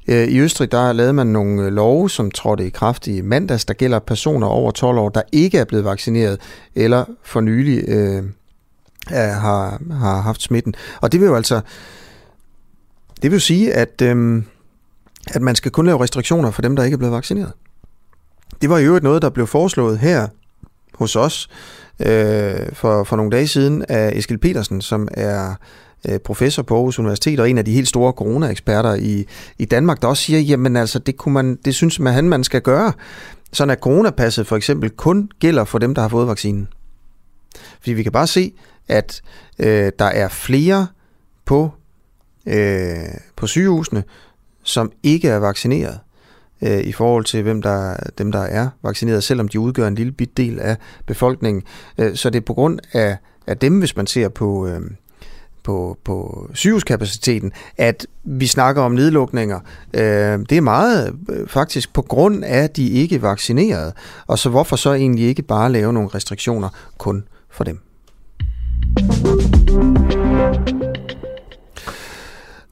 Øh, I Østrig der lavede man nogle øh, love, som trådte i kraft i mandags, der gælder personer over 12 år, der ikke er blevet vaccineret eller for nylig øh, har, har haft smitten. Og det vil jo altså det vil jo sige, at, øh, at man skal kun lave restriktioner for dem, der ikke er blevet vaccineret. Det var jo noget, der blev foreslået her hos os øh, for, for nogle dage siden af Eskil Petersen, som er Øh, Øh, professor på Aarhus Universitet og en af de helt store corona-eksperter i, i Danmark, der også siger, jamen altså, det, kunne man, det synes man, han man skal gøre, sådan at coronapasset for eksempel kun gælder for dem, der har fået vaccinen. Fordi vi kan bare se, at øh, der er flere på, øh, på sygehusene, som ikke er vaccineret øh, i forhold til hvem der, dem, der er vaccineret, selvom de udgør en lille bit del af befolkningen. Øh, så det er på grund af, af dem, hvis man ser på, øh, på, på sygehuskapaciteten, at vi snakker om nedlukninger. Øh, det er meget øh, faktisk på grund af at de ikke vaccinerede, og så hvorfor så egentlig ikke bare lave nogle restriktioner kun for dem?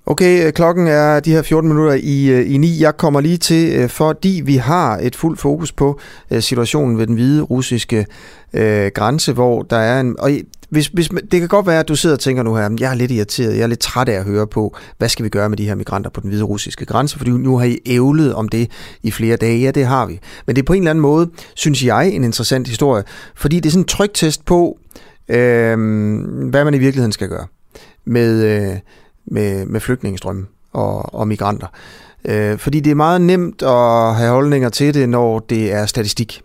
Okay, øh, klokken er de her 14 minutter i, øh, i 9. Jeg kommer lige til, øh, fordi vi har et fuldt fokus på situationen ved den hvide russiske øh, grænse, hvor der er en... Og hvis, hvis, det kan godt være, at du sidder og tænker nu her, jeg er lidt irriteret, jeg er lidt træt af at høre på, hvad skal vi gøre med de her migranter på den hvide russiske grænse, fordi nu har I ævlet om det i flere dage. Ja, det har vi. Men det er på en eller anden måde, synes jeg, en interessant historie, fordi det er sådan en trygtest på, øh, hvad man i virkeligheden skal gøre med, øh, med, med flygtningestrømme og, og migranter. Øh, fordi det er meget nemt at have holdninger til det, når det er statistik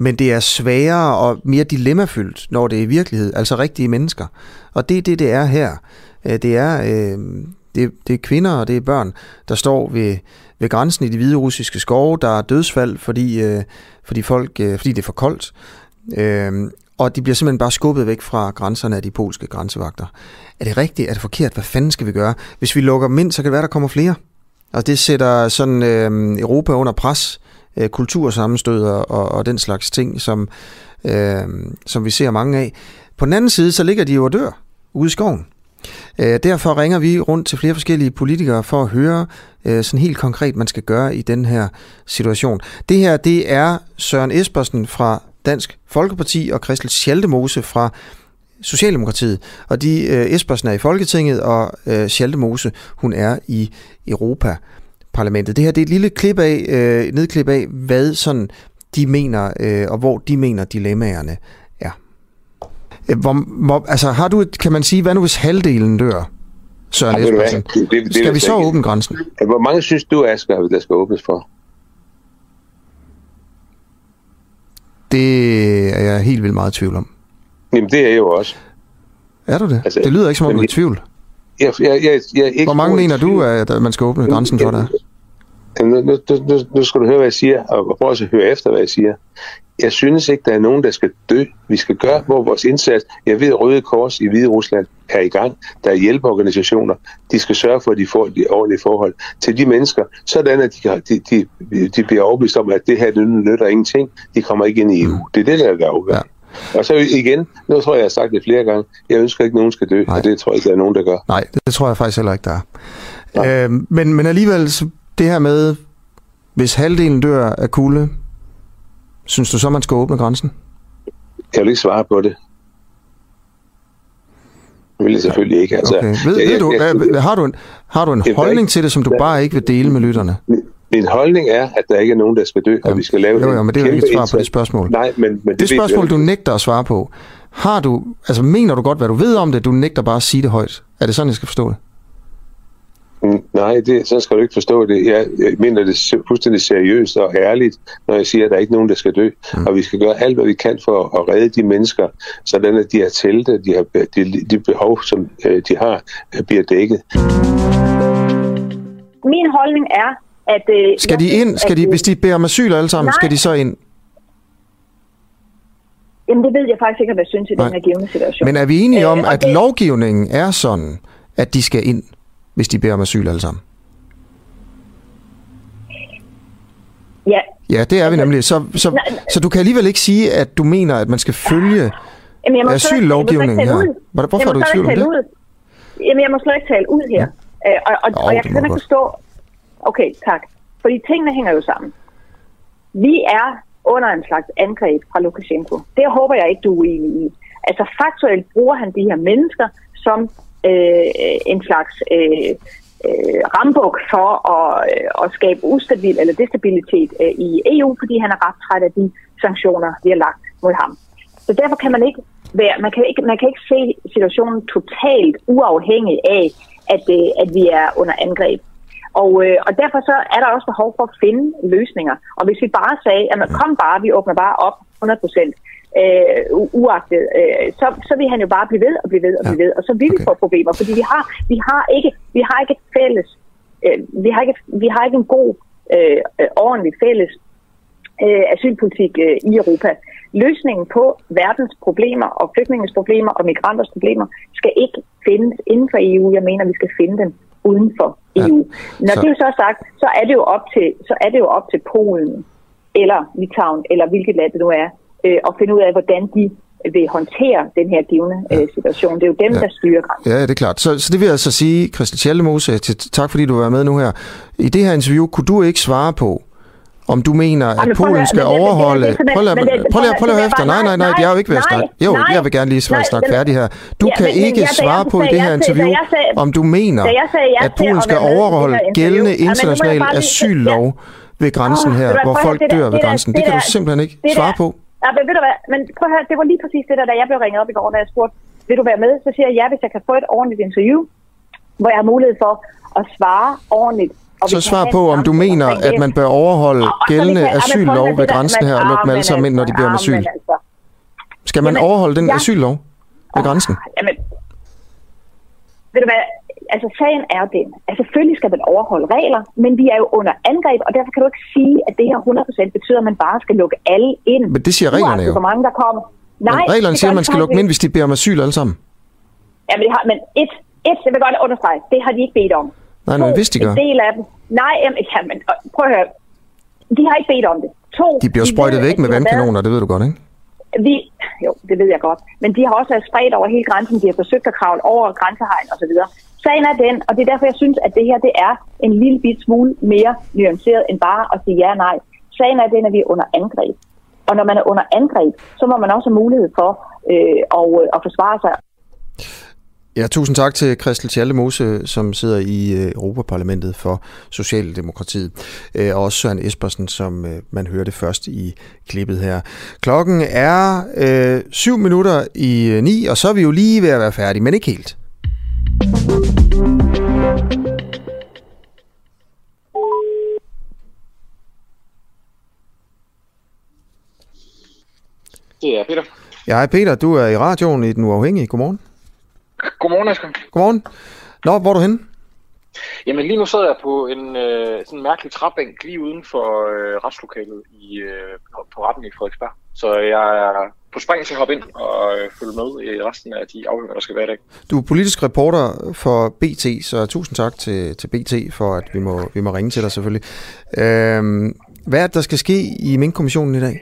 men det er sværere og mere dilemmafyldt, når det er virkelighed, altså rigtige mennesker. Og det er det, det er her. Øh, det er, øh, det, det er kvinder og det er børn, der står ved, ved grænsen i de hvide russiske skove. Der er dødsfald, fordi, øh, fordi, folk, øh, fordi det er for koldt. Øh, og de bliver simpelthen bare skubbet væk fra grænserne af de polske grænsevagter. Er det rigtigt? Er det forkert? Hvad fanden skal vi gøre? Hvis vi lukker dem ind, så kan det være, der kommer flere. Og det sætter sådan øh, Europa under pres øh, Øh, kultursammenstød og, og, og den slags ting, som, øh, som vi ser mange af. På den anden side, så ligger de jo og dør ude i skoven. Øh, derfor ringer vi rundt til flere forskellige politikere for at høre øh, sådan helt konkret, man skal gøre i den her situation. Det her, det er Søren Espersen fra Dansk Folkeparti og Christel Schaldemose fra Socialdemokratiet. Og de øh, Espersen er i Folketinget, og øh, Schaldemose, hun er i Europa parlamentet. Det her det er et lille klip af, øh, nedklip af, hvad sådan de mener, øh, og hvor de mener dilemmaerne er. Øh, hvor, hvor, altså har du et, kan man sige, hvad nu hvis halvdelen dør? Søren ja, Espersen. Det, det, det, skal vi så ikke. åbne grænsen? Hvor mange synes du, Asger, der skal åbnes for? Det er jeg helt vildt meget i tvivl om. Jamen, det er jeg jo også. Er du det? Altså, det lyder ikke som om, du er i tvivl. jeg, jeg, jeg, jeg ikke Hvor mange mener du, at man skal åbne grænsen for dig? Nu, nu, nu, nu skal du høre, hvad jeg siger, og prøv også at høre efter, hvad jeg siger. Jeg synes ikke, der er nogen, der skal dø. Vi skal gøre hvor vores indsats. Jeg ved, at Røde Kors i Hvide Rusland er i gang. Der er hjælpeorganisationer. De skal sørge for, at de får de ordentlige forhold til de mennesker, sådan at de, kan- de, de, de bliver overbevist om, at det her det nytter ingenting. De kommer ikke ind i EU. Det er det, der gør ja. Og så igen, nu tror jeg, jeg har sagt det flere gange, jeg ønsker ikke, at nogen skal dø, Nej. og det tror jeg ikke, der er nogen, der gør. Nej, det tror jeg faktisk heller ikke, der er. Øh, men, men alligevel, så det her med, hvis halvdelen dør af kulde, synes du så, man skal åbne grænsen? Jeg vil ikke svare på det. Det vil jeg selvfølgelig ikke. Altså, Okay. Ved, jeg, ved jeg, du, jeg, hvad- har du en, har du en Jeg holdning ikke. til det, som du bare ikke vil dele med lytterne? Min holdning er, at der ikke er nogen, der skal dø, og vi skal lave Jo, jo, en men det er jo ikke et svar på det spørgsmål. Nej, men, men Det jo spørgsmål, du nægter at svare på, har du, altså mener du godt, hvad du ved om det, du nægter bare at sige det højt? Er det sådan, jeg skal forstå det? Mm, Nej, det, så skal du ikke forstå det. Jeg, jeg mener det fuldstændig seriøst og ærligt, når jeg siger, at der er ikke nogen, der skal dø. Mm. Og vi skal gøre alt, hvad vi kan for at redde de mennesker, sådan at de har telte, de, har, de, de behov, som øh, de har, øh, bliver dækket. Min holdning er, at... Øh, Skal de ind, skal de, øh, hvis de beder om asyl alle sammen, Nej. skal de så ind? Jamen, det ved jeg faktisk ikke, hvad jeg synes i den her givende situation. Men er vi enige om, Øh, at det- lovgivningen er sådan, at de skal ind, hvis de beder om asyl alle sammen? Ja, Ja, det er vi nemlig. Så, så, Nej, så du kan alligevel ikke sige, at du mener, at man skal følge Jamen, jeg må slet asyllovgivningen jeg må her. slet Hvorfor er Jeg du må i slet tvivl om det? ud. Jamen, jeg må slet ikke tale ud her. Øh, og, og, Jo, og jeg kan må ikke du forstå... Okay, tak. Fordi tingene hænger jo sammen. Vi er under en slags angreb fra Lukashenko. Det håber jeg ikke, du er uenig i. Altså faktuelt bruger han de her mennesker som øh, en slags øh, øh, rambuk for at, øh, at skabe ustabil eller destabilitet øh, i EU, fordi han er ret træt af de sanktioner, vi har lagt mod ham. Så derfor kan man ikke være, man kan ikke, man kan ikke se situationen totalt uafhængig af, at, øh, at vi er under angreb. Og, øh, og derfor så er der også behov for at finde løsninger. Og hvis vi bare sagde, at man kom bare, vi åbner bare op 100 procent, øh, uagtet, øh, så, så vil han jo bare blive ved og blive ved og blive ved, og så vil vi få problemer, fordi vi har, vi har ikke, vi har ikke et fælles, øh, vi har ikke, vi har ikke en god, øh, øh, ordentlig fælles øh, asylpolitik øh, i Europa. Løsningen på verdens problemer og flygtningens problemer og migranters problemer skal ikke findes inden for EU. Jeg mener, vi skal finde dem uden for EU. Når så- det er så sagt, så er det jo op til, så er det jo op til Polen eller Litauen eller hvilket land det nu er, øh, at finde ud af, hvordan de vil håndtere den her givende øh, situation. Det er jo dem, Ja. der styrer grænsen. Ja, det er klart. Så, så det vil jeg altså sige, Christian til, tak fordi du var med nu her. I det her interview kunne du ikke svare på, om du mener, at Ej, men prøv at Polen skal overholde... er Prøv lige- at høre er efter. Nej, nej, nej, jeg er jo ikke ved at snakke. Jo, jeg vil gerne lige nej, snakke færdig her. Du Ja, kan men- ikke jeg svare på i det her interview, om du mener, ja at Polen skal overholde gældende Ja, international asyllov ved grænsen her, hvor folk dør ved grænsen. Det kan du simpelthen ikke svare på. Ja, men ved du hvad, men prøv at høre, det var lige præcis det der, da jeg blev ringet op i går, da jeg spurgte, vil du være med? Så siger jeg ja, hvis jeg kan få et ordentligt interview, hvor jeg har mulighed for at svare ordentligt. Og Så svar på, om du mener, at man bør overholde Og- gældende kan- at asyllov ved grænsen her og lukke dem ah, alle sammen men ind, når de beder om asyl. ah, altså. Skal man Jamen, overholde den ja. asyllov ved grænsen? Jamen, ved du hvad, altså sagen er den, at selvfølgelig skal man overholde regler, men vi er jo under angreb, og derfor kan du ikke sige, at det her 100% betyder, at man bare skal lukke alle ind. Men det siger reglerne jo. Hvor mange der kommer. Men Nej, reglerne det siger, at man de skal lukke dem ind, hvis de beder om asyl alle sammen. Ja, men, det har, men et, et, jeg vil godt understrege, det har de ikke bedt om. Nej, nej, hvis de gør. En del af dem. Nej, jamen, ja, men øh, prøv at høre. De har ikke bedt om det. To, De bliver sprøjtet ved, væk med de vandkanoner, det ved du godt, ikke? Vi, jo, det ved jeg godt. Men de har også været spredt over hele grænsen. De har forsøgt at kravle over grænsehegn og så videre. Sagen er den, og det er derfor, jeg synes, at det her det er en lille bit smule mere nuanceret end bare at sige ja og nej. Sagen er den, at vi er under angreb. Og når man er under angreb, så må man også have mulighed for øh, at, øh, at forsvare sig. Ja, tusind tak til Christel Tjallemose, som sidder i øh, Europaparlamentet for Socialdemokratiet, øh, og også Søren Espersen, som man hørte først i klippet her. Klokken er øh, syv minutter i ni, og så er vi jo lige ved at være færdige, men ikke helt. Det er Peter. Ja, hej Peter, du er i radioen i Den Uafhængige. Godmorgen. Godmorgen, Asger. Godmorgen. Nå, hvor er du henne? Jamen lige nu sidder jeg på en øh, sådan en mærkelig træbænk lige uden for øh, retslokalet i, øh, på, på retten i Frederiksberg. Så jeg er på spring til at hoppe ind og øh, følge med i resten af de afhøringer, der skal være i dag. Du er politisk reporter for BT, så tusind tak til, til BT for, at vi må, vi må ringe til dig selvfølgelig. Øhm, hvad er det, der skal ske i Mink-kommissionen i dag?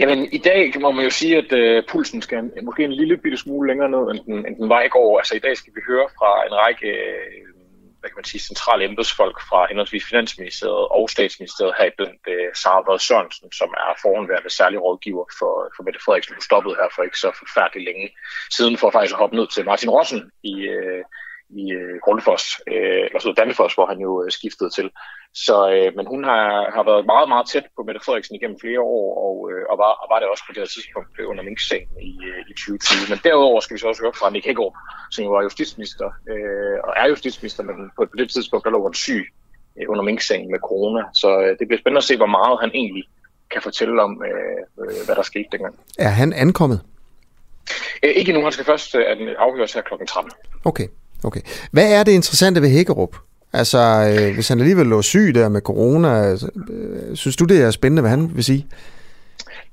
Jamen, i dag må man jo sige, at øh, pulsen skal måske en lille bitte smule længere ned, end den, end den var i går. Altså, i dag skal vi høre fra en række øh, hvad kan man sige, centrale embedsfolk fra henholdsvis Finansministeriet og Statsministeriet her blandt øh, Sarah Sørensen, som er foranværende særlig rådgiver for, for Mette Frederiksen, hun stoppede her for ikke så forfærdeligt længe siden for faktisk at hoppe ned til Martin Rossen i, øh, i øh, Grundfos, øh, eller så Dannefoss, hvor han jo øh, skiftede til. Så, øh, men hun har, har været meget, meget tæt på Mette Frederiksen igennem flere år, og, øh, og, var, og var det også på det her tidspunkt under Mink-sagen i, øh, i 2020. Men derudover skal vi så også høre fra Nick Hækkerup, som jo var justitsminister, øh, og er justitsminister, men på, på det tidspunkt der lå han syg øh, under Mink-sagen med corona. Så øh, det bliver spændende at se, hvor meget han egentlig kan fortælle om, øh, øh, hvad der skete dengang. Er han ankommet? Øh, ikke nu, han skal først øh, afhøres her kl. 13. Okay. Okay. Hvad er det interessante ved Hækkerup? Altså, øh, hvis han alligevel lå syg der med corona, øh, synes du, det er spændende, hvad han vil sige?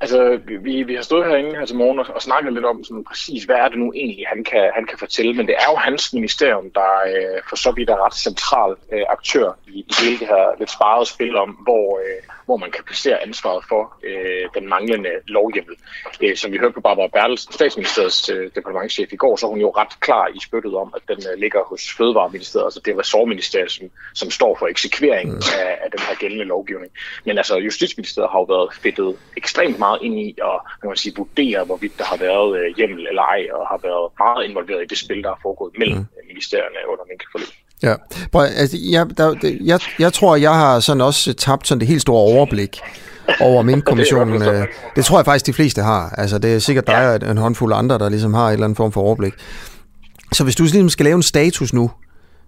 Altså, vi, vi har stået herinde her til morgen og, og snakket lidt om sådan præcis, hvad er det nu egentlig, han kan, han kan fortælle. Men det er jo hans ministerium, der øh, for så vidt er ret central øh, aktør i, i hele det her lidt sparede spil om, hvor, øh, hvor man kan placere ansvaret for øh, den manglende lovhjemmel. Øh, som vi hørte på Barbara Bertelsen, statsministeriets øh, departementchef i går, så er hun jo ret klar i spyttet om, at den øh, ligger hos Fødevareministeriet, altså det ressortministeriet, som, som står for eksekvering mm. af, af den her gældende lovgivning. Men altså, Justitsministeriet har jo været fedtet ekstremt meget ind i kan man sige, vurdere, hvorvidt der har været øh, hjemmel eller ej, og har været meget involveret i det spil, der er foregået mellem mm. ministerierne under minkforløb. Ja, Prøv, altså, jeg, der, jeg, jeg tror, jeg har sådan også tabt sådan det helt store overblik over min kommissionen. det, det tror jeg faktisk, de fleste har. Altså, det er sikkert dig og en håndfuld andre, der ligesom har en eller anden form for overblik. Så hvis du ligesom skal lave en status nu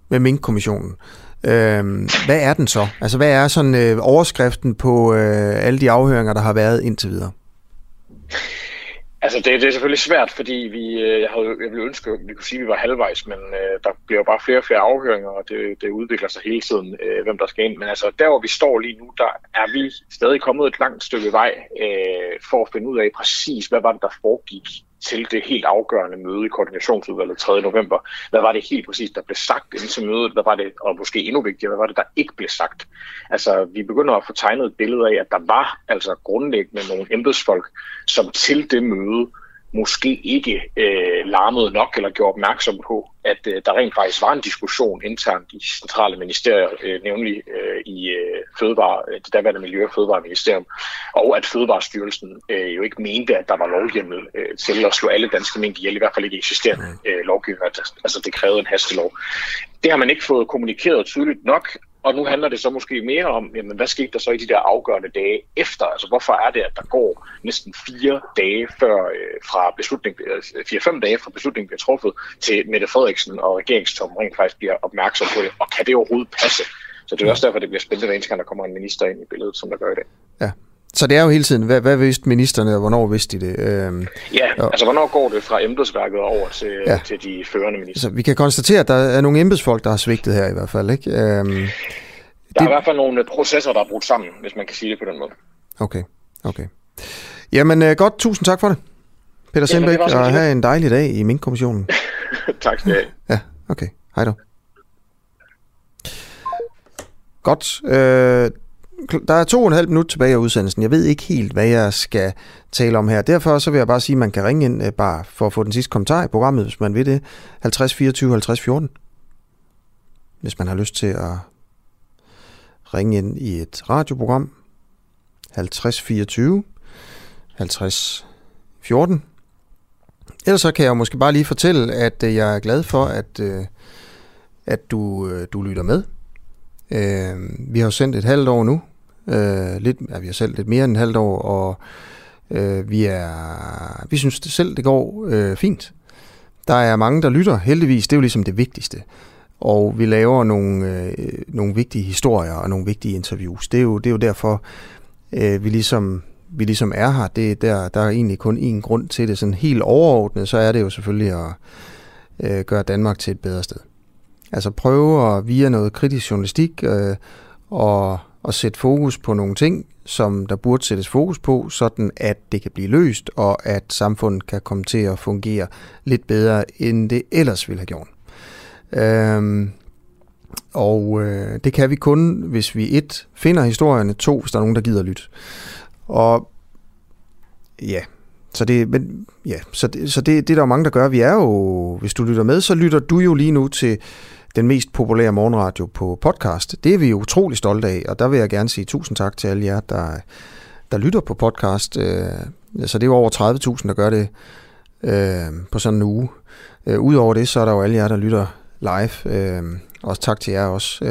med Mink-kommissionen, øh, hvad er den så? Altså, hvad er sådan øh, overskriften på øh, alle de afhøringer, der har været indtil videre? Altså, det, det er selvfølgelig svært, fordi vi, øh, jeg, havde, jeg ville ønske, at vi kunne sige, at vi var halvvejs, men øh, der bliver bare flere og flere afhøringer, og det, det udvikler sig hele tiden, øh, hvem der skal ind. Men altså, der hvor vi står lige nu, der er vi stadig kommet et langt stykke vej øh, for at finde ud af præcis, hvad var det, der foregik til det helt afgørende møde i koordinationsudvalget 3. november. Hvad var det helt præcis, der blev sagt inden til mødet? Hvad var det, og måske endnu vigtigere, hvad var det, der ikke blev sagt? Altså, vi begynder at få tegnet et billede af, at der var altså grundlæggende nogle embedsfolk, som til det møde måske ikke øh, larmede nok eller gjorde opmærksom på, at øh, der rent faktisk var en diskussion internt i centrale ministerier, øh, nemlig øh, i øh, fødevare, øh, det daværende Miljø- og Fødevareministerium, og at Fødevarestyrelsen øh, jo ikke mente, at der var lovhjemmel øh, til at slå alle danske mink ihjel, i hvert fald ikke eksisterende øh, lovgivning, altså det krævede en hastelov. Det har man ikke fået kommunikeret tydeligt nok, og nu handler det så måske mere om, jamen, hvad skete der så i de der afgørende dage efter? Altså hvorfor er det, at der går næsten fire dage før øh, fra beslutning, øh, fire-fem dage fra beslutningen bliver truffet, til Mette Frederiksen og regeringstommen rent faktisk bliver opmærksom på det, og kan det overhovedet passe? Så det er også derfor, det bliver spændende, hver eneste gang der kommer en minister ind i billedet, som der gør i dag. Ja, så det er jo hele tiden, hvad, hvad vidste ministerne, og hvornår vidste de det? Øhm, ja, og, altså hvornår går det fra embedsværket over til, ja. til de førende minister? Så vi kan konstatere, at der er nogle embedsfolk, der har svigtet her i hvert fald, ikke? Øhm, der det... er i hvert fald nogle processer, der er brudt sammen, hvis man kan sige det på den måde. Okay, okay. Jamen øh, godt, tusind tak for det. Peter Sembæk, og have en dejlig dag i Mink-kommissionen. tak skal du have. Ja, okay. Hej då. Godt. Øh, der er to og en halv minut tilbage af udsendelsen. Jeg ved ikke helt, hvad jeg skal tale om her. Derfor så vil jeg bare sige, at man kan ringe ind øh, bare for at få den sidste kommentar i programmet, hvis man vil det. 50 24 50 14. Hvis man har lyst til at ringe ind i et radioprogram. 50 24 50 14. Ellers så kan jeg måske bare lige fortælle, at øh, jeg er glad for, at, øh, at du, du lytter med. Vi har jo sendt et halvt år nu, Øh, lidt, ja, vi har selv lidt mere end en halvt år, og øh, vi, er, vi synes det selv, det går øh, fint. Der er mange, der lytter, heldigvis. Det er jo ligesom det vigtigste. Og vi laver nogle, øh, nogle vigtige historier og nogle vigtige interviews. Det er jo, det er jo derfor, øh, vi, ligesom, vi ligesom er her. Det, der, der er egentlig kun én grund til det. Sådan helt overordnet, så er det jo selvfølgelig at øh, gøre Danmark til et bedre sted. Altså prøve at via noget kritisk journalistik øh, og, at sætte fokus på nogle ting, som der burde sættes fokus på, sådan at det kan blive løst, og at samfundet kan komme til at fungere lidt bedre, end det ellers ville have gjort. Øhm, og øh, det kan vi kun, hvis vi et finder historierne, to, hvis der er nogen, der gider lytte. Og ja, så det, men, ja, så det, så det, det er der jo mange, der gør. Vi er jo, hvis du lytter med, så lytter du jo lige nu til den mest populære morgenradio på podcast. Det er vi utrolig stolte af, og der vil jeg gerne sige tusind tak til alle jer, der, der lytter på podcast. Øh, så det er jo over 30.000, der gør det øh, på sådan en uge. Øh, udover det, så er der jo alle jer, der lytter live. Også tak til jer også.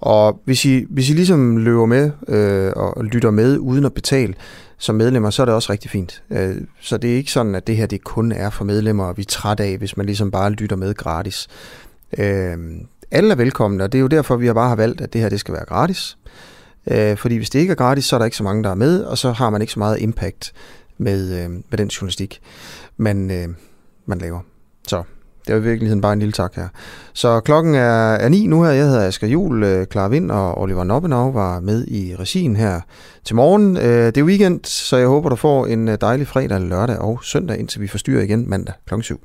Og hvis I, hvis I ligesom løber med øh, og lytter med uden at betale som medlemmer, så er det også rigtig fint. Øh, så det er ikke sådan, at det her det kun er for medlemmer, og vi er træt af, hvis man ligesom bare lytter med gratis. Øh, alle er velkomne, og det er jo derfor, vi har bare har valgt, at det her det skal være gratis. Øh, fordi hvis det ikke er gratis, så er der ikke så mange, der er med, og så har man ikke så meget impact med, øh, med den journalistik, man, øh, man laver. Så det er i virkeligheden bare en lille tak her. Så klokken er, er ni nu her. Jeg hedder Asger Jul, øh, Clara Vind og Oliver Noppenau var med i regien her til morgen. Øh, det er weekend, så jeg håber, du får en øh, dejlig fredag, lørdag og søndag, indtil vi forstyrrer igen mandag kl. 7.